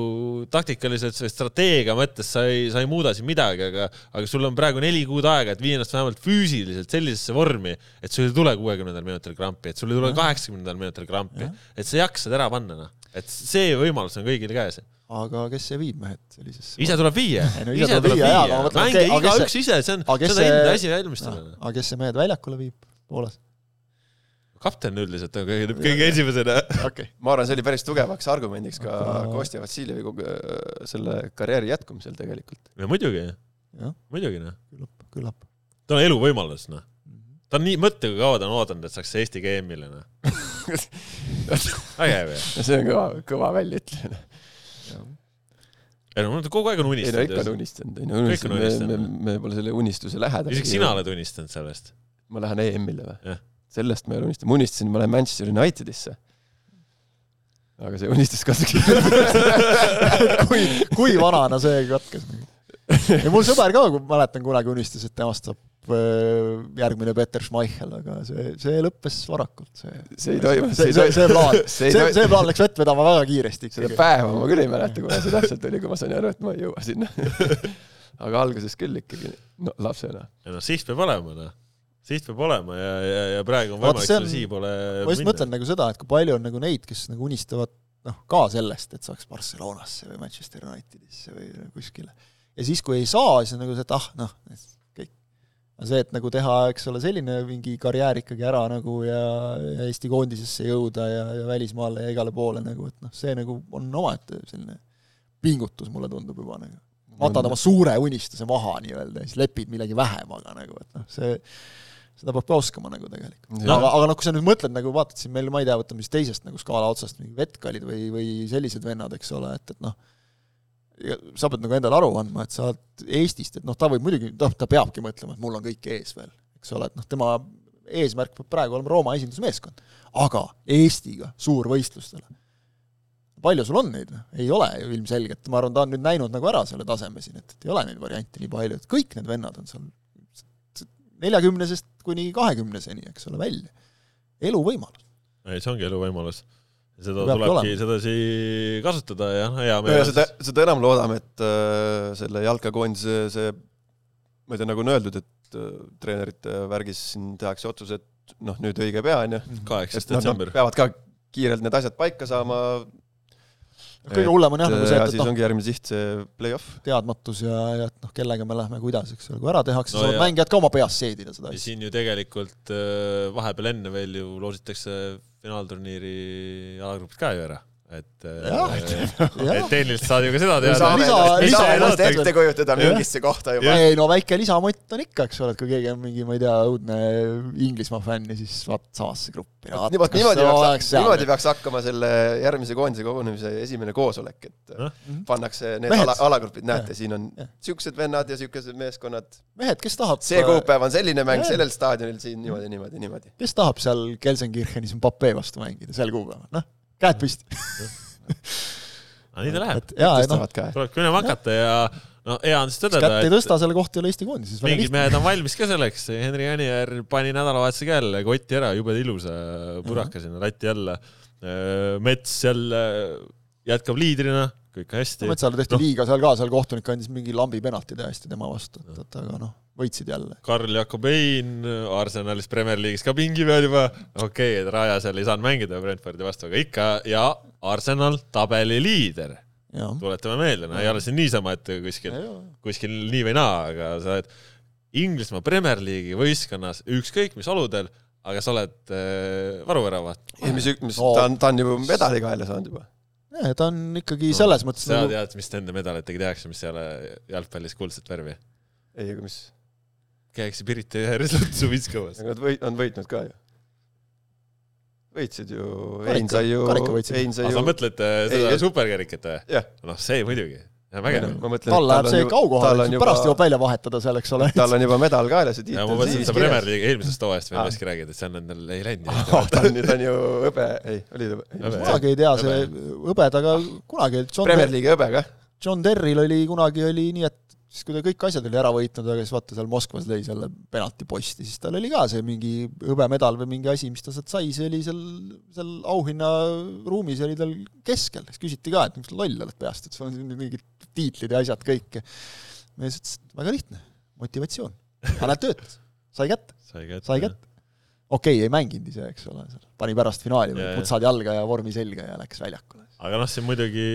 taktikaliselt või strateegia mõttes sa ei, sa ei muuda siin midagi, aga, aga sul on praegu neli kuud aega, et viia ennast vähemalt füüsiliselt sellisesse vormi, et sul ei tule kuuekümnendal minutil krampi, et sul ei tule kaheksakümnendal minutil krampi et sa jaksad ära panna, noh. et see võimalus on kõigil käes. aga kes see viib mehed sellisesse ise tuleb viia no, ise tuleb viia aga kes igaüks ise, see on, see on enda asi valmistada. noh, aga kes see mehed väljakule viib Poolas? Kapten üldiselt on kõige, kõige esimesena. okei, ma arvan, see oli päris tugevaks argumendiks ka Kostja Vassiljevi kogu- äh, selle karjääri jätkumisel tegelikult. no muidugi, muidugi noh. küllap, küllap. ta on eluvõimalus noh. ta on nii, mõtle, kui kaua ta on oodanud, et saaks Eesti GM-ile noh. vägev ju. see on kõva, kõva väljaütlemine. ei no nad kogu aeg on ei no ikka on unistanud. unistanud, ei no unistanud, me, unistanud. me, me pole selle unistuse lähedal. isegi sina oled unistanud sellest. ma lähen EM-ile või Jah.? Sellest ma ei ole unistanud, ma unistasin, ma lähen Manchester Unitedisse. aga see unistus kindlasti. kui, kui vanana see katkes? ja mul sõber ka, mäletan kunagi unistas, et temast saab äh, järgmine Peter Schmeichel, aga see, see lõppes varakult, see see ei toimu, see, see, see plaan, see see ei, see plaan läks vett vedama väga kiiresti seda päeva ma küll ei mäleta, kuna see täpselt oli, kui ma sain aru, et ma ei jõua sinna. aga alguses küll ikkagi, no lapsena. ja noh, siht peab olema, noh. Siht peab olema ja, ja, ja praegu on võimalik selle siipoole ma just mõtlen nagu seda, et kui palju on nagu neid, kes nagu unistavad noh, ka sellest, et saaks Barcelonasse või Manchester Unitedisse või kuskile. ja siis, kui ei saa, siis on nagu see, et ah, noh, kõik. aga see, et nagu teha, eks ole, selline mingi karjäär ikkagi ära nagu ja, ja Eesti koondisesse jõuda ja, ja välismaale ja igale poole nagu, et noh, see nagu on omaette selline pingutus, mulle tundub juba nagu. matad oma suure unistuse maha nii-öelda ja siis lepid millegi vähemaga nagu, et noh, see seda peab ka oskama nagu tegelikult. Aga, aga noh, kui sa nüüd mõtled nagu vaatad siin meil, ma ei tea, võtame siis teisest nagu skaala otsast mingi vetkalid või, või sellised vennad, eks ole, et, et noh, sa pead nagu endale aru andma, et sa oled Eestist, et noh, ta võib muidugi, noh, ta peabki mõtlema, et mul on kõik ees veel, eks ole, et noh, tema eesmärk peab praegu olema Rooma esindusmeeskond, aga Eestiga suurvõistlustele. palju sul on neid, noh, ei ole ju ilmselgelt, ma arvan, ta on nüüd näinud nagu ära selle taseme siin, et, et ei ole neid variante nii palju, et kõik need vennad on seal neljakümnesest kuni kahekümneseni, eks ole, välja. eluvõimalus. ei, see ongi eluvõimalus. seda Peabki tulebki sedasi kasutada ja noh, hea meel seda, seda enam loodame, et äh, selle jalkakoondise see, ma ei tea, nagu on öeldud, et äh, treenerite värgis siin tehakse otsus, et noh, nüüd õige pea, onju. kaheksas et noh, nad detsember. peavad ka kiirelt need asjad paika saama. Kõige hullem on jah nagu see, ja et, et siis noh, ongi järgmine siht see play-off. teadmatus ja, ja et noh, kellega me lähme, kuidas, eks ole, kui ära tehakse No saavad ja- mängijad ka oma peas seedida seda ja asja. siin ju tegelikult äh, vahepeal enne veel ju loositakse finaalturniiri alagrupid ka ju ära, et Jah. äh, jah et, tehniliselt saad ju ka seda teada saame lisa- ennast, lisa- ennast ette kujutada mingisse kohta juba. ei no väike lisamott on ikka, eks ole, et kui keegi on mingi, ma ei tea, õudne Inglismaa fänn ja siis vaat samasse gruppi. niimoodi, niimoodi peaks, niimoodi peaks hakkama selle järgmise koondise kogunemise esimene koosolek, et Noh. pannakse need Mehed. ala, alagrupid, näete, siin on siuksed vennad ja siukesed meeskonnad. mehed, kes tahab, see kuupäev on selline mäng Jah. sellel staadionil siin niimoodi, niimoodi, niimoodi. kes tahab seal Gelsenkirchenis Mbappe vastu mängida sel kuupäeval, noh, käed püsti. aga nii ta läheb. käe. tulebki minema hakata ja no hea on siis tõdeda, kätt ei tõsta, selle koht ei ole Eesti koondises. mingid mehed on valmis ka selleks, Henri Anier pani nädalavahetusel ka jälle kotti ära, jube ilusa puraka sinna lati alla. Mets jälle jätkab liidrina, kõik hästi. Metsale tehti Noh. liiga seal ka, seal kohtunik andis mingi lambi penalti täiesti tema vastu, et, et aga noh, võitsid jälle. Karl Jakobein Arsenalis Premier League'is ka pingi peal juba, okei okay,, et Raja seal ei saanud mängida Brentfordi vastu, aga ikka ja Arsenal tabeli liider, jah. tuletame meelde, no ei ole siin niisama, et kuskil, kuskil nii või naa, aga sa oled Inglismaa Premier League'i võistkonnas ükskõik mis oludel, aga sa oled äh, varuvärava. ei, mis, mis No. ta on, ta on juba medali kaela saanud juba. jah, ta on ikkagi selles mõttes sa nagu tead, mis nende medalitega tehakse, mis ei ole jalgpallis kuldset värvi? ei, aga mis, käiakse Pirita jääres lõtsu viskamas. aga nad võit-, on võitnud ka ju. võitsid ju, Hein sai ju. Hein sai aga sa ju, mõtled äh, seda Ei, superkärikat või? noh, see muidugi, vägev. ma mõtlen, tal läheb see kaugohale on, pärast jõuab välja vahetada seal, eks ole. tal on juba medal kaelas ja ja tiitel ma mõtlesin siis seda Premier League'i eelmisest hooajast veel äsja räägid, et see on nendel ei läinud ta on, ta on ju hõbe, ei, oli ta Hõbe, kunagi ei tea, see hõbedaga kunagi John, Premier League'i hõbe kah? John Terril oli kunagi oli nii, et siis kui ta kõik asjad oli ära võitnud, aga siis vaata seal Moskvas lõi selle penalti posti, siis tal oli ka see mingi hõbemedal või mingi asi, mis ta sealt sai, see oli seal, seal auhinnaruumis oli tal keskel, siis küsiti ka, et miks sa loll oled peast, et sul on siin mingid tiitlid ja asjad kõik ja mees ütles, et väga lihtne, motivatsioon. aga näed, töötas, sai kätte, sai kätte. okei okay,, ei mänginud ise, eks ole, pani pärast finaali putsad jalga ja vormi selga ja läks väljakule. Aga noh, siin muidugi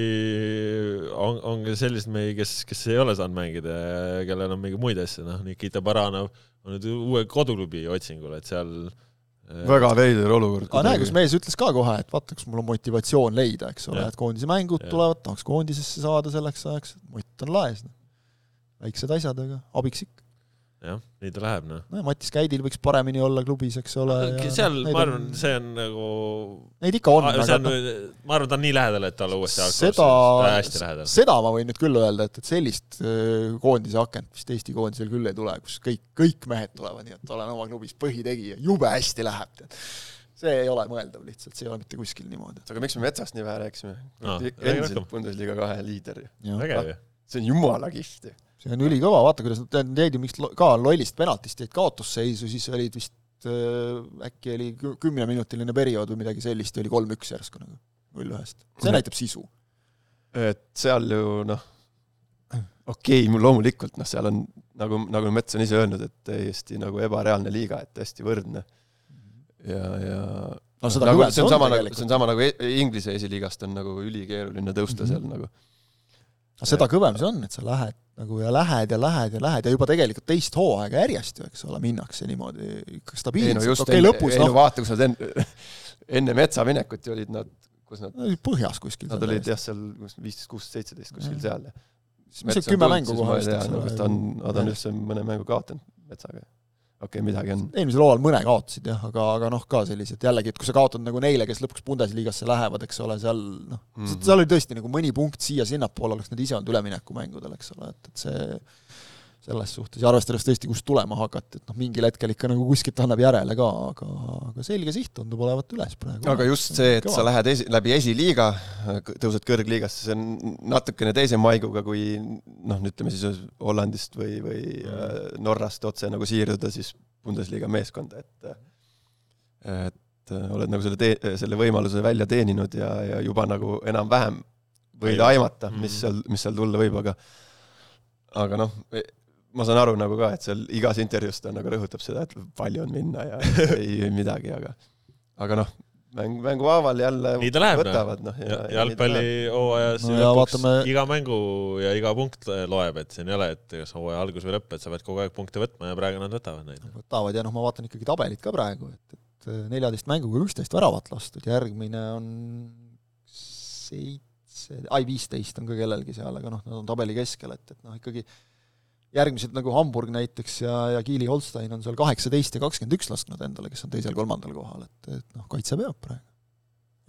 on, on ka selliseid mehi, kes, kes ei ole saanud mängida ja kellel on mingeid muid asju, noh, Nikita Baranov on nüüd uue koduklubi otsingul, et seal äh, väga veider olukord. aga näe, kus mees ütles ka kohe, et vaata, kas mul on motivatsioon leida, eks ole et koondise mängud Jah. tulevad, tahaks koondisesse saada selleks ajaks, mott on laes. väiksed asjad, aga abiks ikka. jah, nii ta läheb noh. no ja Mattis Käidil võiks paremini olla klubis, eks ole. seal ma arvan, see on nagu, Neid ikka on, see aga on noh, ma arvan, ta on nii lähedal, et talle uuesti jalgpallis seda hästi, lähedal. seda ma võin nüüd küll öelda, et, et sellist äh, koondise akent vist Eesti koondisel küll ei tule, kus kõik, kõik mehed tulevad, nii et olen oma klubis põhitegija, jube hästi läheb, tead. see ei ole mõeldav lihtsalt, see ei ole mitte kuskil niimoodi. aga miks me Metsast nii vähe rääkisime Aa, no,? endiselt. Bundesliga kahe liider ju. vägev ju. see on jumala kihvt ju. See on ülikõva, vaata, kuidas nad jäid ju lo- ka lollist penaltist jäid kaotusseisu, siis olid vist äh, äkki oli kü- kümneminutiline periood või midagi sellist ja oli kolm-üks järsku nagu, null ühest. see Mhm. näitab sisu. et seal ju noh, okei okay,, loomulikult noh, seal on nagu, nagu Mets on ise öelnud, et täiesti nagu ebareaalne liiga, et hästi võrdne. ja, ja no nagu, kõvem see on sama nagu, see on. sama nagu Inglise esiliigast on nagu ülikeeruline tõusta mm. -hmm. seal nagu. Seda kõvem see on, et sa lähed nagu ja lähed ja lähed ja lähed ja juba tegelikult teist hooaega järjest ju, eks ole, minnakse niimoodi ikka no stabiilselt, okei enne, lõpus ei no noh, vaata, kus nad enne, enne Metsa minekut ju olid nad, kus nad, põhjas kuskil. nad olid jah, seal viisteist, kuusteist, seitseteist kuskil seal. mis see kümme mängu kohe ole on, nad on üldse mõne mängu kaotanud Metsaga? Okei okay,, midagi on. eelmisel hooajal mõne kaotasid jah, aga, aga noh, ka sellised jällegi, et kui sa kaotad nagu neile, kes lõpuks Bundesligasse lähevad, eks ole, seal noh mm. -hmm. seal oli tõesti nagu mõni punkt siia-sinnapoole oleks nad ise olnud üleminekumängudel, eks ole, et, et see selles suhtes ja arvestades tõesti, kust tulema hakati, et noh, mingil hetkel ikka nagu kuskilt annab järele ka, aga, aga selge siht tundub olevat üles praegu. aga just see, et sa lähed esi, läbi esiliiga, tõused kõrgliigasse, see on natukene teise maiguga kui noh, ütleme siis Hollandist või, või mm. Norrast otse nagu siirduda siis Bundesliga meeskonda, et et oled nagu selle tee, selle võimaluse välja teeninud ja, ja juba nagu enam-vähem võid aimata, mis seal, mis seal tulla võib, aga aga noh, ma saan aru nagu ka, et seal igas intervjuus ta nagu rõhutab seda, et palju on minna ja ei midagi, aga aga noh, mäng, mängu haaval jälle nii ta läheb, võtavad noh ja, jalgpallihooajas No no ja lõpuks vaatame- iga mängu ja iga punkt loeb, et siin ei ole, et kas hooaja algus või lõpp, et sa pead kogu aeg punkte võtma ja praegu nad võtavad neid. võtavad ja noh, ma vaatan ikkagi tabelit ka praegu, et, et neljateist mänguga üksteist väravat lastud, järgmine on seitse, ai viisteist on ka kellelgi seal, aga noh, nad on tabeli keskel, et, et noh, ikkagi järgmised nagu Hamburg näiteks ja, ja Kiili Holstein on seal kaheksateist ja kakskümmend üks lasknud endale, kes on teisel-kolmandal kohal, et, et noh, kaitse peab praegu.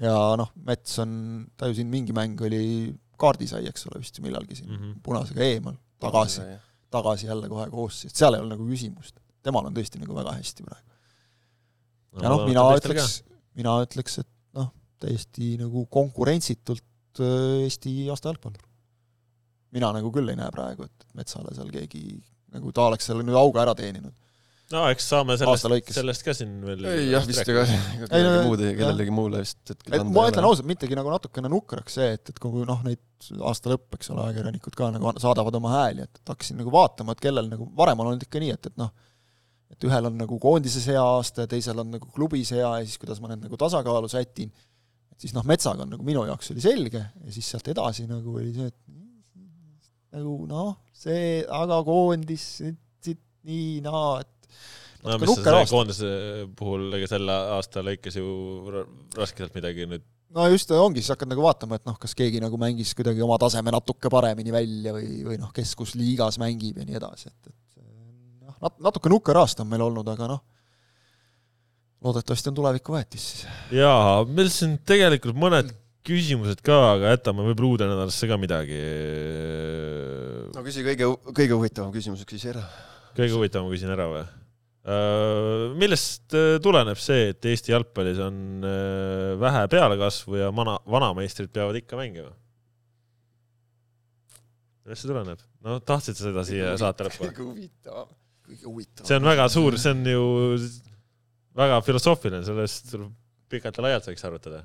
ja noh, Mets on, ta ju siin mingi mäng oli, kaardi sai, eks ole, vist millalgi siin mm. -hmm. punasega eemal, tagasi, tagasi jälle kohe koos, sest seal ei ole nagu küsimust. temal on tõesti nagu väga hästi praegu. ja noh, mina ütleks, mina ütleks, et noh, täiesti nagu konkurentsitult äh, Eesti aasta jalgpallur. Mina nagu küll ei näe praegu, et Metsale seal keegi nagu ta oleks selle nüüd auga ära teeninud. no eks saame sellest, sellest ka siin veel ei jah, vist ega kellelegi muud, kellelegi muule vist et ma ütlen ausalt, mittegi nagu natukene nukraks see, et, et kui noh, neid aasta lõpp, eks ole, ajakirjanikud ka nagu saadavad oma hääli, et, et hakkasin nagu vaatama, et kellel nagu, varem on olnud ikka nii, et, et noh, et ühel on nagu koondises hea aasta ja teisel on nagu klubis hea ja siis kuidas ma need nagu tasakaalu sätin, et siis noh, Metsaga on nagu minu jaoks oli selge ja siis sealt edasi nagu oli see, et nagu noh, see, aga koondis, siit nii naa, et no mis sa selle koondise puhul, ega selle aasta lõikes ju ra- raske sealt midagi nüüd no just ongi, siis hakkad nagu vaatama, et noh, kas keegi nagu mängis kuidagi oma taseme natuke paremini välja või, või noh, kes kus liigas mängib ja nii edasi, et, et noh, nat-, natuke nukker aasta on meil olnud, aga noh, loodetavasti on tulevikuväetis siis. jaa, meil siin tegelikult mõned küsimused ka, aga jätame võib-olla uude nädalasse ka midagi. no küsi kõige, kõige huvitavam küsimus küsi ära. kõige huvitavam küsin ära või? millest äh, tuleneb see, et Eesti jalgpallis on äh, vähe pealekasvu ja vana, vanameistrid peavad ikka mängima? millest see tuleneb? no tahtsid sa seda siia saate lõppu? kõige huvitavam. kõige huvitavam. see on väga suur, see on ju väga filosoofiline, sellest pikalt ja laialt võiks arutada.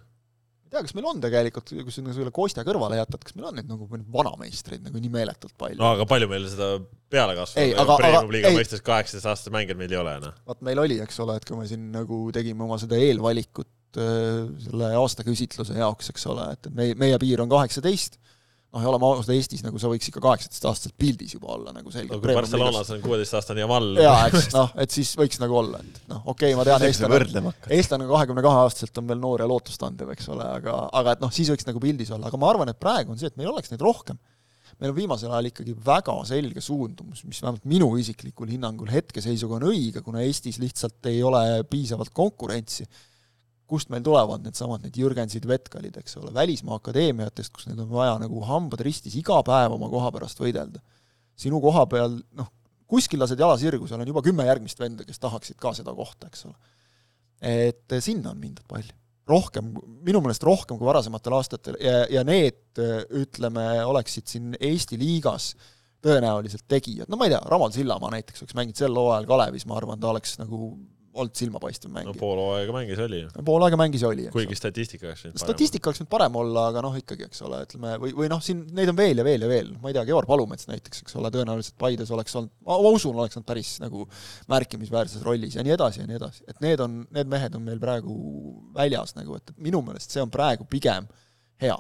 tea, kas meil on tegelikult, kui sa selle Kostja kõrvale jätad, kas meil on neid nagu vanameistreid nagu nii meeletult palju no? aga palju meil seda pealekasvu Ei, aga- Premium aga- liiga ei. mõistes kaheksateist aastast mänginud meil ei ole, noh. vaat meil oli, eks ole, et kui me siin nagu tegime oma seda eelvalikut äh, selle aastaküsitluse jaoks, eks ole, et meie, meie piir on kaheksateist, noh, ja oleme ausad, Eestis nagu sa võiks ikka kaheksateistaastaselt pildis juba olla nagu selge. no kui Barcelonas on kuueteistaastane Jamal. jaa, eks noh, et siis võiks nagu olla, et noh, okei okay,, ma tean, eestlane, eestlane kahekümne kahe aastaselt on veel noor ja lootustandev, eks ole, aga, aga et noh, siis võiks nagu pildis olla, aga ma arvan, et praegu on see, et meil oleks neid rohkem. meil on viimasel ajal ikkagi väga selge suundumus, mis vähemalt minu isiklikul hinnangul hetkeseisuga on õige, kuna Eestis lihtsalt ei ole piisavalt konkurentsi. Kust meil tulevad needsamad, need Jürgensid, Vetkalid, eks ole, välismaa akadeemiatest, kus neil on vaja nagu hambad ristis iga päev oma koha pärast võidelda. sinu koha peal, noh, kuskil lased jala sirgu, seal on juba kümme järgmist venda, kes tahaksid ka seda kohta, eks ole. et sinna on mindud palju rohkem, minu meelest rohkem kui varasematel aastatel ja, ja need, ütleme, oleksid siin Eesti liigas tõenäoliselt tegijad, no ma ei tea, Ramal Sillamaa näiteks oleks mänginud sel hooajal Kalevis, ma arvan, ta oleks nagu olnud silmapaistev mängija. no pool hooaega mängis oli ju. pool aega mängis oli, kuigi statistika oleks võinud statistika oleks võinud parem olla, aga noh, ikkagi, eks ole, ütleme, või, või noh, siin neid on veel ja veel ja veel, ma ei tea, Georg Palumets näiteks, eks ole, tõenäoliselt Paides oleks olnud, ma usun, oleks olnud päris nagu märkimisväärses rollis ja nii edasi ja nii edasi, et need on, need mehed on meil praegu väljas nagu, et minu meelest see on praegu pigem hea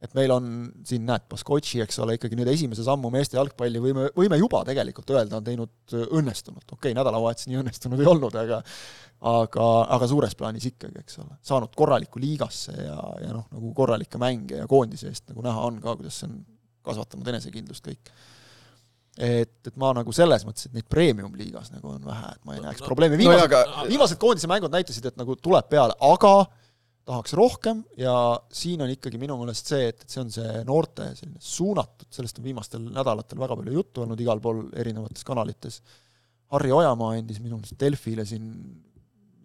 et meil on siin, näed, Baskotši, eks ole, ikkagi nüüd esimese sammu meeste jalgpalli võime, võime juba tegelikult öelda, on teinud õnnestunult, okei okay,, nädalavahetus nii õnnestunud ei olnud, aga aga, aga suures plaanis ikkagi, eks ole, saanud korralikku liigasse ja, ja noh, nagu korralikke mänge ja koondise eest nagu näha on ka, kuidas see on kasvatanud enesekindlust kõik. et, et ma nagu selles mõttes, et neid premium-liigas nagu on vähe, et ma ei näeks no, probleemi, viimased no, aga... viimased koondise mängud näitasid, et nagu tuleb peale, aga tahaks rohkem ja siin on ikkagi minu meelest see, et, et see on see noorte selline suunatud, sellest on viimastel nädalatel väga palju juttu olnud igal pool erinevates kanalites. Harri Ojamaa andis minu meelest Delfile siin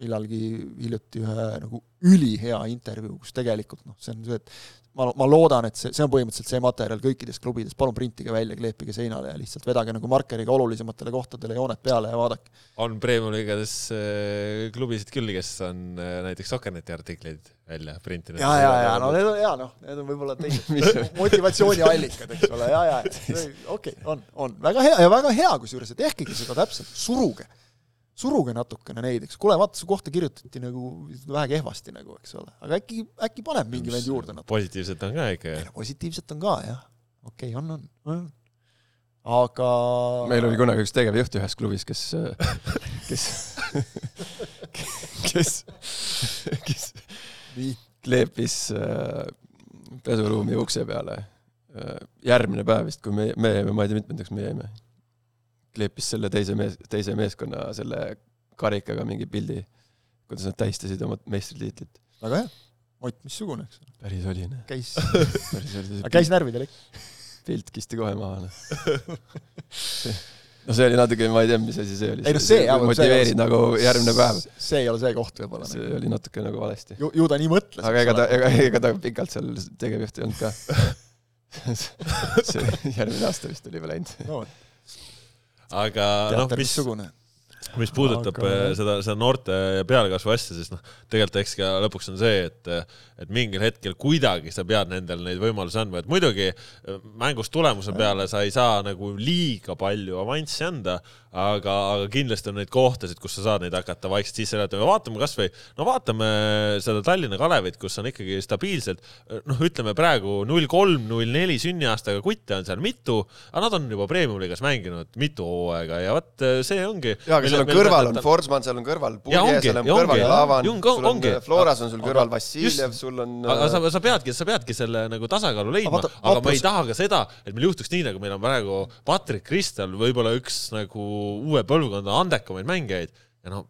millalgi hiljuti ühe nagu ülihea intervjuu, kus tegelikult noh, see on see, et ma, ma loodan, et see, see on põhimõtteliselt see materjal kõikides klubides, palun printige välja, kleepige seinale ja lihtsalt vedage nagu markeriga olulisematele kohtadele jooned peale ja vaadake. on Premium-liigades äh, klubisid küll, kes on äh, näiteks Sokkerneti artikleid välja printinud. ja, ja, ja no need on ja noh, need on võib-olla teised motivatsiooniallikad, eks ole, ja, ja okei okay,, on, on väga hea ja väga hea kusjuures, et tehkegi seda täpselt, suruge suruge natukene neid, eks, kuule, vaata, su kohta kirjutati nagu vähe kehvasti nagu, eks ole, aga äkki, äkki paneb mingi vend juurde natuke. positiivset on ka ikka, jah? positiivset on ka, jah. okei okay,, on, on, on. aga meil oli kunagi üks tegevjuht ühes klubis, kes, kes, kes, kes kleepis äh, pesuruumi ukse peale äh, järgmine päev vist, kui me, me jäime, ma ei tea, mitmendaks me jäime kleepis selle teise mees, teise meeskonna selle karikaga mingi pildi, kuidas nad tähistasid oma meistritiitlit. väga hea, Ott missugune, eks. päris oli, noh. käis aga käis närvidel ikka? pilt kisti kohe maha, noh. no see oli natuke, ma ei tea, mis asi see oli. ei noh, see jah, motiveerid nagu järgmne päev. see ei ole see koht võib-olla. see nagu. oli natuke nagu valesti. ju, ju ta nii mõtles. aga ega ta, ega, ega ta pikalt seal tegevjuht ei olnud ka see järgmine aasta vist oli juba läinud no, aga noh, mis, mis puudutab aga... Eh, seda, seda noorte pealekasvu asja, siis noh, tegelikult eks ka lõpuks on see, et, et mingil hetkel kuidagi sa pead nendele neid võimalusi andma, et muidugi eh, mängus tulemuse peale sa ei saa nagu liiga palju avanssi anda, aga, aga kindlasti on neid kohtasid, kus sa saad neid hakata vaikselt sisse elatama, vaatame kasvõi, no vaatame seda Tallinna Kalevit, kus on ikkagi stabiilselt, noh, ütleme praegu null kolm, null neli sünniaastaga kutte on seal mitu, aga nad on juba premium-liigas mänginud mitu hooaega ja vot see ongi. jaa, aga seal on kõrval on Forsman, seal on kõrval Purje, seal on kõrval Laavan, sul on Floras on sul kõrval Vassiljev, sul on. aga sa, sa peadki, sa peadki selle nagu tasakaalu leidma, aga ma ei taha ka seda, et meil juhtuks nii, nagu meil on praegu Patrick Kristal, võib-olla üks nagu uue põlvkonna andekamaid mängijaid ja noh,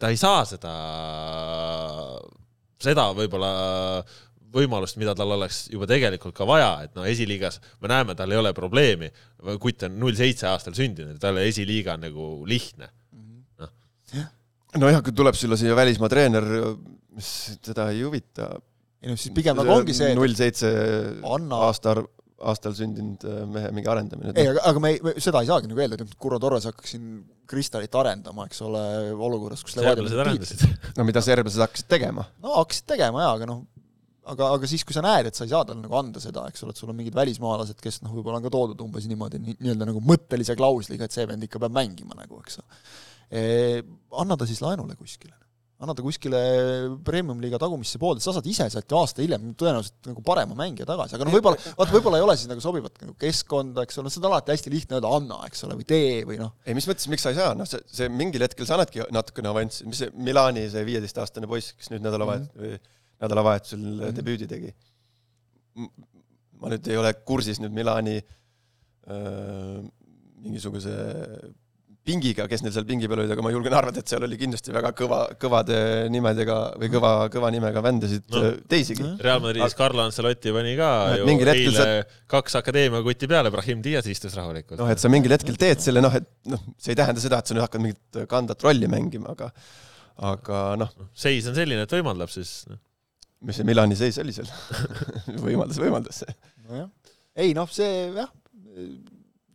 ta ei saa seda, seda võib-olla võimalust, mida tal oleks juba tegelikult ka vaja, et no esiliigas me näeme, tal ei ole probleemi. kutt on null seitse aastal sündinud, talle esiliiga on nagu lihtne. noh. nojah, kui tuleb sulle siia välismaa treener, mis teda ei huvita. ei noh, siis pigem nagu ongi see. null seitse aastaarv aastal sündinud äh, mehe mingi arendamine. ei, aga, aga me ei, seda ei saagi nagu eeldada, et Kurro Torres hakkaks siin Kristalit arendama, eks ole, olukorras, kus serblased arendasid. no mida serblased hakkasid tegema? no hakkasid tegema jaa, aga noh, aga, aga siis, kui sa näed, et sa ei saa talle nagu anda seda, eks ole, et sul on mingid välismaalased, kes noh, võib-olla on ka toodud umbes niimoodi nii-öelda nagu mõttelise klausliga, et see vend ikka peab mängima nagu, eks ole. Anna ta siis laenule kuskile anna ta kuskile premium-liiga tagumisse poolde, sa saad ise sealt ju aasta hiljem tõenäoliselt nagu parema mängija tagasi, aga no võib-olla, vaat võib-olla ei ole siis nagu sobivat nagu keskkonda, eks ole, seda on alati hästi lihtne öelda anna, eks ole, või tee või noh. ei, mis mõttes, miks sa ei saa, noh, see, see mingil hetkel sa annadki natukene avanssi, mis see Milani see viieteistaastane poiss, kes nüüd nädalavahet- mm -hmm. või nädalavahetusel mm -hmm. debüüdi tegi. ma nüüd ei ole kursis nüüd Milani äh, mingisuguse pingiga, kes neil seal pingi peal olid, aga ma julgen arvata, et seal oli kindlasti väga kõva, kõvade nimedega või kõva, kõva nimega vändasid No. no. teisigi. Real Madridis Carlo Ancelotti pani ka Et ju eile kaks akadeemia kuti peale, Brahim Diaz istus rahulikult. noh, et sa mingil hetkel teed selle, noh, et noh, see ei tähenda seda, et sa nüüd hakkad mingit kandvat rolli mängima, aga aga noh, seis on selline, et võimaldab siis noh. mis see Milani seis oli seal võimaldas, võimaldas. nojah, ei noh, see jah,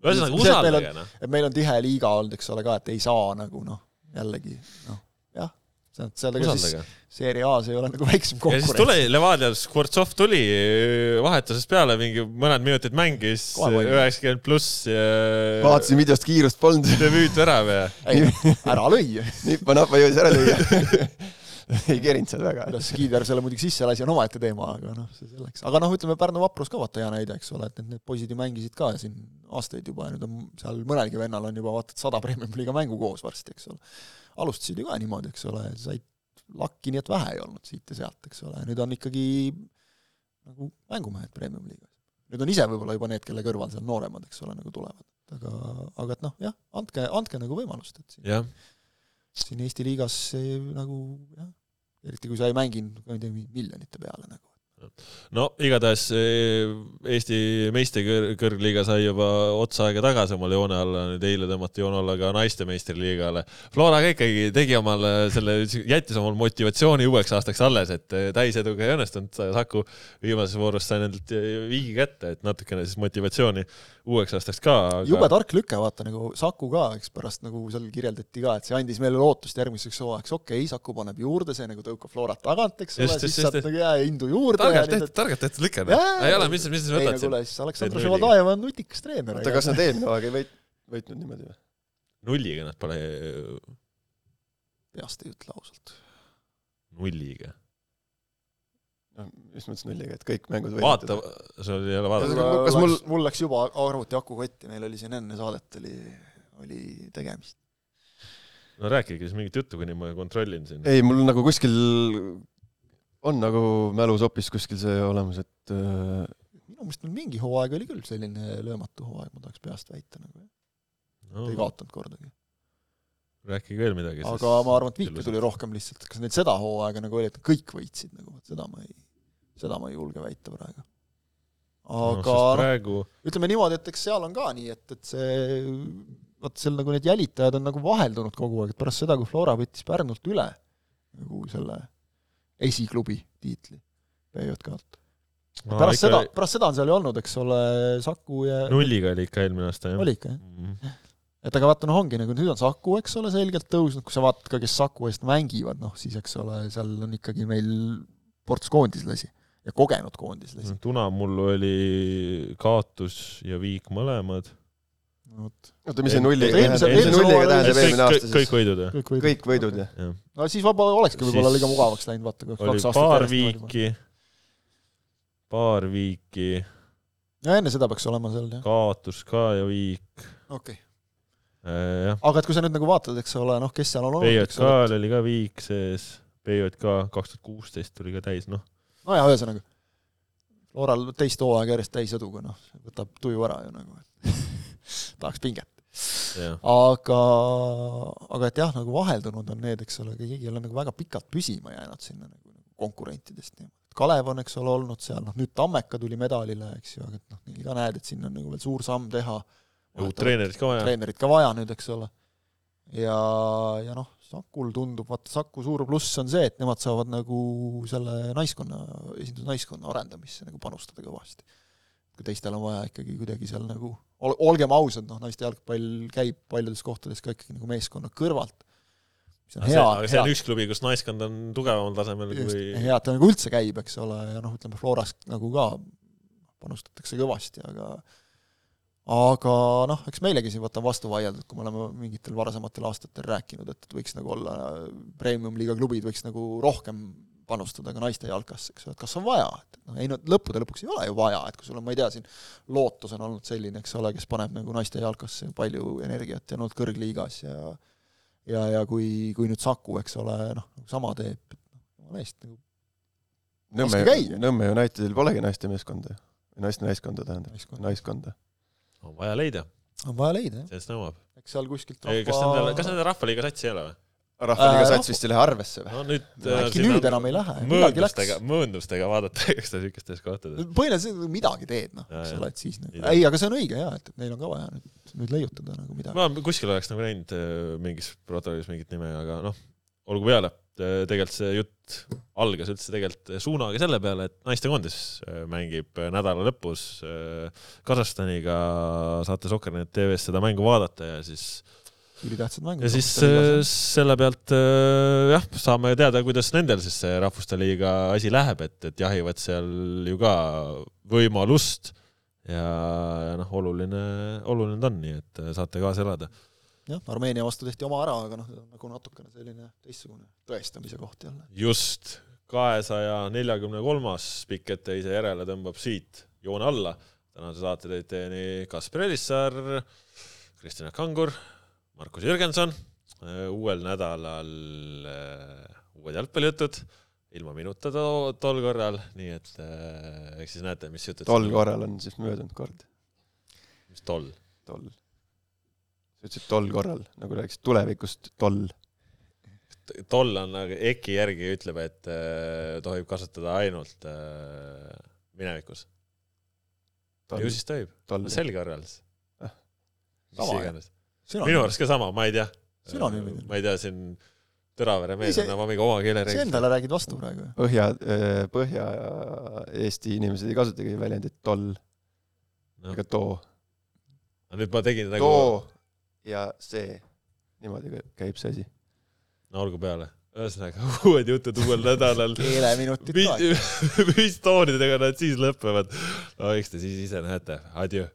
ühesõnaga See, et meil on- usaldage noh. et meil on tihe liiga olnud, eks ole ka, et ei saa nagu noh, jällegi noh, jah, see on, seal ega siis. Serie A-s ei ole nagu väiksem ja siis konkurents. tuli Levadia, Skvortsov tuli vahetusest peale, mingi mõned minutid mängis, üheksakümmend pluss ja vaatasin videost, kiirust polnud. debüütvärav ja ei, ära lõi. nippa-nappa jõudis ära lüüa. ei kerinud seal väga. kuidas Kiiver selle muidugi sisse lasi, on omaette teema, aga noh, see selleks. aga noh, ütleme Pärnu vaprus ka vaata hea näide, eks ole, et need, need poisid ju mängisid ka siin aastaid juba ja nüüd on seal mõnelgi vennal on juba vaata et sada premium-liiga mängu koos varsti, eks ole. alustasid ju ka niimoodi, eks ole, said lakki nii et vähe ei olnud siit ja sealt, eks ole, nüüd on ikkagi nagu mängumehed premium-liigas. nüüd on ise võib-olla juba need, kelle kõrval seal nooremad, eks ole, nagu tulevad. aga, aga et noh, jah, andke, andke nagu võimalust, et siin jah, siin Eesti liigas nagu jah, eriti kui sa ei mänginud, ma ei tea, miljonite peale nagu. No igatahes eh, Eesti meistrikõrgliiga sai juba otsa aega tagasi omal joone alla, nüüd eile tõmmati joon alla ka naiste meistriliigale. Flora ka ikkagi tegi omale selle, jättis omal motivatsiooni uueks aastaks alles, et eh, täiseduga ei õnnestunud, Saku viimases voorus sai nendelt viigi kätte, et natukene siis motivatsiooni uueks aastaks ka aga.... jube tark lüke, vaata nagu Saku ka, eks pärast nagu seal kirjeldati ka, et see andis meile lootust järgmiseks hooajaks, okei okay,, Saku paneb juurde, see nagu tõukab Florat tagant, eks ole, siis just. nagu jää indu juurde targalt tehtud, targalt tehtud lüke, noh. ei ole, mis, mis sa võtad siin? siis Aleksandr Ševadajev on nutikas treener. oota, kas nad eelmine hooaeg ei võit-, võitnud niimoodi või? nulliga nad pole, peast ei ütle ausalt. nulliga. noh, mis mõttes nulliga, et kõik mängud vaata, sul ei ole vaadata. Kas- kas mul- mul läks juba arvuti aku kotti, meil oli siin enne saadet oli, oli tegemist. no rääkige siis mingit juttu, kuni ma kontrollin siin. ei, mul nagu kuskil on nagu mälus hoopis kuskil see olemas, et äh, minu meelest meil mingi hooaeg oli küll selline löömatu hooaeg, ma tahaks peast väita nagu, no, ei kaotanud kordagi. rääkige veel midagi. aga ma arvan, et viike tuli rohkem lihtsalt, kas neil seda hooaega nagu oli, et kõik võitsid nagu, vot seda ma ei, seda ma ei julge väita praegu. aga no, praegu ütleme niimoodi, et eks seal on ka nii, et, et see vot seal nagu need jälitajad on nagu vaheldunud kogu aeg, et pärast seda, kui Flora võttis Pärnult üle nagu selle esiklubi tiitli PJK-lt. no, pärast ikka seda, pärast seda on seal ju olnud, eks ole, Saku ja nulliga oli ikka eelmine aasta jah. oli ikka jah? Mhm. et aga vaata, noh, ongi nagu nüüd on Saku, eks ole, selgelt tõusnud, kui sa vaatad ka, kes Saku eest mängivad, noh siis eks ole, seal on ikkagi meil ports koondislasi ja kogenud koondislasi. Tuna mullu oli kaotus ja viik mõlemad. oota, mis see nulliga Eelmisel- tähendab, kõik, eelmine kõik, aasta kõik siis? võidud jah? kõik võidud. kõik võidud, jah? jah. no siis võib-olla olekski võib-olla liiga mugavaks läinud, vaata kui kaks aastat paar viiki, paar viiki, ja enne seda peaks olema seal jah, kaotus ka ja viik. okei okay.. jah, aga et kui sa nüüd nagu vaatad, eks ole, noh, kes seal on olnud, PJK-l oli ka viik sees, PJK kaks tuhat kuusteist tuli ka täis, noh. no ja ühesõnaga, Floral teist hooaega järjest täiseduga, noh, võtab tuju ära ju nagu, tahaks pinget. aga, aga et jah, nagu vaheldunud on need, eks ole, keegi ei ole nagu väga pikalt püsima jäänud sinna nagu, nagu konkurentidest niimoodi. Kalev on, eks ole, olnud seal, noh nüüd Tammeka tuli medalile, eks ju, aga et noh, neil ka näed, et siin on nagu veel suur samm teha. uut treenerit ka vaja. treenerit ka vaja nüüd, eks ole. ja, ja noh, Sakul tundub, vaata Saku suur pluss on see, et nemad saavad nagu selle naiskonna, esindusnaiskonna arendamisse nagu panustada kõvasti. Kui teistel on vaja ikkagi kuidagi seal nagu, olgem ausad, noh, naiste jalgpall käib paljudes kohtades ka ikkagi nagu meeskonna kõrvalt. mis on aga hea, aga see on üks klubi, kus naiskond on tugevamal tasemel just, kui hea, et ta nagu üldse käib, eks ole, ja noh, ütleme Floras nagu ka panustatakse kõvasti, aga aga noh, eks meilegi siin vaata on vastu vaieldud, kui me oleme mingitel varasematel aastatel rääkinud, et võiks nagu olla premium-liiga klubid võiks nagu rohkem panustada ka naiste jalkasse, eks ole, et kas on vaja, et noh, ei no lõppude lõpuks ei ole ju vaja, et kui sul on, ma ei tea, siin Lootus on olnud selline, eks ole, kes paneb nagu naiste jalkasse palju energiat ja on olnud kõrgliigas ja ja, ja kui, kui nüüd Saku, eks ole, noh, sama teeb, et noh, jumala eest nagu Nõmme Nõmme Unitedil polegi naiste meeskonda, naiste naiskonda tähendab, naiskond. naiskonda. on vaja leida, on vaja leida jah, sellest nõuab. eks seal kuskilt kas nendel, kas nendel Rahvaliiga satsi ei ole või? Rahvaliiga Äh, sats vist ei lähe arvesse või? no nüüd. äkki nüüd enam ei lähe, midagi mööndustega, läks. mööndustega vaadata, eks ta siukestes kohtades. põhimõtteliselt sa midagi teed, noh, eks ole, et siis nagu Ei aga see on õige jaa, et, et neil on ka vaja nüüd, nüüd leiutada nagu midagi. ma kuskil oleks nagu näinud äh, mingis protokollis mingit nime, aga noh, olgu peale. tegelikult see jutt algas üldse tegelikult suunaga selle peale, et naistekoondis äh, mängib nädala lõpus äh, Kasahstaniga, saate Soccernet tv-s seda mängu vaadata ja siis ülitähtsad mängud. ja siis äh, selle pealt äh, jah, saame teada, kuidas nendel siis see Rahvuste Liiga asi läheb, et, et jahivad seal ju ka võimalust ja, ja noh, oluline, oluline ta on, nii et äh, saate kaasa elada. jah, Armeenia vastu tehti oma ära, aga noh, nagu natukene selline teistsugune tõestamise koht jälle. just, kahesaja neljakümne kolmas pikk etteheise järele tõmbab siit joone alla. tänase saate tõid teieni Kaspar Elissaar, Kristjan Kangur, Markus Jürgenson. uuel nädalal äh, uued jalgpallijutud, ilma minuta to tol korral, nii et äh, eks siis näete, mis jutud. tol. korral on siis möödunud kord, mis toll? tol. sa ütlesid tol korral, nagu rääkisid tulevikust tol. toll on nagu EKI järgi ütleb, et äh, tohib kasutada ainult äh, minevikus. ju siis tohib. tol selge korral siis Ah.. mis iganes. Minu arust ka sama, ma ei tea. Sünonüümid. ma ei tea, siin Tõravere mees oma mingi oma keele sa endale räägid vastu praegu. Põhja, Põhja-Eesti inimesed ei kasutagi väljendit toll no, ega. too. nüüd ma tegin nagu, too ja see, niimoodi kä- käib see asi. no olgu peale. ühesõnaga, uued jutud uuel nädalal. keeleminutid ka. mis toonidega nad siis lõpevad? no eks te siis ise näete, adjöö.